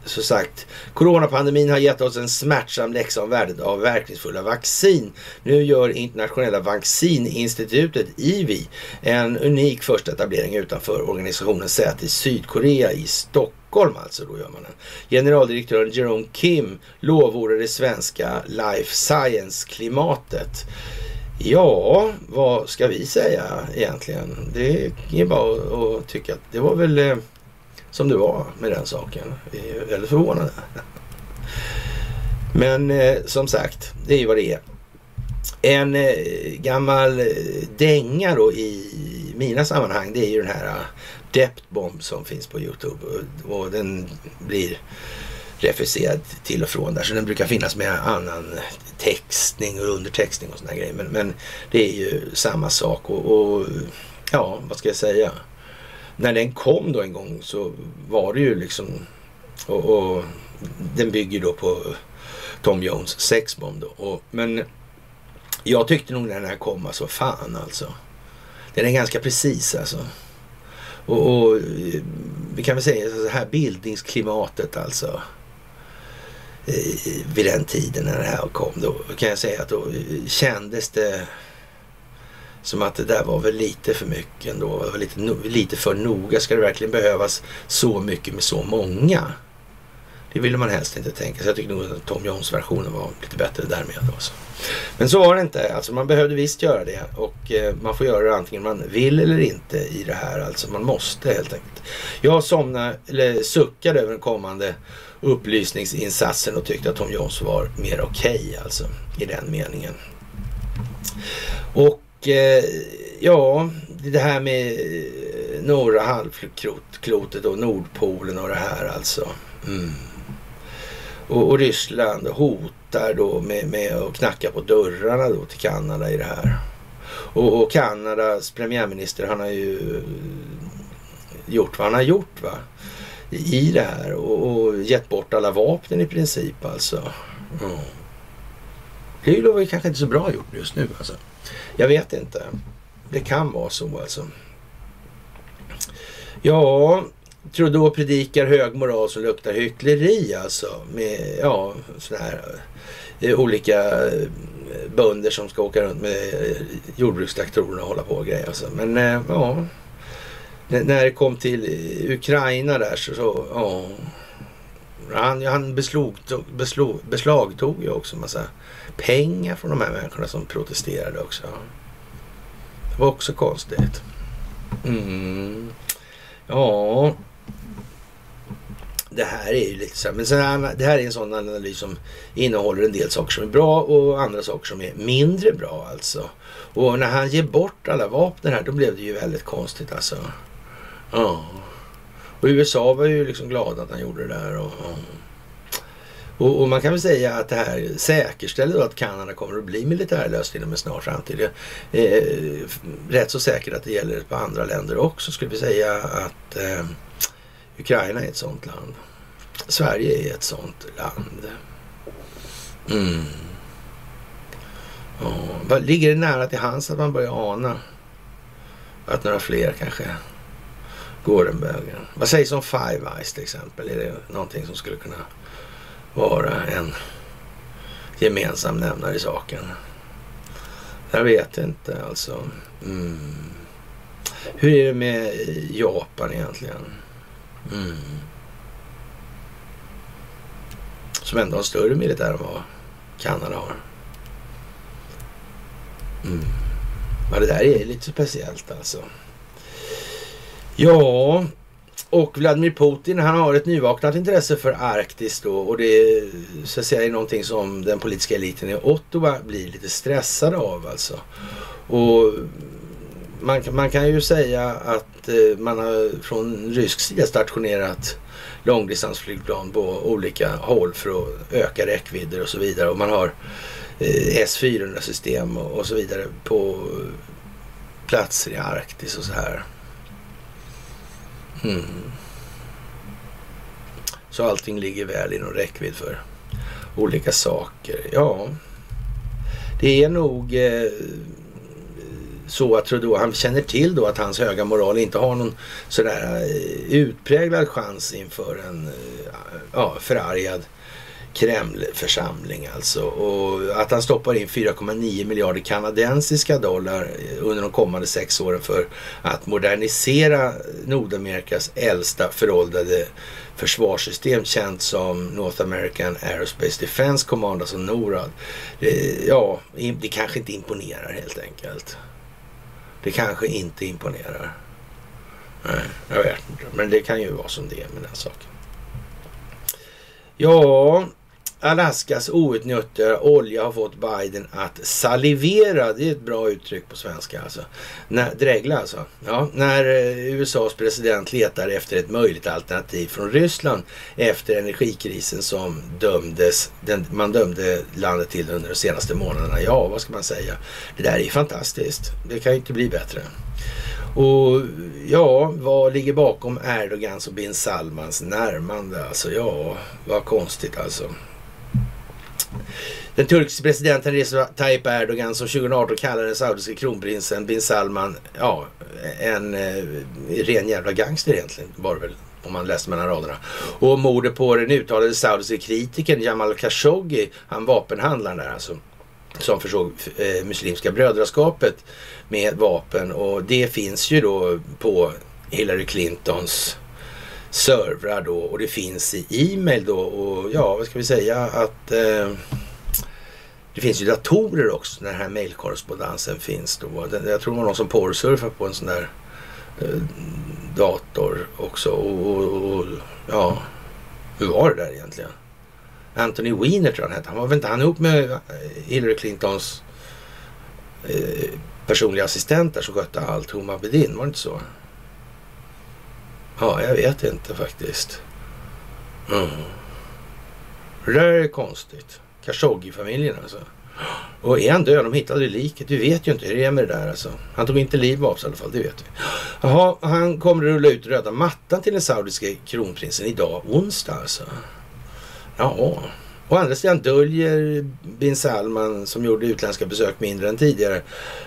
så sagt, coronapandemin har gett oss en smärtsam läxa om värdet av verkningsfulla vaccin. Nu gör internationella vaccininstitutet IVI en unik första etablering utanför organisationens säte i Sydkorea i Stockholm. Alltså då gör man den. Generaldirektören Jerome Kim lovordar det svenska life science-klimatet. Ja, vad ska vi säga egentligen? Det är bara att tycka att det var väl eh, som det var med den saken. Vi är väldigt förvånade. Men eh, som sagt, det är ju vad det är. En eh, gammal eh, dänga då i mina sammanhang, det är ju den här uh, Bomb som finns på Youtube. Och, och den blir refuserad till och från där. Så den brukar finnas med annan textning och undertextning och sådana grejer. Men, men, det är ju samma sak och, och ja, vad ska jag säga? När den kom då en gång så var det ju liksom och, och den bygger då på Tom Jones sexbomb då. Och, men jag tyckte nog när den här kom alltså fan alltså. Den är ganska precis alltså. Och, och vi kan väl säga så här bildningsklimatet alltså. Eh, vid den tiden när det här kom då kan jag säga att då eh, kändes det som att det där var väl lite för mycket ändå. Var lite, lite för noga. Ska det verkligen behövas så mycket med så många? Det ville man helst inte tänka sig. Jag tycker nog att Tom Jones-versionen var lite bättre därmed. Också. Men så var det inte. Alltså man behövde visst göra det. Och eh, man får göra det antingen man vill eller inte i det här. Alltså man måste helt enkelt. Jag somnade, eller suckade över den kommande upplysningsinsatsen och tyckte att Tom Jones var mer okej okay, alltså. I den meningen. Och Eh, ja, det här med eh, norra halvklotet och Nordpolen och det här alltså. Mm. Och, och, Ryssland hotar då med, med att knacka på dörrarna då till Kanada i det här. Och, och Kanadas premiärminister han har ju eh, gjort vad han har gjort va. I det här och, och gett bort alla vapnen i princip alltså. Mm. Det är ju kanske inte så bra gjort just nu alltså. Jag vet inte. Det kan vara så alltså. Ja, Trudeau predikar hög moral som luktar hyckleri alltså. Med ja, sådana här eh, olika eh, bönder som ska åka runt med eh, jordbrukstraktorerna och hålla på och grejer. Alltså. Men ja, när det kom till Ukraina där så, så ja. Han, han beslog, beslog, beslagtog ju också massa pengar från de här människorna som protesterade också. Det var också konstigt. Mm. Ja, det här är ju lite så här, men sen, det här är en sån analys som innehåller en del saker som är bra och andra saker som är mindre bra alltså. Och när han ger bort alla vapen här, då blev det ju väldigt konstigt alltså. Ja. Och USA var ju liksom glada att han gjorde det där. Och, och och, och, man kan väl säga att det här säkerställer att Kanada kommer att bli militärlöst inom en snar framtid. Det är eh, rätt så säkert att det gäller på andra länder också. Skulle vi säga att eh, Ukraina är ett sånt land. Sverige är ett sånt land. Mm. Ja. Ligger det nära till hands att man börjar ana att några fler kanske går den vägen? Vad sägs om Five Eyes till exempel? Är det någonting som skulle kunna vara en gemensam nämnare i saken. Jag vet inte alltså. Mm. Hur är det med Japan egentligen? Mm. Som ändå har större militär än vad Kanada har. Mm. Men det där är lite speciellt alltså. Ja, och Vladimir Putin han har ett nyvaknat intresse för Arktis då och det så att säga, är någonting som den politiska eliten i Ottawa blir lite stressad av alltså. Och man, man kan ju säga att eh, man har från rysk sida stationerat långdistansflygplan på olika håll för att öka räckvidder och så vidare. Och man har eh, S-400 system och, och så vidare på eh, platser i Arktis och så här. Mm. Så allting ligger väl inom räckvidd för olika saker. Ja, det är nog eh, så att Trudeau, han känner till då att hans höga moral inte har någon sådär eh, utpräglad chans inför en eh, ja, förargad Kremlförsamling alltså. Och att han stoppar in 4,9 miljarder kanadensiska dollar under de kommande sex åren för att modernisera Nordamerikas äldsta föråldrade försvarssystem känt som North American Aerospace Defense Command, alltså NORAD. Det, ja, det kanske inte imponerar helt enkelt. Det kanske inte imponerar. Nej, jag vet inte. Men det kan ju vara som det är med den saken. Ja, Alaskas outnyttjade olja har fått Biden att salivera. Det är ett bra uttryck på svenska alltså. När, drägla alltså. Ja, när eh, USAs president letar efter ett möjligt alternativ från Ryssland efter energikrisen som dömdes, den, man dömde landet till under de senaste månaderna. Ja, vad ska man säga? Det där är fantastiskt. Det kan ju inte bli bättre. Och ja, vad ligger bakom Erdogans och bin Salmans närmande? Alltså ja, vad konstigt alltså. Den turkiske presidenten Recep Tayyip Erdogan som 2018 kallade den saudiske kronprinsen bin Salman, ja, en eh, ren jävla gangster egentligen var det väl om man läser mellan raderna. Och mordet på den uttalade saudiske kritikern Jamal Khashoggi, han vapenhandlaren där alltså, som försåg eh, Muslimska brödraskapet med vapen och det finns ju då på Hillary Clintons servrar då och det finns i e-mail då och ja, vad ska vi säga att eh, det finns ju datorer också när den här mejlkorrespondensen finns då. Jag tror det var någon som porrsurfade på en sån där eh, dator också och, och, och, ja, hur var det där egentligen? Anthony Weiner tror jag han hette. Han var väl inte han ihop med eh, Hillary Clintons eh, personliga assistenter som skötte allt. Huma Bedin, var det inte så? Ja, jag vet inte faktiskt. Mm. Det där är konstigt. Khashoggi-familjen alltså. Och är han död? De hittade liket. Vi vet ju inte hur det är med det där alltså. Han tog inte liv av sig i alla fall, det vet vi. Jaha, han kommer att rulla ut röda mattan till den saudiske kronprinsen idag, onsdag alltså. Jaha. Å andra sidan döljer bin Salman, som gjorde utländska besök mindre än tidigare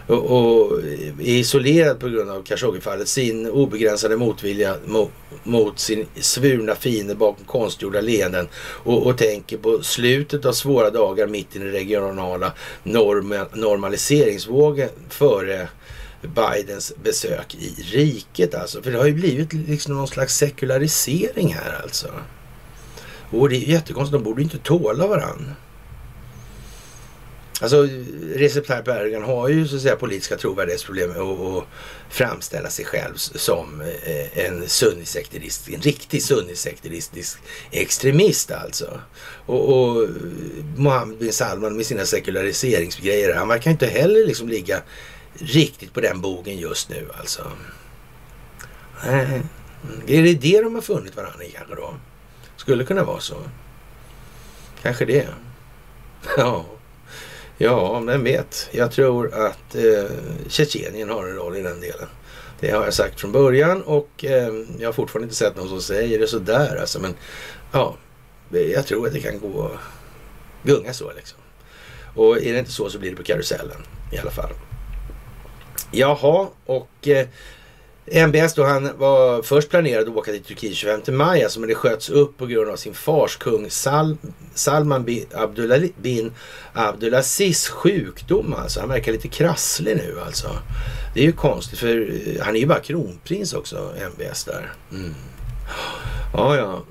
och, och är isolerad på grund av Khashoggi-fallet, sin obegränsade motvilja mot, mot sin svurna fiende bakom konstgjorda leenden och, och, tänker på slutet av svåra dagar mitt i den regionala norm, normaliseringsvågen före Bidens besök i riket alltså. För det har ju blivit liksom någon slags sekularisering här alltså. Och det är jättekonstigt, de borde inte tåla varandra. Alltså Recep Tayyip Erdogan har ju så att säga politiska trovärdighetsproblem och, och framställa sig själv som eh, en sunnisekteristisk, en riktig sunnisekteristisk extremist alltså. Och, och Mohammed bin Salman med sina sekulariseringsgrejer, han verkar inte heller liksom ligga riktigt på den bogen just nu alltså. Nej, är det det de har funnit varandra i kanske då? Skulle kunna vara så. Kanske det. Ja, ja vem vet. Jag tror att eh, Tjetjenien har en roll i den delen. Det har jag sagt från början och eh, jag har fortfarande inte sett någon som säger det sådär alltså. Men ja, jag tror att det kan gå gunga så liksom. Och är det inte så så blir det på karusellen i alla fall. Jaha, och eh, MBS då, han var först planerad att åka till Turkiet 25 maj, alltså, men det sköts upp på grund av sin fars kung Sal Salman bin, Abdullah, bin Abdulaziz sjukdom. Alltså. Han verkar lite krasslig nu alltså. Det är ju konstigt för eh, han är ju bara kronprins också, MBS där. Mm. Ja, ja.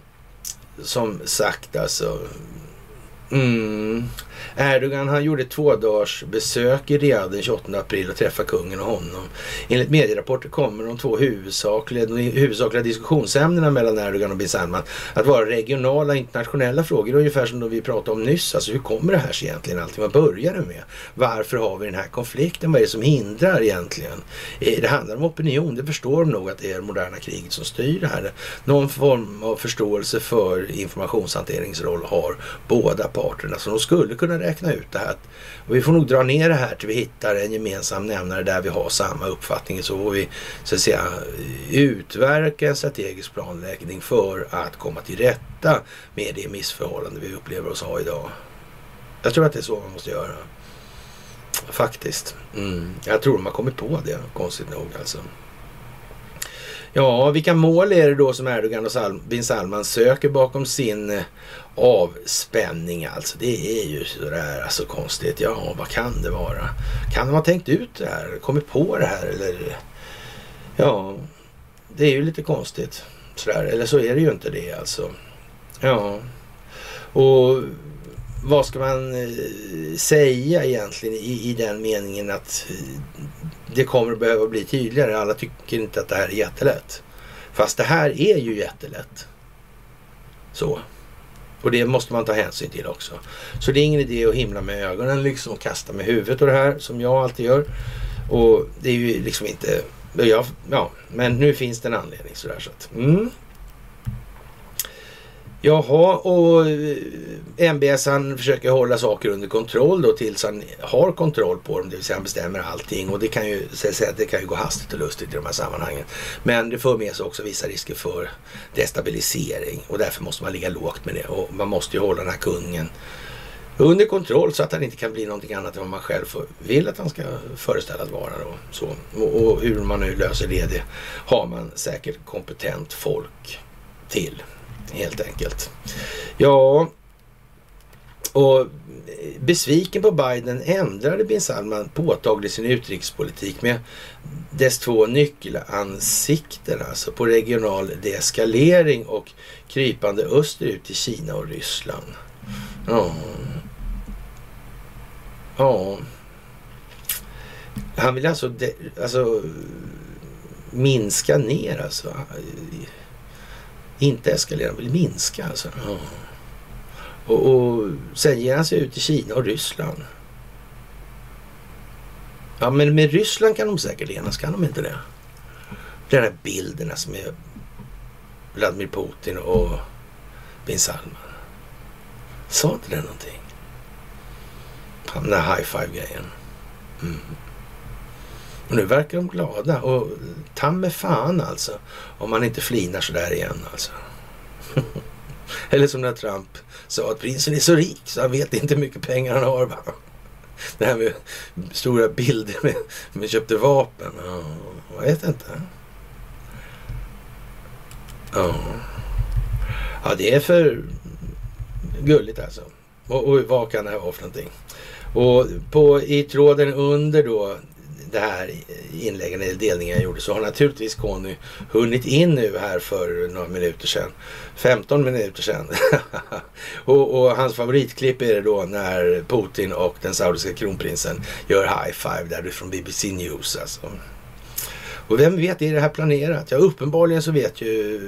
Som sagt alltså. Mm. Erdogan han gjorde två dagars besök i Riyadh den 28 april och träffade kungen och honom. Enligt medierapporter kommer de två huvudsakliga, de huvudsakliga diskussionsämnena mellan Erdogan och bin Salman att vara regionala internationella frågor. Ungefär som de vi pratade om nyss. Alltså hur kommer det här sig egentligen? Allting vad börjar det med? Varför har vi den här konflikten? Vad är det som hindrar egentligen? Eh, det handlar om opinion. Det förstår de nog att det är det moderna kriget som styr det här. Någon form av förståelse för informationshanteringsroll har båda parterna. Så de skulle kunna räkna ut det här. Och vi får nog dra ner det här till vi hittar en gemensam nämnare där vi har samma uppfattning. Så får vi så att säga utverka en strategisk planläggning för att komma till rätta med det missförhållande vi upplever oss ha idag. Jag tror att det är så man måste göra. Faktiskt. Mm. Jag tror de har kommit på det, konstigt nog alltså. Ja, vilka mål är det då som Erdogan och Sal bin Salman söker bakom sin eh, avspänning alltså? Det är ju sådär alltså konstigt. Ja, vad kan det vara? Kan de ha tänkt ut det här? Kommit på det här eller? Ja, det är ju lite konstigt. Sådär. Eller så är det ju inte det alltså. Ja, och vad ska man eh, säga egentligen i, i den meningen att eh, det kommer att behöva bli tydligare. Alla tycker inte att det här är jättelätt. Fast det här är ju jättelätt. Så. Och det måste man ta hänsyn till också. Så det är ingen idé att himla med ögonen liksom och kasta med huvudet och det här som jag alltid gör. Och det är ju liksom inte... Ja, ja men nu finns det en anledning sådär så att... Mm. Jaha, och eh, MBS han försöker hålla saker under kontroll då tills han har kontroll på dem, det vill säga han bestämmer allting. Och det kan ju, säga, det kan ju gå hastigt och lustigt i de här sammanhangen. Men det för med sig också vissa risker för destabilisering och därför måste man ligga lågt med det. Och man måste ju hålla den här kungen under kontroll så att han inte kan bli någonting annat än vad man själv vill att han ska föreställa att vara. Då. Så, och, och hur man nu löser det, det har man säkert kompetent folk till helt enkelt. Ja, och besviken på Biden ändrade bin Salman påtagligt sin utrikespolitik med dess två nyckelansikten, alltså på regional deeskalering och krypande österut till Kina och Ryssland. Ja. Ja. Han vill alltså, de, alltså minska ner alltså inte eskalera, vill minska alltså. Ja. Och, och sen ger han sig ut i Kina och Ryssland. Ja, men med Ryssland kan de säkert enas, kan de inte det? Den här bilderna som är Vladimir Putin och bin Salman. Sa inte det någonting? Den där high five-grejen. Mm. Och nu verkar de glada. Och ta med fan alltså. Om man inte flinar sådär igen alltså. <laughs> Eller som när Trump sa att prinsen är så rik så han vet inte hur mycket pengar han har. Va? Det här med stora bilder med, med köpte vapen. Ja, jag vet inte. Ja. ja, det är för gulligt alltså. Och, och vad kan det här vara för någonting? Och på, i tråden under då det här inläggen eller delningen jag gjorde så har naturligtvis Conny hunnit in nu här för några minuter sedan. 15 minuter sedan. <laughs> och, och, hans favoritklipp är det då när Putin och den saudiska kronprinsen gör high five där från BBC News alltså. Och vem vet, är det här planerat? Ja, uppenbarligen så vet ju,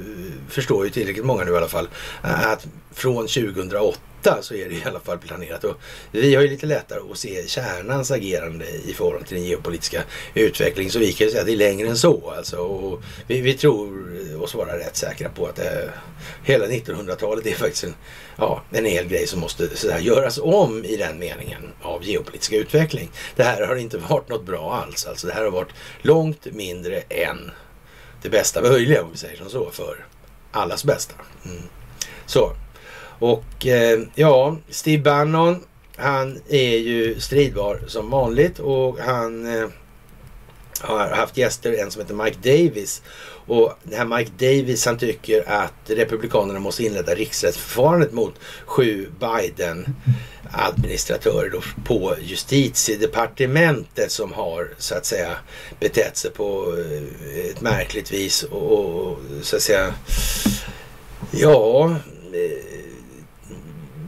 förstår ju tillräckligt många nu i alla fall, att från 2008 så är det i alla fall planerat. Och vi har ju lite lättare att se kärnans agerande i förhållande till den geopolitiska utvecklingen. Så vi kan ju säga att det är längre än så. Alltså. Och vi, vi tror oss vara rätt säkra på att det, eh, hela 1900-talet är faktiskt en, ja, en hel grej som måste så här, göras om i den meningen av geopolitisk utveckling. Det här har inte varit något bra alls. Alltså, det här har varit långt mindre än det bästa möjliga om vi säger som så för allas bästa. Mm. Så, och eh, ja, Steve Bannon, han är ju stridbar som vanligt och han eh, har haft gäster, en som heter Mike Davis. Och den här Mike Davis han tycker att Republikanerna måste inleda riksrättsförfarandet mot sju Biden administratörer då på justitiedepartementet som har så att säga betett sig på eh, ett märkligt vis och så att säga ja eh,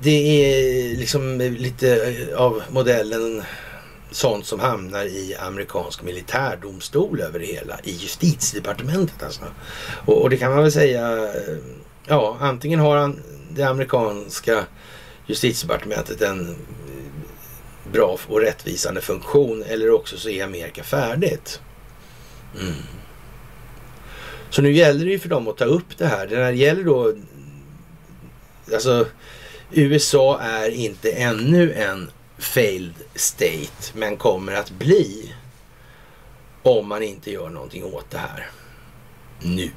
det är liksom lite eh, av modellen sånt som hamnar i amerikansk militärdomstol över det hela. I justitiedepartementet alltså. Och, och, det kan man väl säga, eh, ja antingen har han det amerikanska justitiedepartementet en eh, bra och rättvisande funktion eller också så är Amerika färdigt. Mm. Så nu gäller det ju för dem att ta upp det här. Det här gäller då, alltså USA är inte ännu en failed state men kommer att bli om man inte gör någonting åt det här nu.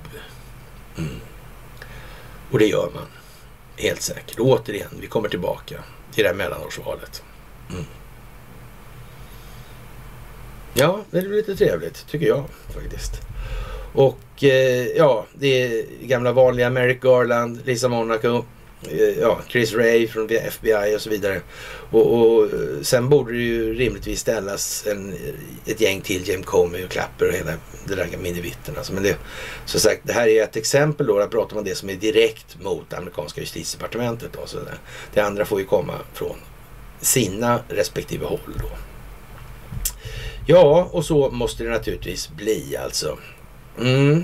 Mm. Och det gör man helt säkert. återigen, vi kommer tillbaka till det här mellanårsvalet. Mm. Ja, det blir lite trevligt tycker jag faktiskt. Och eh, ja, det är gamla vanliga Merrick Garland, Lisa Monaco, Eh, ja, Chris Ray från FBI och så vidare. Och, och eh, sen borde det ju rimligtvis ställas en, ett gäng till, Jim Comey och Clapper och hela det där minivitten. Alltså. Men det, som sagt, det här är ett exempel då, där pratar man det som är direkt mot amerikanska justitiedepartementet. Då, så det, det andra får ju komma från sina respektive håll då. Ja, och så måste det naturligtvis bli alltså. Mm.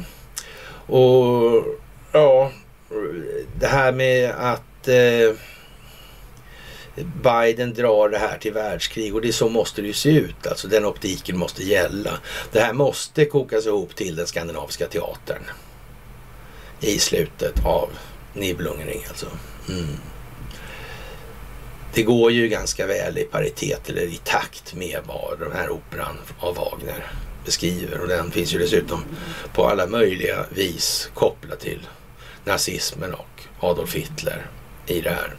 Och ja, det här med att eh, Biden drar det här till världskrig och det så måste det ju se ut. Alltså den optiken måste gälla. Det här måste kokas ihop till den skandinaviska teatern i slutet av Nibelungenring alltså. Mm. Det går ju ganska väl i paritet eller i takt med vad den här operan av Wagner beskriver och den finns ju dessutom på alla möjliga vis kopplad till nazismen och Adolf Hitler i det här.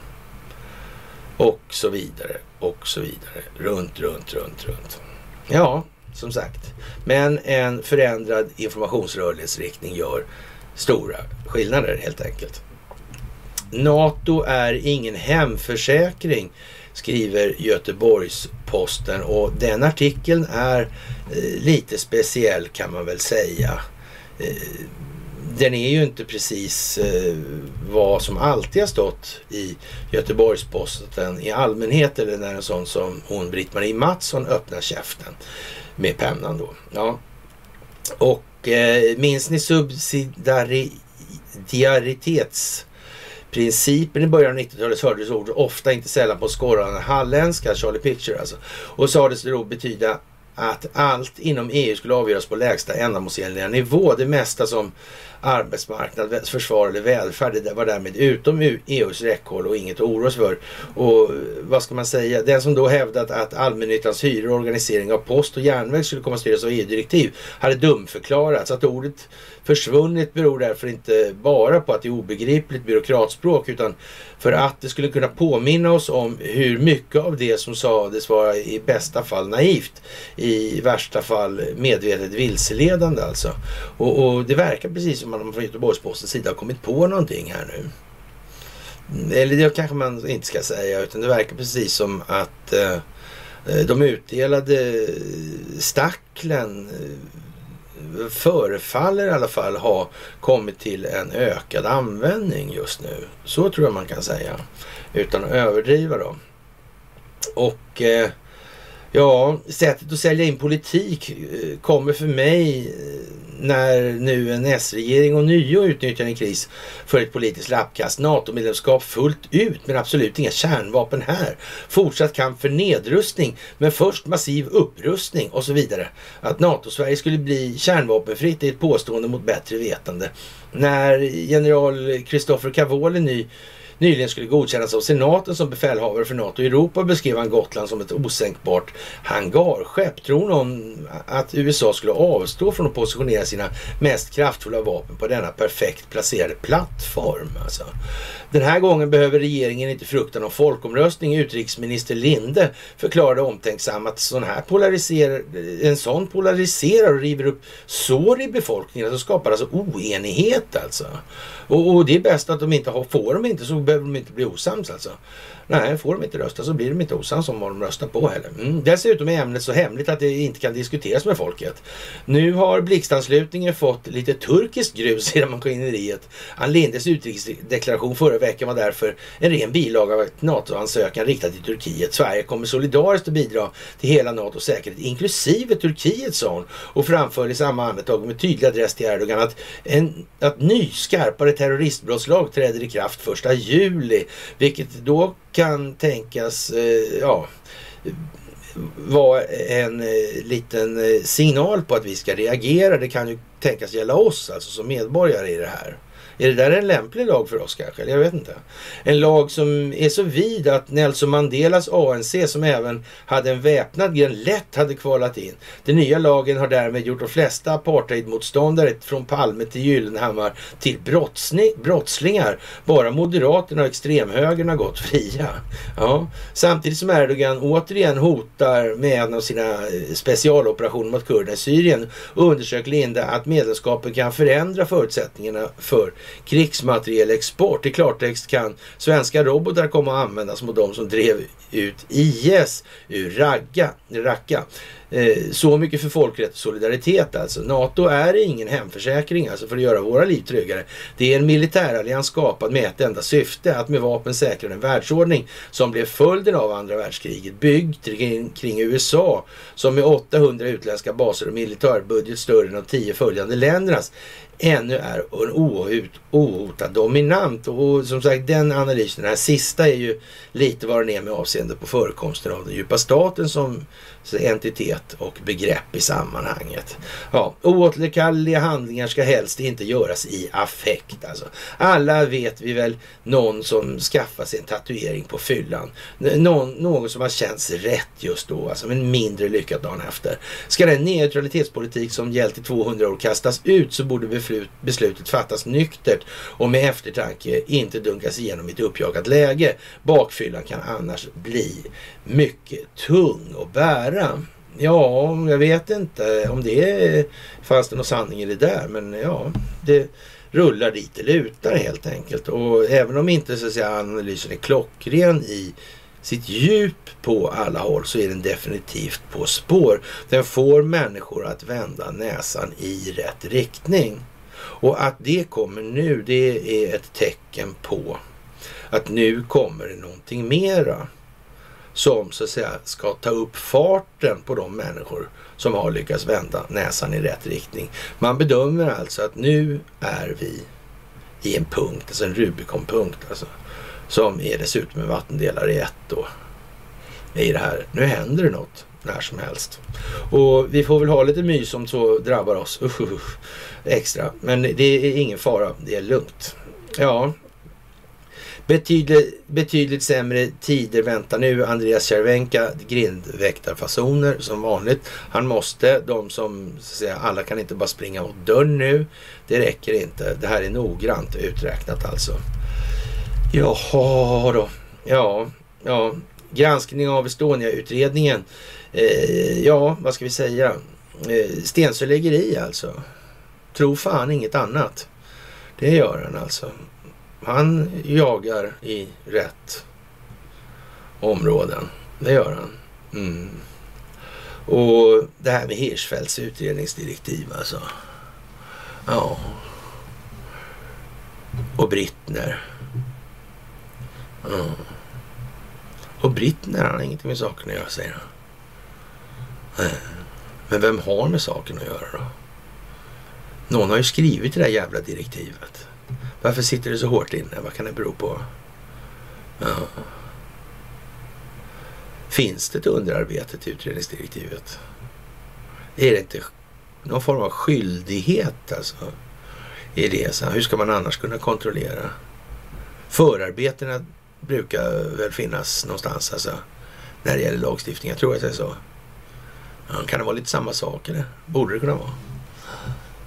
Och så vidare och så vidare. Runt, runt, runt, runt. Ja, som sagt. Men en förändrad informationsrörlighetsriktning gör stora skillnader helt enkelt. NATO är ingen hemförsäkring skriver Göteborgs-Posten och den artikeln är eh, lite speciell kan man väl säga. Eh, den är ju inte precis eh, vad som alltid har stått i Göteborgs-Posten i allmänhet eller när en sån som hon Britt-Marie Mattsson öppnar käften med pennan då. Ja. Och eh, minns ni subsidiaritets Principen i början av 90-talet hördes ord ofta, inte sällan på skårande halländska, Charlie Picture alltså. Och sades det då betyda att allt inom EU skulle avgöras på lägsta ändamålsenliga nivå. Det mesta som arbetsmarknad, försvar eller välfärd. Det var därmed utom EUs räckhåll och inget att oroa sig för. Och eh, vad ska man säga? Den som då hävdat att allmännyttans hyror och organisering av post och järnväg skulle komma att styras av EU-direktiv hade dumförklarats. Att ordet försvunnit beror därför inte bara på att det är obegripligt byråkratspråk utan för att det skulle kunna påminna oss om hur mycket av det som sades vara i bästa fall naivt, i värsta fall medvetet vilseledande alltså. Och, och det verkar precis som att man från Göteborgs-Postens sida har kommit på någonting här nu. Mm, eller det kanske man inte ska säga, utan det verkar precis som att eh, eh de utdelade stacklen eh, förefaller i alla fall ha kommit till en ökad användning just nu. Så tror jag man kan säga, utan att överdriva då. Och eh, ja, sättet att sälja in politik eh, kommer för mig eh, när nu en S-regering och nio utnyttjar en kris för ett politiskt lappkast. NATO-medlemskap fullt ut men absolut inga kärnvapen här. Fortsatt kamp för nedrustning men först massiv upprustning och så vidare. Att NATO-Sverige skulle bli kärnvapenfritt är ett påstående mot bättre vetande. När general Christopher Cavoli ny nyligen skulle godkännas av senaten som befälhavare för NATO i Europa beskrev han Gotland som ett osänkbart hangarskepp. Tror någon att USA skulle avstå från att positionera sina mest kraftfulla vapen på denna perfekt placerade plattform? Alltså. Den här gången behöver regeringen inte frukta någon folkomröstning. Utrikesminister Linde förklarade omtänksam att sån här polariserar, en sån polariserar och river upp sår i befolkningen. Alltså skapar alltså oenighet alltså. Och, och, det är bäst att de inte har, får de inte så behöver de inte bli osams alltså. Nej, får de inte rösta så blir de inte osams om vad de röstar på heller. Mm. Dessutom är ämnet så hemligt att det inte kan diskuteras med folket. Nu har blixtanslutningen fått lite turkiskt grus <laughs> i maskineriet. Ann Lindes utrikesdeklaration förra veckan var därför en ren bilaga av ett NATO-ansökan riktad till Turkiet. Sverige kommer solidariskt att bidra till hela NATOs säkerhet, inklusive Turkiet, sa hon. Och framförde i samma andetag med tydlig adress till Erdogan att en att ny skarpare terroristbrottslag träder i kraft första juli. Vilket då kan tänkas, eh, ja, vara en eh, liten eh, signal på att vi ska reagera. Det kan ju tänkas gälla oss, alltså som medborgare i det här. Är det där en lämplig lag för oss kanske? Jag vet inte. En lag som är så vid att Nelson Mandelas ANC, som även hade en väpnad gren, lätt hade kvalat in. Den nya lagen har därmed gjort de flesta apartheidmotståndare från Palme till Gyllenhammar till brottslingar. Bara Moderaterna och extremhögern har gått fria. Ja. Samtidigt som Erdogan återigen hotar med en av sina eh, specialoperationer mot kurderna i Syrien undersöker Linda att medlemskapet kan förändra förutsättningarna för krigsmaterielexport. I klartext kan svenska robotar komma att användas mot de som drev ut IS ur Raqqa. Raqqa. Eh, så mycket för folkrätt och solidaritet alltså. NATO är ingen hemförsäkring alltså för att göra våra liv tryggare. Det är en militärallians skapad med ett enda syfte, att med vapen säkra den världsordning som blev följden av andra världskriget, byggd kring, USA som med 800 utländska baser och militärbudget större än de tio följande ländernas ännu är en ohotad dominant. Och som sagt den analysen, den här sista är ju lite vad den är med avseende på förekomsten av den djupa staten som entitet och begrepp i sammanhanget. Ja, oåterkalleliga handlingar ska helst inte göras i affekt. Alltså. Alla vet vi väl någon som skaffar sig en tatuering på fyllan. Någon, någon som har känts rätt just då, alltså, men mindre lyckat dagen efter. Ska den neutralitetspolitik som gällt i 200 år kastas ut så borde beslut, beslutet fattas nyktert och med eftertanke inte dunkas igenom i ett uppjagat läge. Bakfyllan kan annars bli mycket tung att bära. Ja, jag vet inte om det fanns det någon sanning i det där, men ja, det rullar dit det lutar helt enkelt. Och även om inte så att säga, analysen är klockren i sitt djup på alla håll så är den definitivt på spår. Den får människor att vända näsan i rätt riktning. Och att det kommer nu, det är ett tecken på att nu kommer det någonting mera som så att säga ska ta upp farten på de människor som har lyckats vända näsan i rätt riktning. Man bedömer alltså att nu är vi i en punkt, alltså en Rubicon-punkt alltså, som är dessutom en vattendelare i ett då. I det här. Nu händer det något när som helst. Och vi får väl ha lite mys om så drabbar oss usch, usch, extra. Men det är ingen fara, det är lugnt. Ja, Betydligt, betydligt sämre tider väntar nu. Andreas Cervenka, grindväktarfasoner som vanligt. Han måste, de som, så att säga, alla kan inte bara springa mot dörren nu. Det räcker inte. Det här är noggrant uträknat alltså. Jaha då. Ja, ja. Granskning av Estonia-utredningen. Eh, ja, vad ska vi säga? Eh, i alltså. Tro fan inget annat. Det gör han alltså. Han jagar i rätt områden. Det gör han. Mm. Och det här med Hirschfeldts utredningsdirektiv alltså. Ja. Och Brittner. Ja. Och Brittner han har ingenting med saken att göra säger han. Men vem har med saken att göra då? Någon har ju skrivit det där jävla direktivet. Varför sitter det så hårt inne? Vad kan det bero på? Ja. Finns det ett underarbete till utredningsdirektivet? Är det inte någon form av skyldighet alltså? I det, så hur ska man annars kunna kontrollera? Förarbetena brukar väl finnas någonstans alltså, när det gäller lagstiftning. Jag tror att det är så. Ja, kan det vara lite samma sak eller? Borde det kunna vara?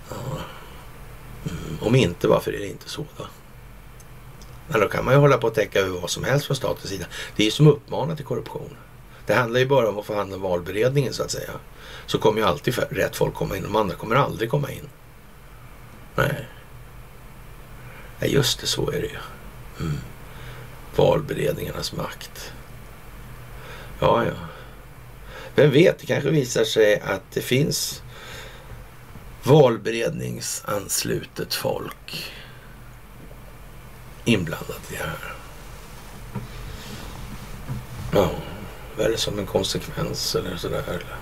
Ja. Om inte, varför är det inte så då? Men då kan man ju hålla på att täcka över vad som helst från statens sida. Det är ju som uppmanar till korruption. Det handlar ju bara om att få hand om valberedningen så att säga. Så kommer ju alltid rätt folk komma in. De andra kommer aldrig komma in. Nej. Nej, just det, så är det ju. Mm. Valberedningarnas makt. Ja, ja. Vem vet, det kanske visar sig att det finns valberedningsanslutet folk inblandat i det här. Ja, vad är det som en konsekvens eller sådär? Eller?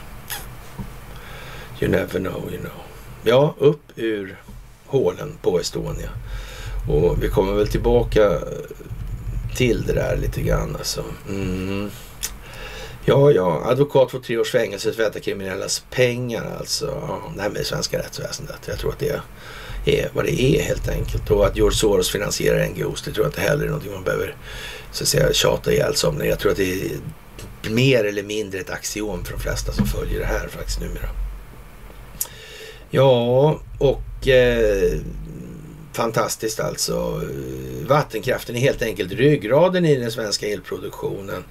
You never know, you know. Ja, upp ur hålen på Estonia. Och vi kommer väl tillbaka till det där lite grann alltså. Mm. Ja, ja, advokat får tre års fängelse för att tvätta kriminellas pengar alltså. Det här med det svenska rättsväsendet. Jag tror att det är vad det är helt enkelt. Och att George Soros finansierar NGOs, det tror jag inte heller är någonting man behöver så att säga, tjata ihjäl sig om. Jag tror att det är mer eller mindre ett axiom för de flesta som följer det här faktiskt numera. Ja, och eh, fantastiskt alltså. Vattenkraften är helt enkelt ryggraden i den svenska elproduktionen.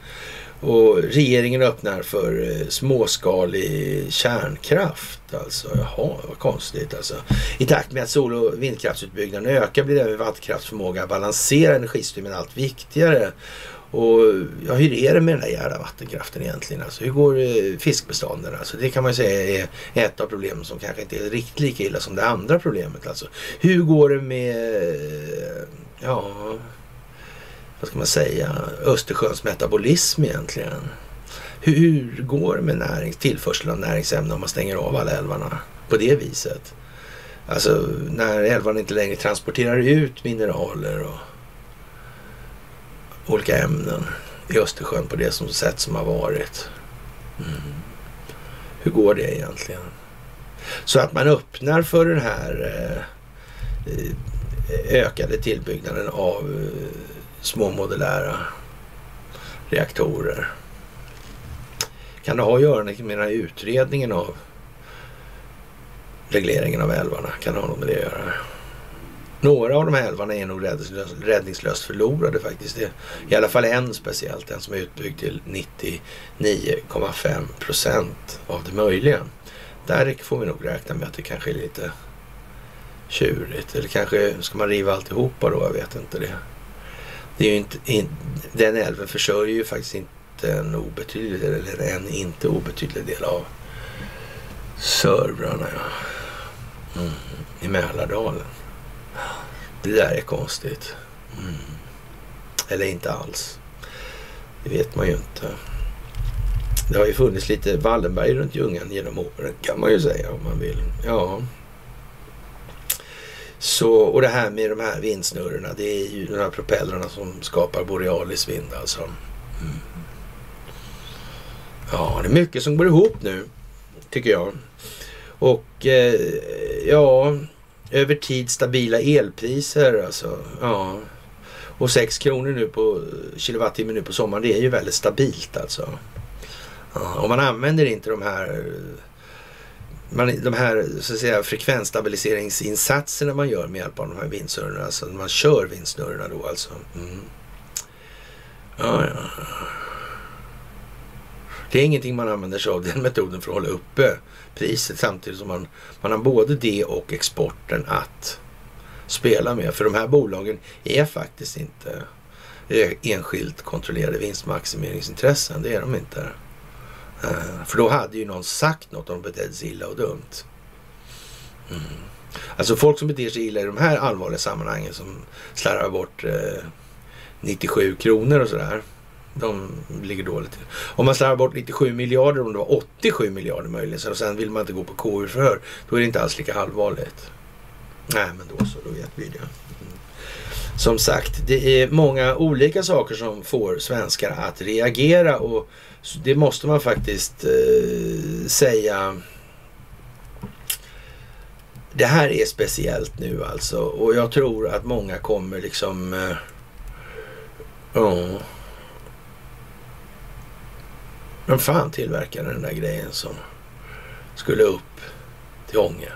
Och regeringen öppnar för eh, småskalig kärnkraft. Alltså, jaha, vad konstigt alltså. I takt med att sol och vindkraftsutbyggnaden ökar blir även vattenkraftsförmåga att balansera energisystemen allt viktigare. Och ja, hur är det med den där jävla vattenkraften egentligen? Alltså, hur går eh, fiskbestånden? Alltså, det kan man ju säga är ett av problemen som kanske inte är riktigt lika illa som det andra problemet. Alltså, hur går det med, eh, ja, vad ska man säga, Östersjöns metabolism egentligen? Hur går det med närings, tillförsel av näringsämnen om man stänger av alla älvarna på det viset? Alltså när älvarna inte längre transporterar ut mineraler och olika ämnen i Östersjön på det som sätt som har varit. Mm. Hur går det egentligen? Så att man öppnar för den här eh, eh, ökade tillbyggnaden av eh, små modulära reaktorer. Kan det ha att göra med liksom den här utredningen av regleringen av älvarna? Kan det ha något med det att göra? Några av de här älvarna är nog räddningslöst, räddningslöst förlorade faktiskt. Det, I alla fall en speciellt, en som är utbyggd till 99,5 procent av det möjliga. Där får vi nog räkna med att det kanske är lite tjurigt. Eller kanske ska man riva alltihopa då? Jag vet inte det det är ju inte, in, den älven försörjer ju faktiskt inte en obetydlig eller en inte obetydlig del av servrarna ja. Mm, i Mälardalen. Det där är konstigt. Mm. Eller inte alls. Det vet man ju inte. Det har ju funnits lite Wallenberg runt Ljungan genom åren kan man ju säga om man vill. Ja. Så, och det här med de här vindsnurrorna, det är ju de här propellrarna som skapar borealis vind alltså. Mm. Ja, det är mycket som går ihop nu, tycker jag. Och eh, ja, över tid stabila elpriser alltså. Ja. Och 6 kronor nu på kilowattimme nu på sommaren, det är ju väldigt stabilt alltså. Ja, och man använder inte de här eh, man, de här så att säga, frekvensstabiliseringsinsatserna man gör med hjälp av de här vindsnurrorna. Alltså man kör vindsnurrorna då alltså. Mm. Ja, ja. Det är ingenting man använder sig av den metoden för att hålla uppe priset samtidigt som man, man har både det och exporten att spela med. För de här bolagen är faktiskt inte eh, enskilt kontrollerade vinstmaximeringsintressen. Det är de inte. Eh, för då hade ju någon sagt något om de betedde sig illa och dumt. Mm. Alltså folk som beter sig illa i de här allvarliga sammanhangen som slarvar bort eh, 97 kronor och sådär. De ligger dåligt till. Om man slarvar bort 97 miljarder, om det var 87 miljarder möjligen, och sen vill man inte gå på KU-förhör, då är det inte alls lika allvarligt. Nej, men då så, då vet vi det. Mm. Som sagt, det är många olika saker som får svenskar att reagera och det måste man faktiskt eh, säga. Det här är speciellt nu alltså och jag tror att många kommer liksom... Eh, oh, vem fan tillverkade den där grejen som skulle upp till Ånge?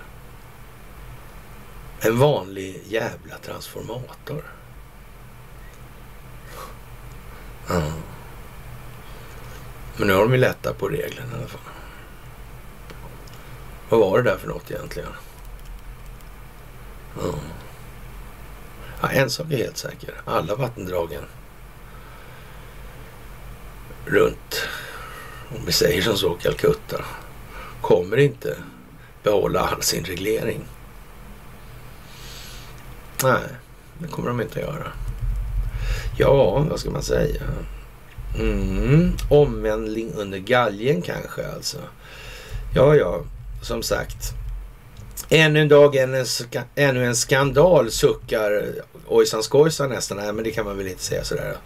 En vanlig jävla transformator. Ja. Men nu har de ju lättat på reglerna i alla fall. Vad var det där för något egentligen? Mm. ja en sak är helt säker. Alla vattendragen runt om vi säger som så, Calcutta, kommer inte behålla all sin reglering. Nej, det kommer de inte att göra. Ja, vad ska man säga? Mm, omvändling under galgen kanske alltså. Ja, ja, som sagt. Ännu en dag, ännu en, ska, ännu en skandal suckar ojsan skojsan nästan. Nej, men det kan man väl inte säga sådär.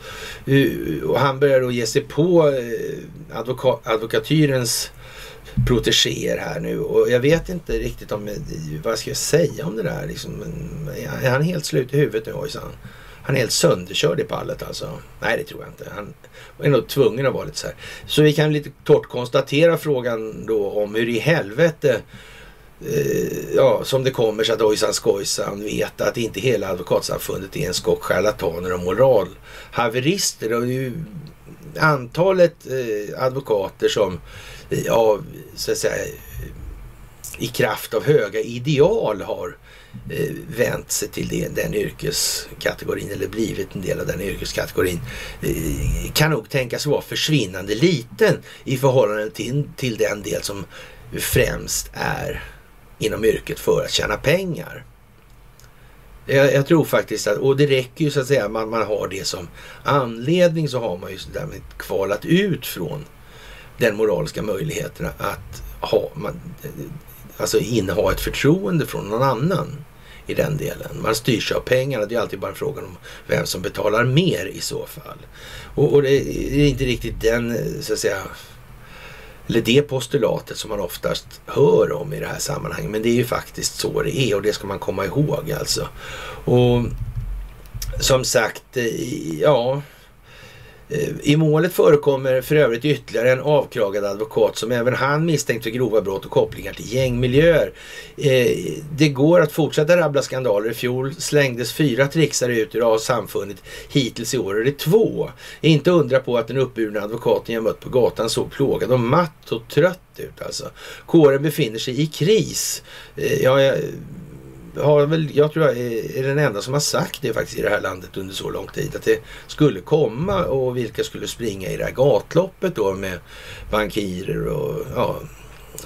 Och han börjar då ge sig på eh, advoka, advokatyrens protegéer här nu. Och jag vet inte riktigt om, eh, vad ska jag säga om det där liksom. Är han helt slut i huvudet nu ojsan? Han är helt sönderkörd i pallet alltså. Nej, det tror jag inte. Han är nog tvungen att vara lite så här. Så vi kan lite torrt konstatera frågan då om hur i helvete eh, ja, som det kommer sig att ojsan skojsan vet att inte hela advokatsamfundet är en skock charlataner och moralhaverister. Och ju antalet eh, advokater som eh, ja, så att säga, i kraft av höga ideal har eh, Eh, vänt sig till den yrkeskategorin eller blivit en del av den yrkeskategorin eh, kan nog tänkas vara försvinnande liten i förhållande till, till den del som främst är inom yrket för att tjäna pengar. Jag, jag, tror faktiskt att, och det räcker ju så att säga, man, man har det som anledning så har man ju därmed kvalat ut från den moraliska möjligheten att ha, man, alltså inneha ett förtroende från någon annan i den delen. Man styrs av pengarna. Det är alltid bara frågan om vem som betalar mer i så fall. Och, och det är inte riktigt den, så att säga, eller det postulatet som man oftast hör om i det här sammanhanget. Men det är ju faktiskt så det är och det ska man komma ihåg alltså. Och som sagt, eh, ja, i målet förekommer för övrigt ytterligare en avkragad advokat som även han misstänkt för grova brott och kopplingar till gängmiljöer. Eh, det går att fortsätta rabbla skandaler. I fjol slängdes fyra trixare ut ur samfundet. Hittills i år är det två. Inte undra på att den uppburna advokaten jag mött på gatan såg plågad och matt och trött ut alltså. Kåren befinner sig i kris. Eh, ja, jag har väl, jag tror jag är, den enda som har sagt det faktiskt i det här landet under så lång tid. Att det skulle komma och vilka skulle springa i det här gatloppet då med bankirer och ja,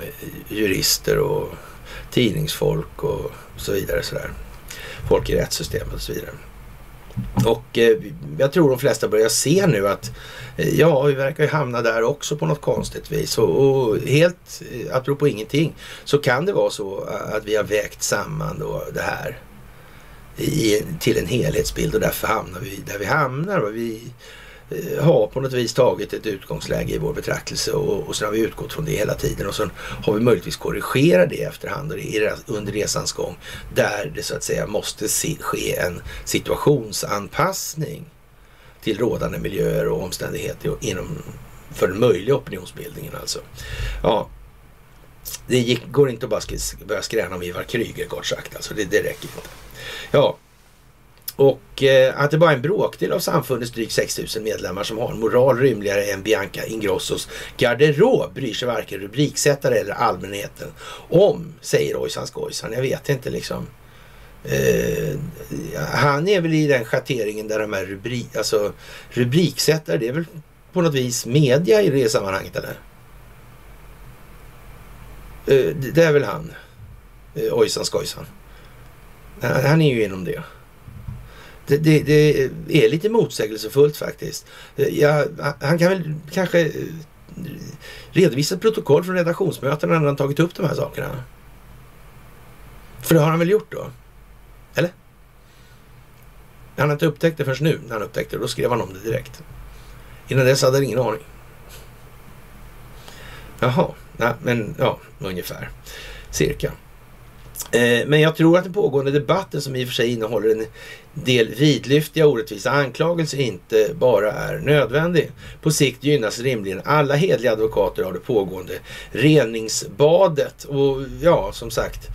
eh, jurister och tidningsfolk och så vidare. Så där. Folk i rättssystemet och så vidare. Och eh, jag tror de flesta börjar se nu att eh, ja, vi verkar ju hamna där också på något konstigt vis. Och, och helt eh, apropå ingenting så kan det vara så att vi har vägt samman då det här i, till en helhetsbild och därför hamnar vi där vi hamnar. Och vi Eh, har på något vis tagit ett utgångsläge i vår betraktelse och, och sen har vi utgått från det hela tiden och sen har vi möjligtvis korrigerat det efterhand under resans gång där det så att säga måste se, ske en situationsanpassning till rådande miljöer och omständigheter inom, för den möjliga opinionsbildningen alltså. Ja, det gick, går inte att bara börja skräna om Ivar Kryger kort sagt. Alltså det, det räcker inte. Ja, och eh, att det bara är en bråkdel av samfundets drygt 6000 medlemmar som har en moral rymligare än Bianca Ingrossos garderob bryr sig varken rubriksättare eller allmänheten om, säger Ojsan Skojsan. Jag vet inte liksom. Eh, han är väl i den schatteringen där de här rubri... alltså, rubriksättare, det är väl på något vis media i det sammanhanget eller? Eh, det är väl han, eh, Ojsan Skojsan. Han är ju inom det. Det, det, det, är lite motsägelsefullt faktiskt. Ja, han kan väl kanske eh, redovisa ett protokoll från redaktionsmötena när han tagit upp de här sakerna. För det har han väl gjort då? Eller? Han har inte upptäckt det förrän nu när han upptäckte det. Då skrev han om det direkt. Innan dess hade han ingen aning. Jaha, nej, men ja, ungefär. Cirka. Eh, men jag tror att den pågående debatten som i och för sig innehåller en del vidlyftiga orättvisa anklagelser inte bara är nödvändig. På sikt gynnas rimligen alla hedliga advokater av det pågående reningsbadet. Och ja, som sagt,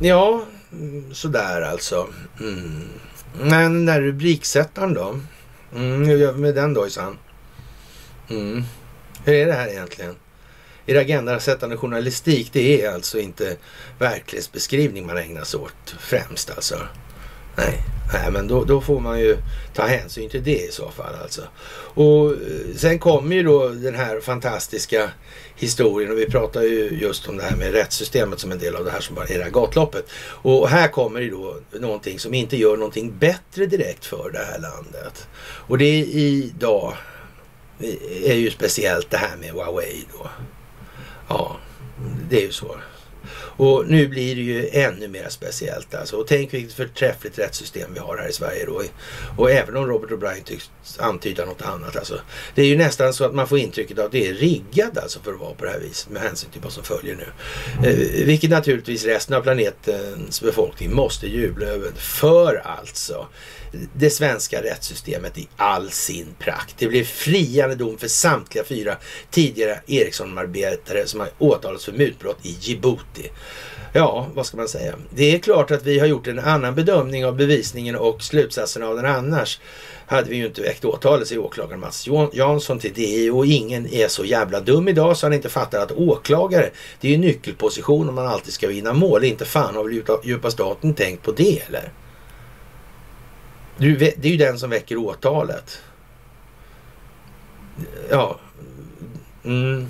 ja, mm, sådär alltså. Mm. Men den där rubriksättaren då? Mm, hur gör vi med den då, Mm. Hur är det här egentligen? er agendasättande journalistik, det är alltså inte verklighetsbeskrivning man ägnar sig åt främst alltså. Nej, nej men då, då, får man ju ta hänsyn till det i så fall alltså. Och eh, sen kommer ju då den här fantastiska historien och vi pratar ju just om det här med rättssystemet som en del av det här som bara är det här gatloppet. Och här kommer ju då någonting som inte gör någonting bättre direkt för det här landet. Och det är idag eh, är ju speciellt det här med Huawei då. Ja, det är ju så. Och nu blir det ju ännu mer speciellt alltså. Och tänk vilket förträffligt rättssystem vi har här i Sverige då. Och även om Robert O'Brien tycks antyda något annat alltså. Det är ju nästan så att man får intrycket av att det är riggat alltså för att vara på det här viset med hänsyn till vad som följer nu. Eh, vilket naturligtvis resten av planetens befolkning måste jubla över. För alltså det svenska rättssystemet i all sin prakt. Det blev friande dom för samtliga fyra tidigare Ericsson-arbetare som har åtalats för mutbrott i Djibouti. Ja, vad ska man säga? Det är klart att vi har gjort en annan bedömning av bevisningen och slutsatsen av den annars hade vi ju inte väckt åtalet, säger åklagaren Mats Jansson till DI och ingen är så jävla dum idag så han inte fattar att åklagare, det är ju nyckelposition om man alltid ska vinna mål. Inte fan har väl djupa staten tänkt på det eller? Det är ju den som väcker åtalet. Ja. Mm.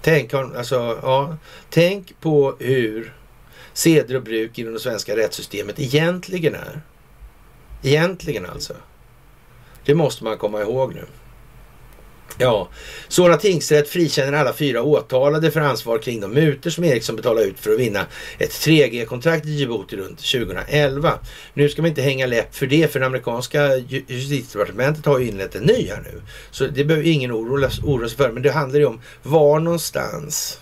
Tänk, alltså, ja. Tänk på hur seder och bruk inom det svenska rättssystemet egentligen är. Egentligen alltså. Det måste man komma ihåg nu. Ja, Solna tingsrätt frikänner alla fyra åtalade för ansvar kring de mutor som Ericsson betalade ut för att vinna ett 3G-kontrakt i Djibouti runt 2011. Nu ska man inte hänga läpp för det, för det amerikanska justitiedepartementet har ju inlett en ny här nu. Så det behöver ingen oroa sig för, men det handlar ju om var någonstans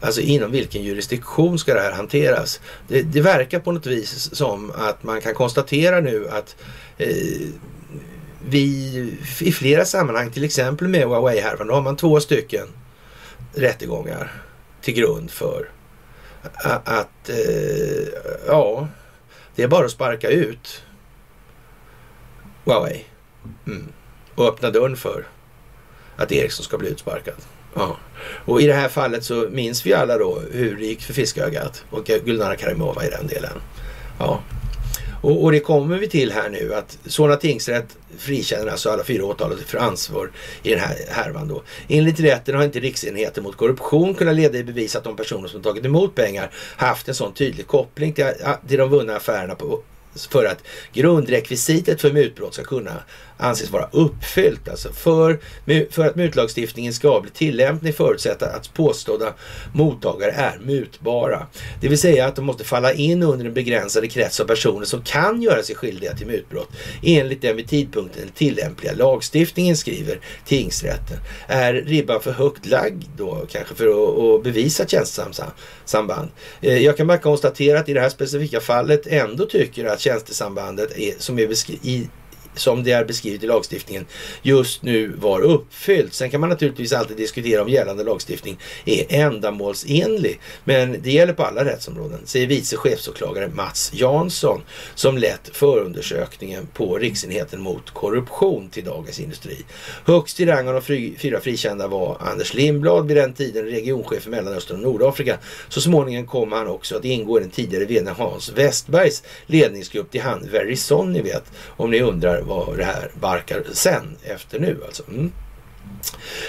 Alltså inom vilken jurisdiktion ska det här hanteras? Det, det verkar på något vis som att man kan konstatera nu att eh, vi i flera sammanhang, till exempel med Huawei-härvan, då har man två stycken rättegångar till grund för att, eh, ja, det är bara att sparka ut Huawei mm. och öppna dörren för att Ericsson ska bli utsparkad. Ja. Och i det här fallet så minns vi alla då hur det gick för Fiskögat och Gulnara Karimova i den delen. Ja. Och, och, det kommer vi till här nu att Solna tingsrätt frikänner alltså alla fyra åtalade för ansvar i den här härvan då. Enligt rätten har inte Riksenheten mot korruption kunnat leda i bevis att de personer som tagit emot pengar haft en sån tydlig koppling till, till de vunna affärerna på, för att grundrekvisitet för mutbrott ska kunna anses vara uppfyllt. Alltså för, för att mutlagstiftningen ska bli tillämplig förutsätter att påstådda mottagare är mutbara. Det vill säga att de måste falla in under en begränsad krets av personer som kan göra sig skyldiga till mutbrott enligt den vid tidpunkten tillämpliga lagstiftningen, skriver tingsrätten. Är ribban för högt lagd då kanske för att, att bevisa tjänstesamband? Eh, jag kan bara konstatera att i det här specifika fallet ändå tycker att tjänstesambandet är, som är beskrivet som det är beskrivet i lagstiftningen just nu var uppfyllt. Sen kan man naturligtvis alltid diskutera om gällande lagstiftning är ändamålsenlig. Men det gäller på alla rättsområden, säger vice chefsåklagare Mats Jansson som lett förundersökningen på Riksenheten mot korruption till Dagens Industri. Högst i rang av de fri, fyra frikända var Anders Lindblad, vid den tiden regionchef för Mellanöstern och Nordafrika. Så småningom kom han också att ingå i den tidigare vdn Hans Westbergs ledningsgrupp till han Verizon, ni vet, om ni undrar vad det här barkar sen efter nu alltså. Mm.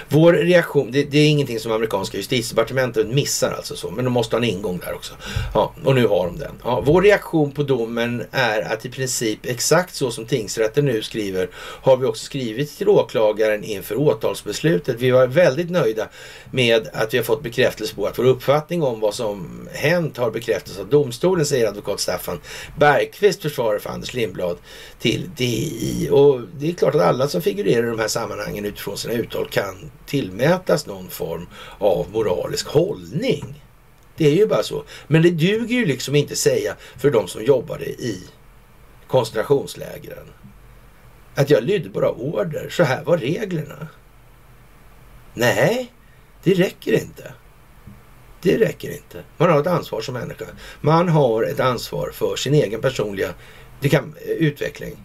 Vår reaktion, det, det, är ingenting som amerikanska justitiedepartementet missar alltså så, men de måste ha en ingång där också. Ja, och nu har de den. Ja, vår reaktion på domen är att i princip exakt så som tingsrätten nu skriver har vi också skrivit till åklagaren inför åtalsbeslutet. Vi var väldigt nöjda med att vi har fått bekräftelse på att vår uppfattning om vad som hänt har bekräftats av domstolen, säger advokat Staffan Bergqvist, försvarare för Anders Lindblad till DI. Och det är klart att alla som figurerar i de här sammanhangen utifrån sina uttal kan tillmätas någon form av moralisk hållning. Det är ju bara så. Men det duger ju liksom inte säga för de som jobbade i koncentrationslägren att jag lydde bara order. Så här var reglerna. Nej, det räcker inte. Det räcker inte. Man har ett ansvar som människa. Man har ett ansvar för sin egen personliga det kan, eh, utveckling.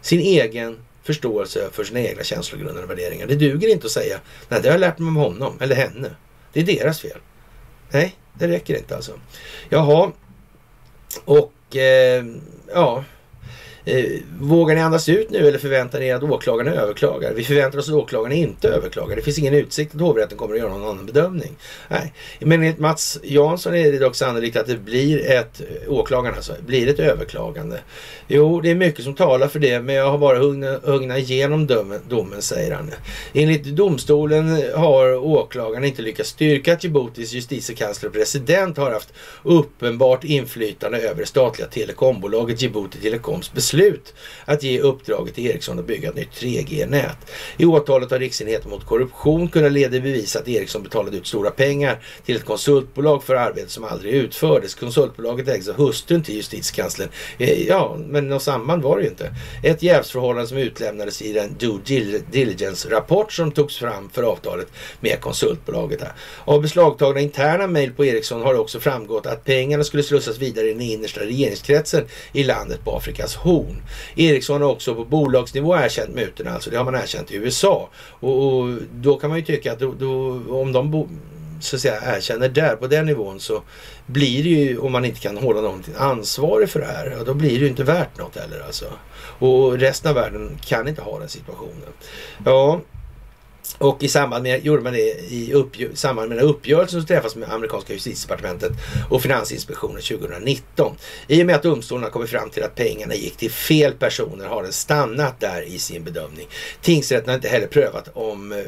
Sin egen förståelse för sina egna känslogrunder och värderingar. Det duger inte att säga nej, det har jag lärt mig om honom eller henne. Det är deras fel. Nej, det räcker inte alltså. Jaha, och eh, ja, Eh, vågar ni andas ut nu eller förväntar ni er att åklagaren överklagar? Vi förväntar oss att åklagaren inte överklagar. Det finns ingen utsikt att hovrätten kommer att göra någon annan bedömning. Nej, men enligt Mats Jansson är det dock sannolikt att det blir ett, åklagaren alltså, blir ett överklagande. Jo, det är mycket som talar för det, men jag har bara hugnat igenom domen, domen, säger han. Enligt domstolen har åklagaren inte lyckats styrka att Djiboutis justitiekansler och president har haft uppenbart inflytande över det statliga telekombolaget Djibouti Telekoms beslut att ge uppdraget till Ericsson att bygga ett nytt 3G-nät. I åtalet har Riksenheten mot korruption kunnat leda i bevis att Ericsson betalade ut stora pengar till ett konsultbolag för arbete som aldrig utfördes. Konsultbolaget ägs av hustrun till justitiekanslern. Eh, ja, men något samband var det ju inte. Ett jävsförhållande som utlämnades i den due diligence-rapport som togs fram för avtalet med konsultbolaget. Här. Av beslagtagna interna mejl på Ericsson har det också framgått att pengarna skulle slussas vidare i den innersta regeringskretsen i landet på Afrikas horn. Ericsson har också på bolagsnivå erkänt mutorna, alltså det har man erkänt i USA. Och, och då kan man ju tycka att då, då, om de så att säga erkänner där på den nivån så blir det ju, om man inte kan hålla någon ansvarig för det här, då blir det ju inte värt något heller alltså. Och resten av världen kan inte ha den situationen. Ja, och i samband med, gjorde man det i uppgö, samband med den uppgörelsen som träffades med amerikanska justitiedepartementet och Finansinspektionen 2019. I och med att domstolarna kommit fram till att pengarna gick till fel personer har den stannat där i sin bedömning. Tingsrätten har inte heller prövat om eh,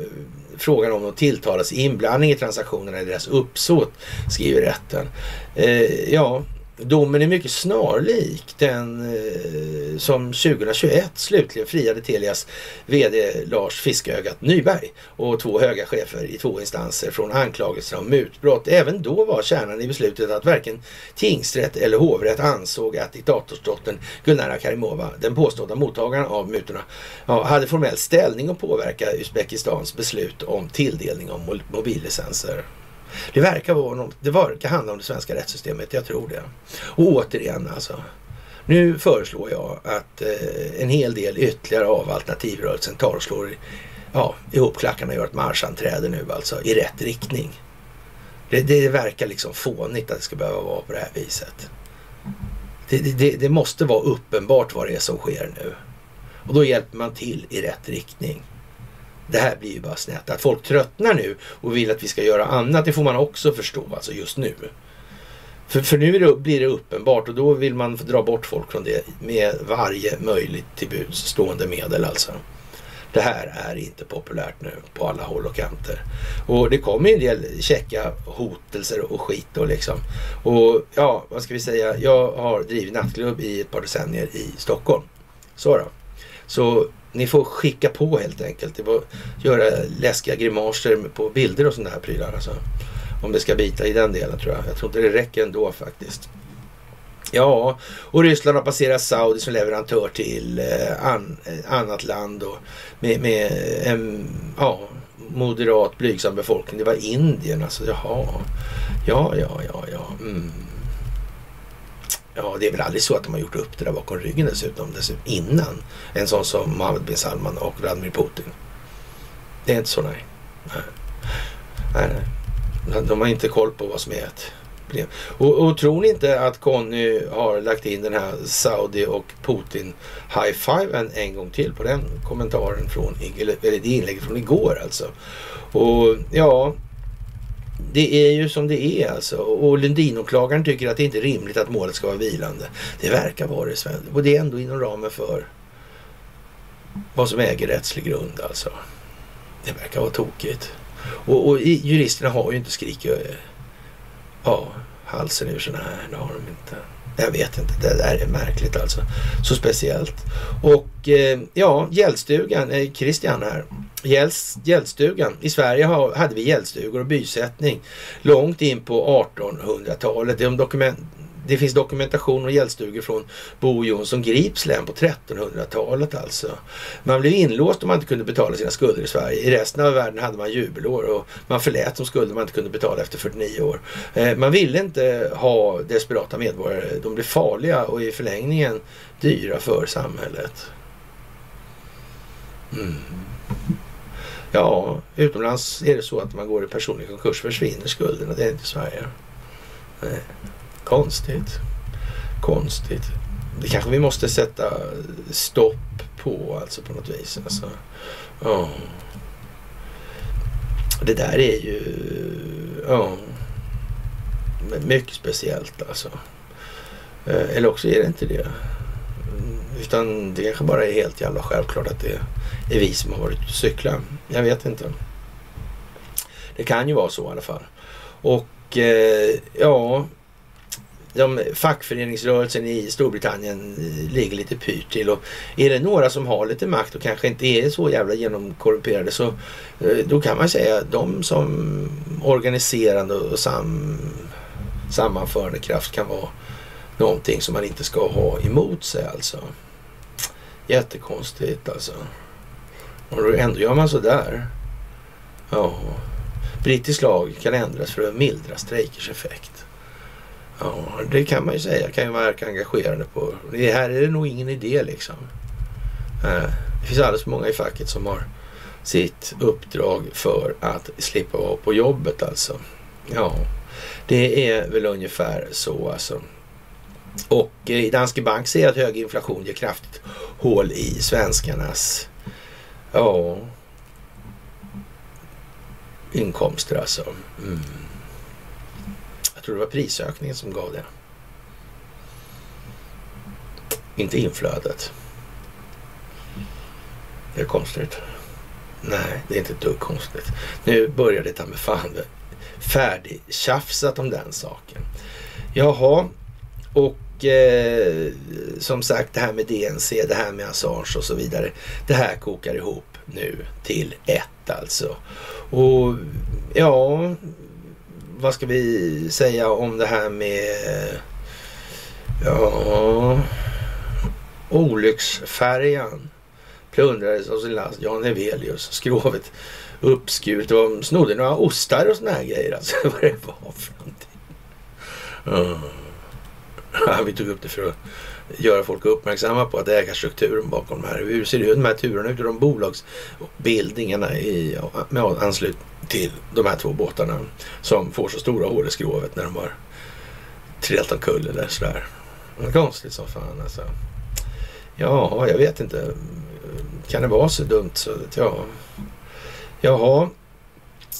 frågan om de tilltalas inblandning i transaktionerna i deras uppsåt, skriver rätten. Eh, ja, Domen är mycket snarlik den eh, som 2021 slutligen friade Telias VD Lars Fiskögat Nyberg och två höga chefer i två instanser från anklagelser om mutbrott. Även då var kärnan i beslutet att varken tingsrätt eller hovrätt ansåg att diktatorsdottern Gulnara Karimova, den påstådda mottagaren av mutorna, ja, hade formell ställning att påverka Uzbekistans beslut om tilldelning av mobillicenser. Det verkar, vara något, det verkar handla om det svenska rättssystemet, jag tror det. Och återigen alltså. Nu föreslår jag att eh, en hel del ytterligare av alternativrörelsen tar och slår ja, ihop klackarna och gör ett marschanträde nu alltså i rätt riktning. Det, det verkar liksom fånigt att det ska behöva vara på det här viset. Det, det, det måste vara uppenbart vad det är som sker nu. Och då hjälper man till i rätt riktning. Det här blir ju bara snett. Att folk tröttnar nu och vill att vi ska göra annat, det får man också förstå alltså just nu. För, för nu det, blir det uppenbart och då vill man dra bort folk från det med varje möjligt till stående medel alltså. Det här är inte populärt nu på alla håll och kanter. Och det kommer en del käcka hotelser och skit och liksom. Och ja, vad ska vi säga? Jag har drivit nattklubb i ett par decennier i Stockholm. Så då. Så ni får skicka på helt enkelt. Det får göra läskiga grimaser på bilder och sådana här prylar. Alltså. Om det ska bita i den delen tror jag. Jag tror inte det räcker ändå faktiskt. Ja, och Ryssland har passerat Saudi som leverantör till eh, an, eh, annat land och med, med eh, en ja, moderat blygsam befolkning. Det var Indien alltså. Jaha, ja, ja, ja, ja. Mm. Ja, det är väl aldrig så att de har gjort upp det där bakom ryggen dessutom, dessutom innan. En sån som Mohammed bin Salman och Vladimir Putin. Det är inte så, nej. Nej, nej. nej. De har inte koll på vad som är ett problem. Och, och tror ni inte att Conny har lagt in den här Saudi och Putin high five en, en gång till på den kommentaren från, eller det inlägget från igår alltså. Och ja, det är ju som det är alltså. Och Lundinåklagaren tycker att det inte är rimligt att målet ska vara vilande. Det verkar vara det, Sven. Och det är ändå inom ramen för vad som äger rättslig grund alltså. Det verkar vara tokigt. Och, och juristerna har ju inte skrikit eh, ja, halsen ur sådana här. Det har de inte. Jag vet inte, det där är märkligt alltså. Så speciellt. Och eh, ja, gällstugan, eh, Christian här. Gällstugan. I Sverige hade vi gällstugor och bysättning långt in på 1800-talet. Det, dokument, det finns dokumentation om gällstugor från Bo Jonsson Grips län på 1300-talet alltså. Man blev inlåst om man inte kunde betala sina skulder i Sverige. I resten av världen hade man jubelår och man förlät de skulder man inte kunde betala efter 49 år. Eh, man ville inte ha desperata medborgare. De blev farliga och i förlängningen dyra för samhället. Mm. Ja, utomlands är det så att man går i personlig konkurs försvinner skulden och Det är inte i Sverige. Nej. Konstigt. Konstigt. det kanske vi måste sätta stopp på alltså på något vis. Alltså. Ja. Det där är ju ja, mycket speciellt alltså. Eh, eller också är det inte det. Utan det kanske bara är helt jävla självklart att det är vi som har varit ute och cykla. Jag vet inte. Det kan ju vara så i alla fall. Och eh, ja, de, fackföreningsrörelsen i Storbritannien ligger lite pyrt till. Och är det några som har lite makt och kanske inte är så jävla genomkorrumperade så eh, då kan man säga att de som organiserande och sam, sammanförande kraft kan vara någonting som man inte ska ha emot sig alltså. Jättekonstigt alltså. Och då ändå gör man sådär. Ja. Brittisk lag kan ändras för att mildra strejkers effekt. Ja, det kan man ju säga. kan ju verka engagerande på. Det här är det nog ingen idé liksom. Det finns alldeles för många i facket som har sitt uppdrag för att slippa vara på jobbet alltså. Ja, det är väl ungefär så alltså. Och eh, Danske Bank säger att hög inflation ger kraftigt hål i svenskarnas ja, inkomster alltså. Mm. Jag tror det var prisökningen som gav det. Inte inflödet. Det är konstigt. Nej, det är inte ett dugg konstigt. Nu börjar det ta med fan färdigtjafsat om den saken. Jaha, och och eh, som sagt det här med DNC, det här med Assange och så vidare. Det här kokar ihop nu till ett alltså. Och ja, vad ska vi säga om det här med ja, olycksfärjan plundrades av sin last. Jan Hevelius, skrovet uppskuret. De snodde några ostar och såna här grejer. Alltså <laughs> vad det var för någonting. Mm. <laughs> vi tog upp det för att göra folk uppmärksamma på att ägarstrukturen bakom de här. Hur ser det ut, de här turerna ut de bolagsbildningarna i, med anslutning till de här två båtarna som får så stora hål i skrovet när de har trillat omkull eller sådär. Konstigt som fan alltså. Ja, jag vet inte. Kan det vara så dumt så ja. Jaha,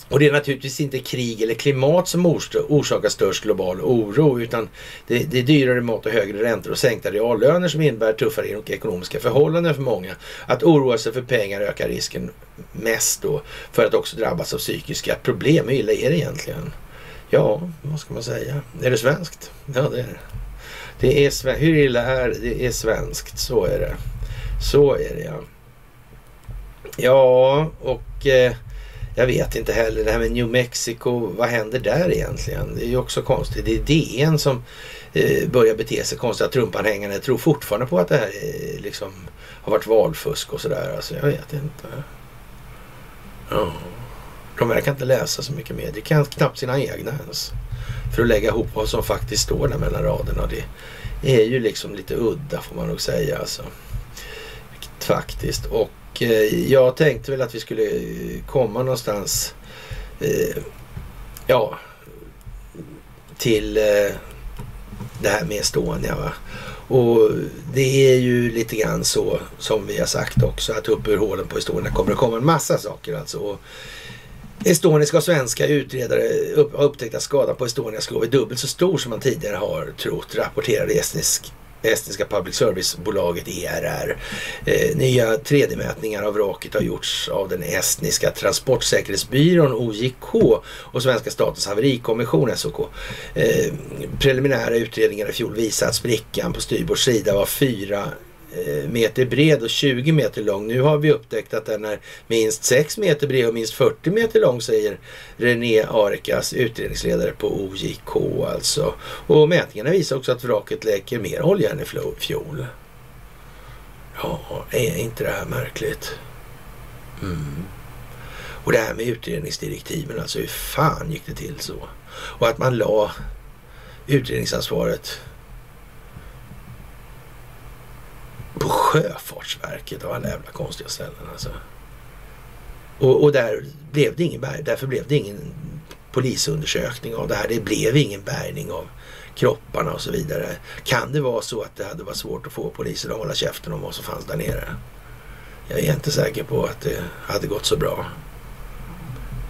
och det är naturligtvis inte krig eller klimat som orsakar störst global oro utan det, det är dyrare mat och högre räntor och sänkta reallöner som innebär tuffare ekonomiska förhållanden för många. Att oroa sig för pengar ökar risken mest då för att också drabbas av psykiska problem. Hur illa är det egentligen? Ja, vad ska man säga? Är det svenskt? Ja, det är det. det är sven- Hur illa är det? Det är svenskt, så är det. Så är det ja. Ja, och eh, jag vet inte heller. Det här med New Mexico, vad händer där egentligen? Det är ju också konstigt. Det är DN som eh, börjar bete sig konstigt. Trumpanhängarna tror fortfarande på att det här eh, liksom har varit valfusk och sådär. Alltså jag vet inte. Ja. De verkar inte läsa så mycket mer. Det kan knappt sina egna ens. För att lägga ihop vad som faktiskt står där mellan raderna. Det är ju liksom lite udda får man nog säga alltså. Faktiskt. Och Eh, jag tänkte väl att vi skulle eh, komma någonstans eh, ja, till eh, det här med Estonia. Va? Och det är ju lite grann så som vi har sagt också att upp ur hålen på Estonia kommer det komma en massa saker alltså. Och Estoniska och svenska utredare upp, har upptäckt att skadan på Estonias skrov är dubbelt så stor som man tidigare har trott, rapporterade estnisk estniska public service-bolaget ERR. Eh, nya 3D-mätningar av vraket har gjorts av den estniska transportsäkerhetsbyrån OJK och svenska statens haverikommission SOK. Eh, preliminära utredningar i fjol visar att sprickan på styrbords sida var fyra Eh, meter bred och 20 meter lång. Nu har vi upptäckt att den är minst 6 meter bred och minst 40 meter lång säger René Arekas utredningsledare på OJK alltså. Och mätningarna visar också att vraket läcker mer olja än i fjol. Ja, är inte det här märkligt? Mm. Och det här med utredningsdirektiven, alltså hur fan gick det till så? Och att man la utredningsansvaret på Sjöfartsverket av alla jävla konstiga ställen alltså. Och, och där blev det ingen bär, därför blev det ingen polisundersökning av det här. Det blev ingen bärgning av kropparna och så vidare. Kan det vara så att det hade varit svårt att få polisen att hålla käften om vad som fanns där nere? Jag är inte säker på att det hade gått så bra.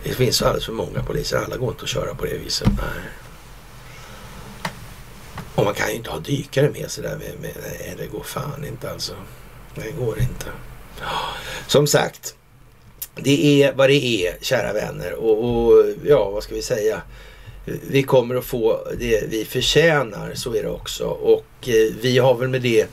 Det finns alldeles för många poliser. Alla går inte att köra på det viset. Nej. Och man kan ju inte ha dykare med sig där. Med, med, nej, det går fan inte alltså. Det går inte. Som sagt, det är vad det är, kära vänner. Och, och, ja, vad ska vi säga? Vi kommer att få det vi förtjänar, så är det också. Och eh, vi har väl med det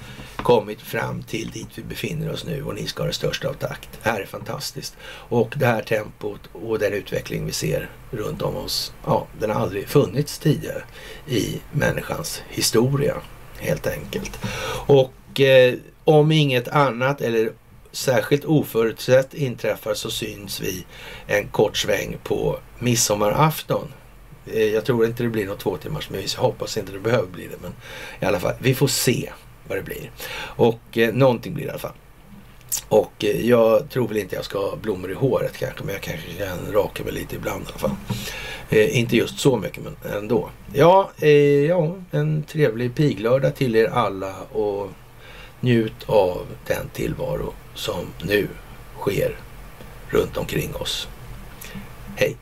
kommit fram till dit vi befinner oss nu och ni ska ha det största av takt. Det här är fantastiskt. Och det här tempot och den utveckling vi ser runt om oss, ja, den har aldrig funnits tidigare i människans historia helt enkelt. Och eh, om inget annat eller särskilt oförutsett inträffar så syns vi en kort sväng på midsommarafton. Eh, jag tror inte det blir något två timmars mys. Jag hoppas inte det behöver bli det. Men i alla fall, vi får se vad det blir. Och eh, någonting blir det i alla fall. Och eh, jag tror väl inte jag ska ha blommor i håret kanske, men jag kanske kan raka mig lite ibland i alla fall. Eh, inte just så mycket, men ändå. Ja, eh, ja, en trevlig piglördag till er alla och njut av den tillvaro som nu sker runt omkring oss. Hej!